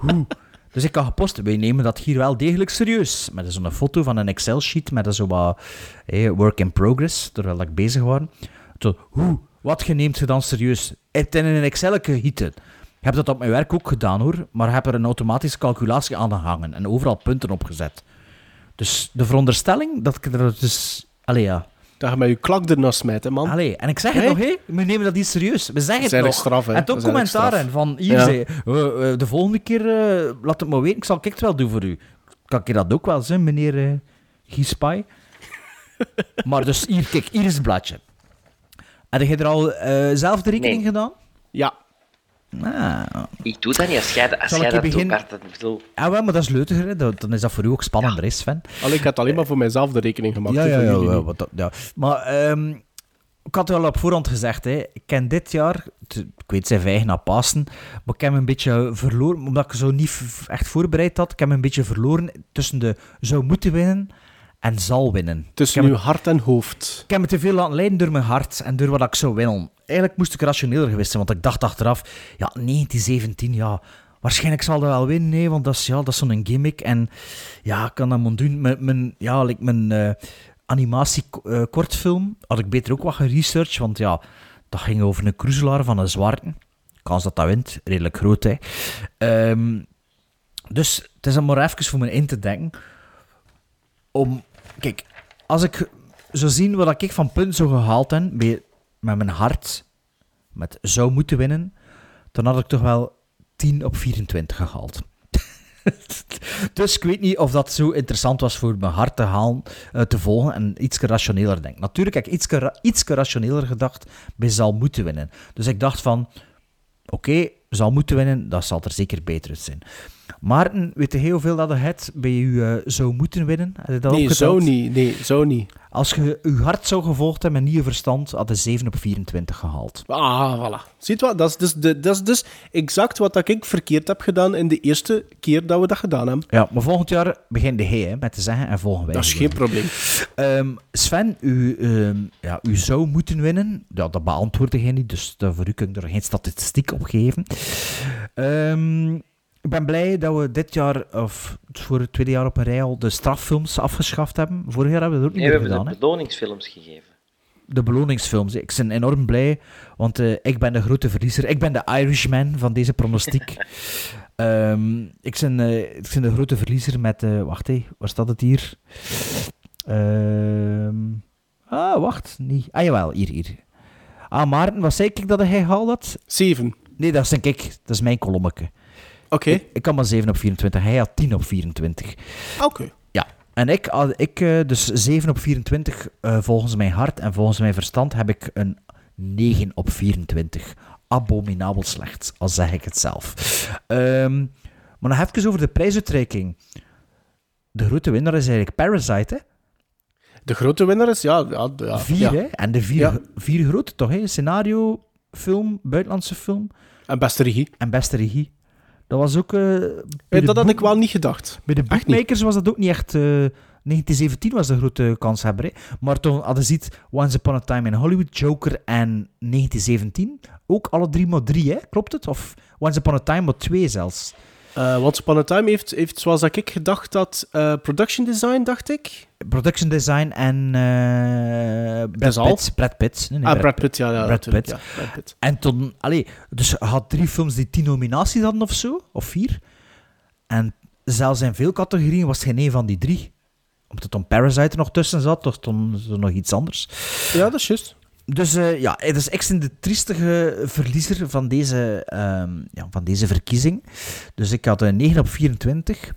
Dus ik had gepost, wij nemen dat hier wel degelijk serieus. Met zo'n foto van een Excel-sheet met zo wat work in progress, terwijl ik bezig was. Toen, hoe? Wat je neemt je dan serieus? Het in een Excel gieten. Ik heb dat op mijn werk ook gedaan hoor, maar heb er een automatische calculatie aan gehangen en overal punten op gezet. Dus de veronderstelling dat ik er dus... Allee ja. Dat je met je klak ernaast smijt, hè, man. Allee, en ik zeg het Hey. nog, hé. We nemen dat niet serieus. We zeggen het nog. straf, hè. En eigenlijk commentaren van, hier, Ja. zei, eh, eh, de volgende keer, eh, laat het maar weten, ik zal het wel doen voor u. Kan ik je dat ook wel zijn, meneer eh Giespij? maar dus, hier, kijk, hier is het bladje. Heb je er al eh, zelf de rekening Nee. gedaan? Ja. Ah. Ik doe dat niet als jij, als Zal jij dat doet, begin- Bart. Ik bedoel, Ja, wel, maar dat is leutiger. hè. Dan dan is dat voor u ook spannender, is Sven? Allee, ik had alleen maar voor mijzelf de rekening gemaakt. Ja, ja, ja, ja, wat ja. Maar ehm, ik had wel op voorhand gezegd, hè, ik ken dit jaar, ik weet zijn vijgen na Pasen, maar ik heb me een beetje verloren, omdat ik zo niet echt voorbereid had, ik heb me een beetje verloren tussen de zou moeten winnen en zal winnen. Tussen uw hart en hoofd. ik heb me te veel laten leiden door mijn hart en door wat ik zou willen. Eigenlijk moest ik rationeler geweest zijn, want ik dacht achteraf, ja, 1917, ja, waarschijnlijk zal dat wel winnen, nee, want dat is, ja, dat is zo'n gimmick. En ja, ik kan dat maar doen. Mijn, mijn, ja, like mijn animatie-kortfilm had ik beter ook wat geresearched, want ja, dat ging over een cruiselaar van een zwarte. Kans dat dat wint, redelijk groot, hè. Ehm, dus het is om maar even voor me in te denken om... Kijk, als ik zou zien wat ik van punt zou gehaald heb, met mijn hart, met zou moeten winnen, dan had ik toch wel 10 op 24 gehaald. dus ik weet niet of dat zo interessant was voor mijn hart te halen, eh, te volgen en iets rationeler denken. Natuurlijk heb ik iets, iets rationeler gedacht bij zal moeten winnen. Dus ik dacht van, oké, zal moeten winnen, dat zal er zeker beter uit zijn. Maarten, weet je heel veel dat je het bij je eh, zou moeten winnen? Je dat Nee, zo niet. Nee, zo niet. Als je je hart zou gevolgd hebben en niet je verstand, had je 7 op 24 gehaald. Ah, voilà. Ziet wat? Dat is dus, de, dat is dus exact wat dat ik verkeerd heb gedaan in de eerste keer dat we dat gedaan hebben. Ja, maar volgend jaar begint de hè, met te zeggen en volgen wij. Dat is geen probleem. Ehm, Sven, u, ehm, ja, u zou moeten winnen. Ja, dat beantwoordde jij niet, dus voor u kan ik er geen statistiek op geven. Ehm, ik ben blij dat we dit jaar, of voor het tweede jaar op een rij, al de straffilms afgeschaft hebben. Vorig jaar hebben we dat ook nee, niet we hebben gedaan. de beloningsfilms gegeven. de beloningsfilms. Ik ben enorm blij, want eh, ik ben de grote verliezer. Ik ben de Irishman van deze pronostiek. Ehm, ik, ben, eh, ik ben de grote verliezer met... eh, wacht, hé, waar staat het hier? Ehm, ah, wacht. Niet. Ah, jawel, hier, hier. Ah, Maarten, wat zei ik dat hij gehaald had? 7. Nee, dat denk ik. Dat is mijn kolommetje. Oké. Ik, ik had maar 7 op 24. Hij had 10 op 24. Oké. Ja, en ik, had- ik eh, dus 7 op 24 eh, volgens mijn hart en volgens mijn verstand heb ik een 9 op 24. Abominabel slecht, al zeg ik het zelf. Ehm, maar nog even over de prijsuitreiking. De grote winnaar is eigenlijk Parasite, hè? De grote winnaar is, ja... ja, ja Vier, ja. hè? En de vier, vier grote, toch, hè? Scenario, film, buitenlandse film. En beste regie. En beste regie. Dat was ook... eh, bij Eh, dat had ik wel niet gedacht. Bij de bookmakers was dat ook niet echt... eh 1917 was de grote kanshebber. Hè? Maar toen hadden ziet Once Upon a Time in Hollywood, Joker en 1917. Ook alle drie maar drie, hè? klopt het? Of Once Upon a Time maar twee zelfs. Eh Once Upon a Time heeft, heeft zoals ik gedacht had, eh, production design, dacht ik. Production design en Dat Brad is? Pitt. Brad Pitt. Nee, nee, Ah, Brad Pitt, ja, ja, Brad Pitt. ja, Brad Pitt. En toen, allee, dus had drie films die tien nominaties hadden of zo, of vier. En zelfs in veel categorieën was het geen een van die drie. Omdat dan Parasite er nog tussen zat, of toen er nog iets anders. Ja, dat is juist. Dus eh, ja, dus ik ben de triestige verliezer van deze, ehm, ja, van deze verkiezing. Dus ik had een 9 op 24.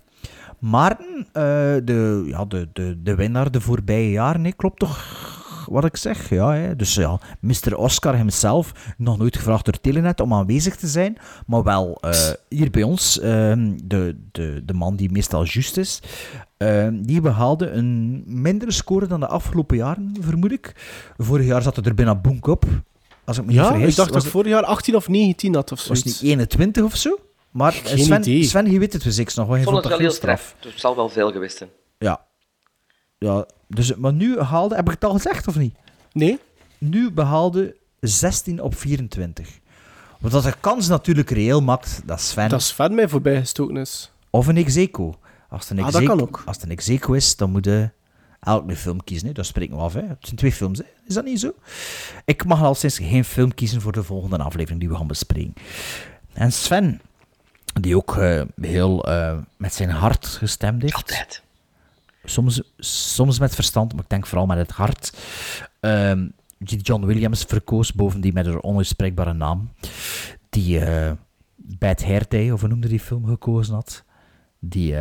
Maarten, eh, de, ja, de, de, de winnaar de voorbije jaren, nee, klopt toch wat ik zeg? Ja, hè. dus ja, Mr. Oscar himself, nog nooit gevraagd door Telenet om aanwezig te zijn, maar wel eh, hier bij ons, ehm, de, de, de man die meestal juist is, ehm, die behaalde een mindere score dan de afgelopen jaren, vermoed ik. Vorig jaar zat het er bijna boek op. Als ik me niet Ja, vergis. ik dacht was dat ik vorig jaar 18 of 19 had of was het zoiets. niet 21 of zo? Maar eh, Geen Sven, idee. Sven, je weet het dus ik nog. want je vond vond het wel heel straf. Het zal wel veel geweest zijn. Ja. Ja, dus, maar nu haalde... Heb ik het al gezegd, of niet? Nee. Nu behaalde 16 op 24. Want dat de kans natuurlijk reëel maakt dat Sven... Dat Sven mij voorbij gestoken is. Of een execo. Als het een Ah, dat execo, kan ook. Als het een execo is, dan moet je elke film kiezen. Hè. Dat spreken we af. Hè. Het zijn twee films. Hè. Is dat niet zo? Ik mag al sinds geen film kiezen voor de volgende aflevering die we gaan bespreken. En Sven, die ook eh, heel eh, met zijn hart gestemd heeft. Altijd. Soms, soms met verstand, maar ik denk vooral met het hart. Ehm, die John Williams verkoos boven die met een onuitspreekbare naam. Die eh Bad Hair Day, of hoe noemde die film, gekozen had. Die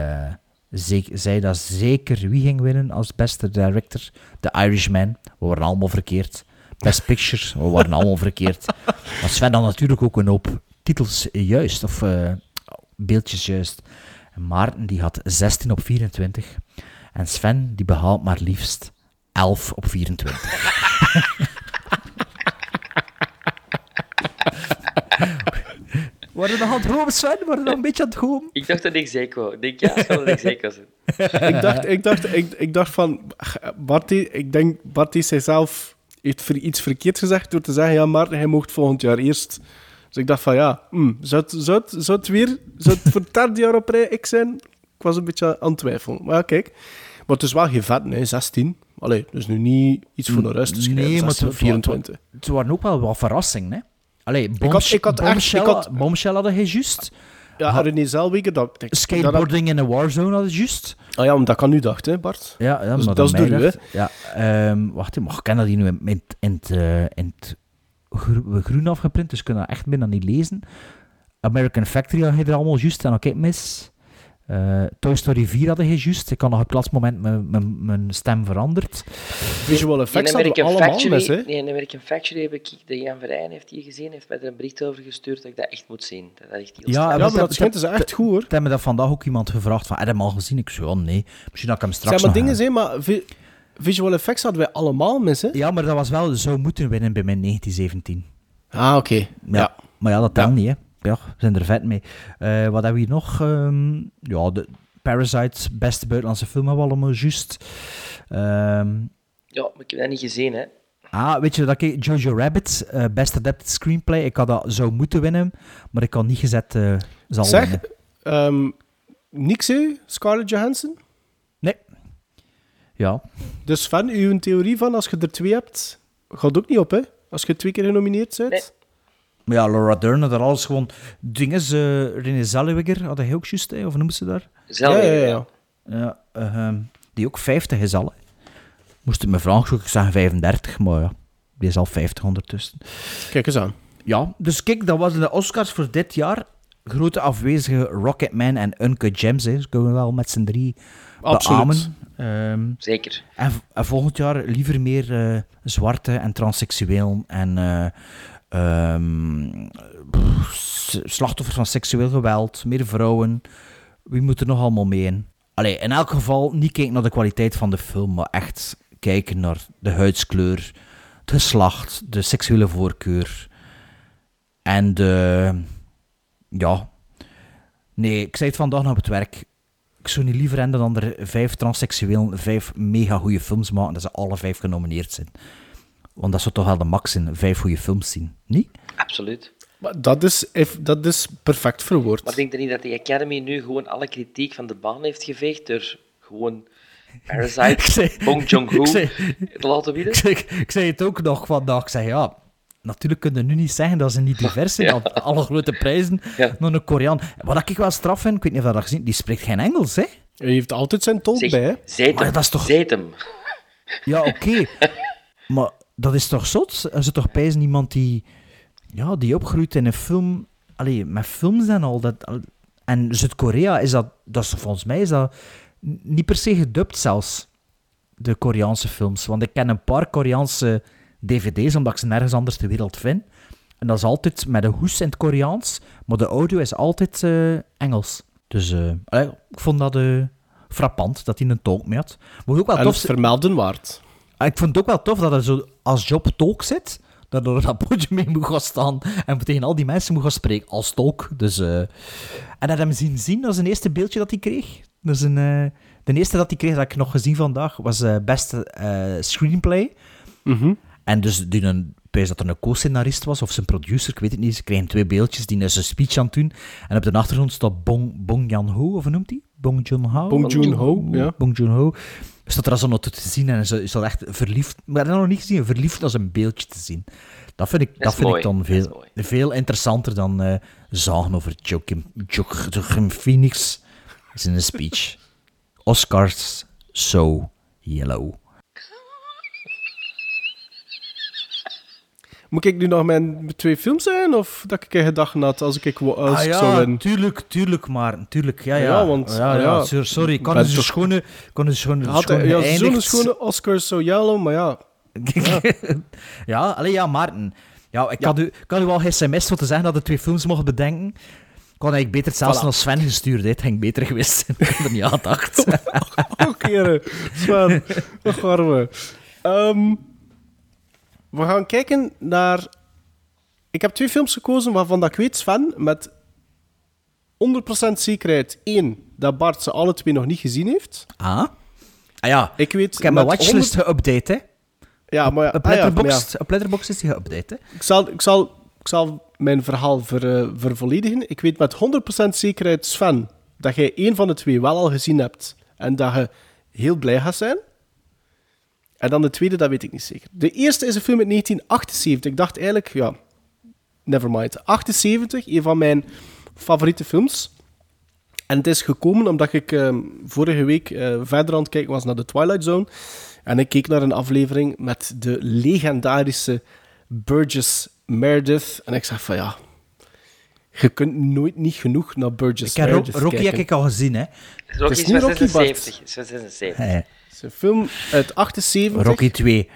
ze- zei dat zeker wie ging winnen als beste director. The Irishman. We waren allemaal verkeerd. Best Pictures, we waren allemaal verkeerd. Maar Sven had natuurlijk ook een hoop titels juist, of beeldjes juist. En Maarten die had 16 op 24. En Sven die behaalt maar liefst 11 op 24. Worden nog aan het dromen, Sven? Worden nog een beetje aan het dromen? Ik dacht dat ik zeker wou. Ik denk, ja, dat ik zeker zijn. ik, dacht, ik, dacht, ik, ik dacht van, Barty, ik denk Barty zichzelf heeft iets verkeerd gezegd door te zeggen, ja, Maarten, hij mocht volgend jaar eerst. Dus ik dacht van, ja, hmm, zou, het, zou, het, zou het weer, zou het voor het derde jaar op rij ik zijn? Ik was een beetje aan het twijfelen. Maar ja, kijk. Maar het is wel geen vet, hè, 16. Allee, dus nu niet iets voor de rust te schrijven. Nee, maar 16 het, of 24. het waren ook wel wat verrassingen, hè? Allee, had- bombsh- ik had echt- bombshell, ik had- bombshell hadden hij juist. Ja, René Zellweger, dat... ik- dat- Skateboarding in a Warzone hadden juist. Ah ja, maar dat kan nu dacht, hè, Bart? Ja, ja Dus maar dat is door u, hè? Ja, ehm, wacht maar ik ken dat hier nu in, in, in het, eh, in het gro- groen afgeprint, dus kan dat echt bijna niet lezen. American Factory had hij er allemaal juist, en ook ik mis. Eh, Toy Story 4 hadden hij juist. Ik kan nog op het laatste moment mijn- mijn mijn stem veranderd. Visual effects hadden we allemaal mis, hè? Nee, in American Factory heb ik, de Jan Verheyen heeft die gezien, heeft mij er een bericht over gestuurd dat ik dat echt moet zien. Dat dat echt heel Ja, maar is. dat schijnt dus echt goed, hoor. Heeft me dat vandaag ook iemand gevraagd van, heb je hem al gezien? Ik zei, ja, nee. Misschien dat ik hem straks Zeg maar dingen zijn, maar visual effects hadden wij allemaal mis, hè? Ja, maar dat was wel zo moeten winnen bij mijn 1917. Ah, oké. Ja. Ja. Maar ja, dat telt niet, hè. Ja, we zijn er vet mee. Eh, wat hebben we hier nog? Ehm, ja, de Parasite, beste buitenlandse film hebben we allemaal juist. Ehm, Ja, maar ik heb dat niet gezien, hè. ah, weet je dat ik... Jojo Rabbit, eh best adapted screenplay. Ik had dat zo moeten winnen, maar ik had niet gezet eh zal Zeg, winnen. ehm niks, hè? Scarlett Johansson? Ja. Dus van uw theorie van, als je er twee hebt, gaat ook niet op, hè? Als je twee keer genomineerd bent. Maar ja, Laura Dern had er alles gewoon... Dingen, uh, René Zellweger had hij ook juist, hè, of noemen ze daar? Zellweger, Ja, ja, ja. Ja, ehm, die ook 50 is al. hè. Moest ik me vragen, ik zeggen 35, maar ja, die is al 50 ondertussen. Kijk eens aan. Ja, dus kijk, dat waren de Oscars voor dit jaar. Grote afwezige Rocketman en Uncut Gems, hè. Dus kunnen we wel met z'n drie Absoluut. beamen. Ehm, Zeker. en, en volgend jaar liever meer eh, zwarte en transseksueel en eh, ehm, pff, s- slachtoffers van seksueel geweld, meer vrouwen. Wie moet er nog allemaal mee in? Allee, in elk geval niet kijken naar de kwaliteit van de film, maar echt kijken naar de huidskleur, het geslacht, de seksuele voorkeur en de... Ja. Nee, ik zei het vandaag nog op het werk. Ik zou niet liever hebben dan er vijf transseksueel, vijf mega goede films maken, dat ze alle vijf genomineerd zijn. Want dat zou toch wel de max zijn, vijf goede films zien, niet? Absoluut. Maar dat is, if- dat is perfect verwoord. Maar denk er niet dat de Academy nu gewoon alle kritiek van de baan heeft geveegd door gewoon Parasite, Bong Joon-ho ik zei- te laten? Ik zei, ik zei het ook nog vandaag. Ik zei, ja, natuurlijk kunnen nu niet zeggen dat ze niet divers zijn. Ja. alle grote prijzen, Ja. nog een Koreaan. Wat ik wel straf vind, ik weet niet of je dat gezien die spreekt geen Engels, hè? Hij heeft altijd zijn tolk Zeg, bij, hè? Hem. dat is toch-. Ja, oké. maar dat is toch zot? Er zit toch bij iemand die, ja, die opgroeit in een film... Allee, met films en al dat... En Zuid-Korea is dat, dat is, volgens mij is dat niet per se gedubt zelfs, de Koreaanse films. Want ik ken een paar Koreaanse dvd's, omdat ik ze nergens anders ter wereld vind. En dat is altijd met een hoes in het Koreaans, maar de audio is altijd eh, Engels. Dus eh, allee, ik vond dat eh, frappant, dat hij een tolk mee had. Maar ook wel En tof... het vermelden waard. Ah, Ik vond het ook wel tof dat er zo als job tolk zit. Dat er dat podium mee moet gaan staan. En tegen al die mensen moet gaan spreken als tolk. Dus, En dat hem zien zien, dat is een eerste beeldje dat hij kreeg. Dat is een, de eerste dat hij kreeg, dat ik nog gezien vandaag, was beste screenplay. Mhm. En dus die een, ik dat er een co-scenarist was, of zijn producer, ik weet het niet. Ze kregen twee beeldjes, die is een speech aan het doen. En op de achtergrond staat Bong, Bong Joon-ho, of hoe noemt hij? Bong Joon-ho? Bong Joon-ho, ja. Bong Joon-ho. Staat er zo nog te zien en is al echt verliefd. Maar dat nog niet gezien, verliefd als een beeldje te zien. Dat vind ik, dat is vind mooi, ik dan is veel, veel interessanter dan eh zagen over Joaquin, Joaquin Phoenix in een speech. Oscars so yellow. Moet ik nu nog mijn twee films zijn? Of dat ik een gedachte had als ik, als ah ik ja, zou winnen? tuurlijk, tuurlijk, maar tuurlijk, ja, ja. Ja, want- ja, ja, ja, sorry, ik kan ben dus schone, kan dus schone, Had schone ja, zo'n schone Oscars so yellow, maar ja. ja, alleen ja, Maarten. Ja, ik had u, ik had u al sms voor te zeggen dat de twee films mocht bedenken. Ik had eigenlijk beter zelfs Voilà. naar Sven gestuurd. hè. Het ging beter geweest. ik had er niet aan gedacht. Oké, Sven, wat gaan we? We gaan kijken naar... Ik heb twee films gekozen waarvan dat ik weet, Sven, met 100% zekerheid. één, dat Bart ze alle twee nog niet gezien heeft. Ah? Ah ja, Ik weet... ik heb mijn watchlist 100 geüpdate, hè. Ja, maar ja, Op ah ja, maar ja. Letterboxd, op Letterboxd is die geüpdate, hè. Ik zal, ik zal, ik zal mijn verhaal ver, eh, vervolledigen. Ik weet met 100% zekerheid, Sven, dat jij één van de twee wel al gezien hebt. En dat je heel blij gaat zijn. En dan de tweede, dat weet ik niet zeker. De eerste is een film uit 1978. Ik dacht eigenlijk, ja, never mind. 78, een van mijn favoriete films. En het is gekomen omdat ik ehm, vorige week eh, verder aan het kijken was naar The Twilight Zone. En ik keek naar een aflevering met de legendarische Burgess Meredith. En ik zeg van ja, je kunt nooit niet genoeg naar Burgess Ik heb Ro- Meredith Rocky heb kijken. ik al gezien, hè. Rocky Het is is niet Rocky, Bart. 76. is van 76. Hey. Het is een film uit 78. Rocky 2.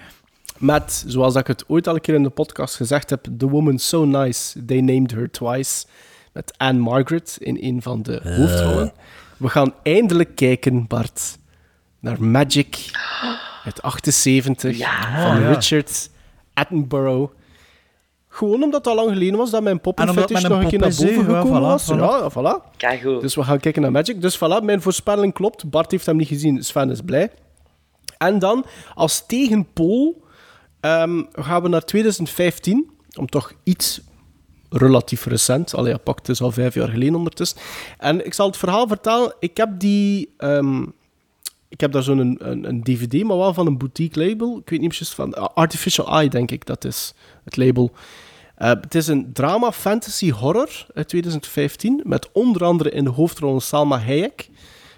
Met, zoals ik het ooit al een keer in de podcast gezegd heb, The Woman So Nice, They Named Her Twice. Met Anne Margaret in een van de hoofdrollen. We gaan eindelijk kijken, Bart, naar Magic uit 78 van Oh, ja. Richard Attenborough. Gewoon omdat het al lang geleden was dat mijn poppenfetish nog een keer naar boven? Ja, gekomen voilà, was. voilà. Ja, voilà. Kijk goed. Dus we gaan kijken naar Magic. Dus voilà, mijn voorspelling klopt. Bart heeft hem niet gezien, Sven is blij. En dan, als tegenpool, ehm, gaan we naar 2015. Om toch iets relatief recent. Allee, pak, het is al vijf jaar geleden ondertussen. En ik zal het verhaal vertellen. Ik heb die... ehm, ik heb daar zo'n een, een, DVD, maar wel van een boutique label. Ik weet niet precies van... ah, Artificial Eye, denk ik, dat is het label. Eh, het is een drama, fantasy, horror uit 2015. Met onder andere in de hoofdrollen Salma Hayek,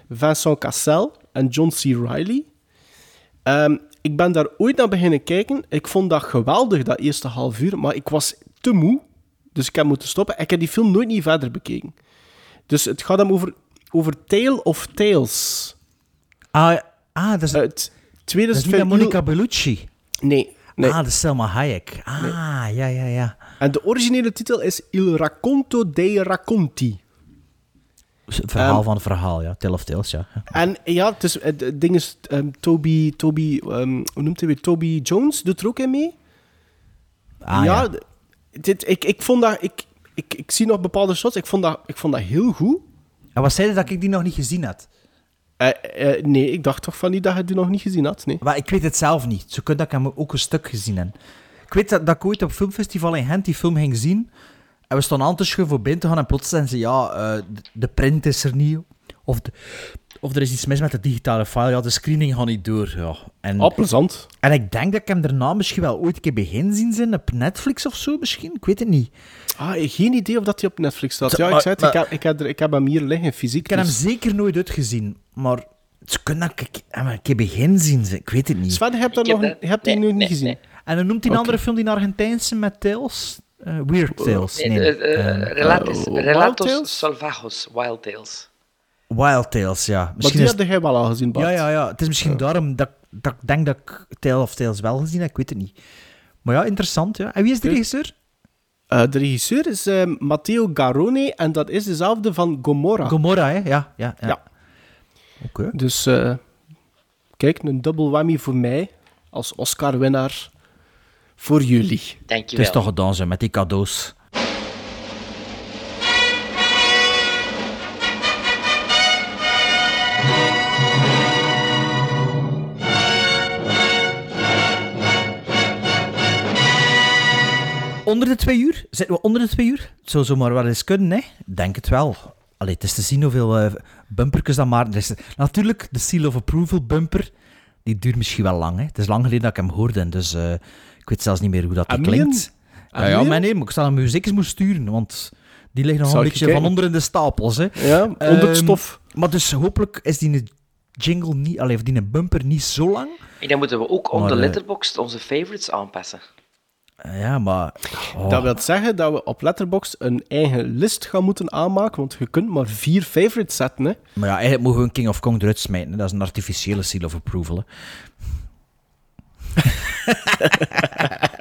Vincent Cassel en John C. Reilly. Ehm, ik ben daar ooit naar beginnen kijken. Ik vond dat geweldig, dat eerste half uur. Maar ik was te moe. Dus ik heb moeten stoppen. Ik heb die film nooit niet verder bekeken. Dus het gaat hem over, over Tale of Tales. Ah, ah dat is, Uit dat is 2005. Monica Bellucci. Nee. nee. Ah, dat is Selma Hayek. Ah, ja, ja, ja. En de originele titel is Il racconto dei racconti. Het verhaal Ehm, van het verhaal, ja. Tale of Tales, ja. En ja, het, is, het, het ding is, ehm, Toby, Toby ehm, hoe noemt hij weer? Toby Jones doet er ook in mee. Ah, ja. dit, ik, ik vond dat, ik, ik, ik zie nog bepaalde shots, ik vond dat, ik vond dat heel goed. En wat zei je dat ik die nog niet gezien had? Eh, eh, nee, ik dacht toch van niet dat je die nog niet gezien had, nee. Maar ik weet het zelf niet. Zo kun dat ik hem ook een stuk gezien heb. Ik weet dat, dat ik ooit op filmfestival in Gent die film ging zien. En we stonden aan te schuiven voor binnen te gaan en plots zeiden ze, ja, eh, de, print is er niet. Of, de- of er is iets mis met de digitale file. Ja, de screening gaat niet door. Ja. En, Oh, plezant. en ik denk dat ik hem daarna misschien wel ooit een keer begin zien zijn op Netflix of zo misschien. Ik weet het niet. Ah, geen idee of dat hij op Netflix staat. Ja, ik maar- zei het, maar- ik, heb, ik, heb er, ik heb hem hier liggen, fysiek. Ik heb hem dus- zeker nooit uitgezien. Maar ze kunnen dat ik hem een keer begin zien. ze- Ik weet het niet. Sven, je hebt, heb nog, dat- hebt die nee, nu niet nee, gezien. nee. En dan noemt hij een andere film, die Argentijnse met Tales. Eh, Weird Tales. Nee, Nee, eh, eh, eh, relatis, eh, Wild relatos Tales? Salvajos, Wild Tales. Wild Tales, ja. Maar Misschien die is... had jij wel al gezien, Bart. Ja, ja, ja. Het is misschien daarom dat, dat ik denk dat ik Tale of Tales wel gezien heb. Ik weet het niet. Maar ja, interessant, ja. En wie is de regisseur? Eh, de regisseur is eh, Matteo Garrone en dat is dezelfde van Gomorra. Gomorra, hè? Ja, ja. ja. Ja. Oké. Dus eh, kijk, een double whammy voor mij als Oscar-winnaar voor jullie. Het Dankjewel. is toch gedaan, zo, met die cadeaus. Onder de twee uur? Zitten we onder de twee uur? Het zou zomaar wel eens kunnen, hè? Denk het wel. Allee, het is te zien hoeveel eh bumpertjes dat maar... Er is, natuurlijk, de Seal of Approval bumper, die duurt misschien wel lang, hè? Het is lang geleden dat ik hem hoorde, dus eh, ik weet zelfs niet meer hoe dat die klinkt. Ja, ja, maar nee, maar ik zal hem zeker eens moeten sturen, want die liggen nog een beetje kijken? van onder in de stapels, hè? Ja, onder het Ehm, stof. Maar dus hopelijk is die jingle niet, allee, of die bumper niet zo lang. En dan moeten we ook op Maar, de eh, letterboxd onze favorites aanpassen. Eh, ja, maar... oh. Dat wil zeggen dat we op Letterboxd een eigen list gaan moeten aanmaken, want je kunt maar vier favorites zetten. Hè. Maar ja, eigenlijk mogen we een King of Kong eruit smijten. hè. Dat is een artificiële seal of approval. Hè.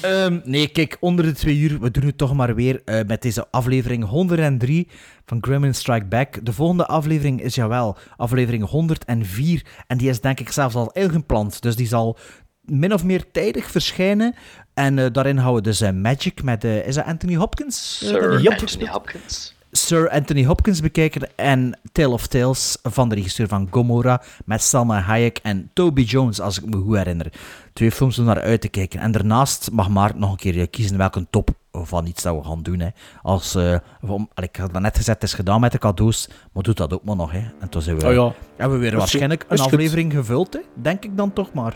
Ehm, nee, kijk, onder de twee uur, we doen het toch maar weer eh, met deze aflevering 103 van Gremlin Strike Back. De volgende aflevering is jawel aflevering 104 en die is denk ik zelfs al ingepland, dus die zal min of meer tijdig verschijnen. En eh, daarin houden we dus eh, Magic met, is dat Anthony Hopkins? Sir Anthony Hopkins. Sir Anthony Hopkins bekijken en Tale of Tales van de regisseur van Gomorrah met Salma Hayek en Toby Jones, als ik me goed herinner. Twee films om naar uit te kijken. En daarnaast mag Maarten nog een keer eh, kiezen welke top van iets dat we gaan doen. Hè. Als, eh, allee, ik had het net gezegd, het is gedaan met de cadeaus, maar doet dat ook maar nog. Hè. En toen zijn we, Oh ja. hebben we weer waarschijnlijk een aflevering gevuld, hè. denk ik dan toch maar.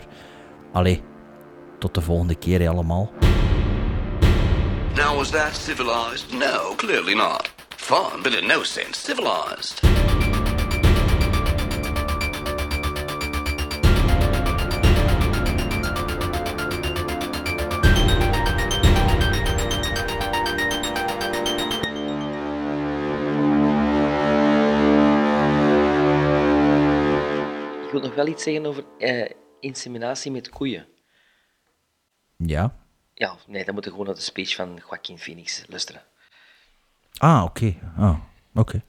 Allee, tot de volgende keer hè, allemaal. Now, was that civilized? No, clearly not. Fun, but in no sense civilized. Ik wil nog wel iets zeggen over eh, inseminatie met koeien. Ja. Ja, nee, dan moeten we gewoon naar de speech van Joaquin Phoenix luisteren. Ah, oké. Ah, oké.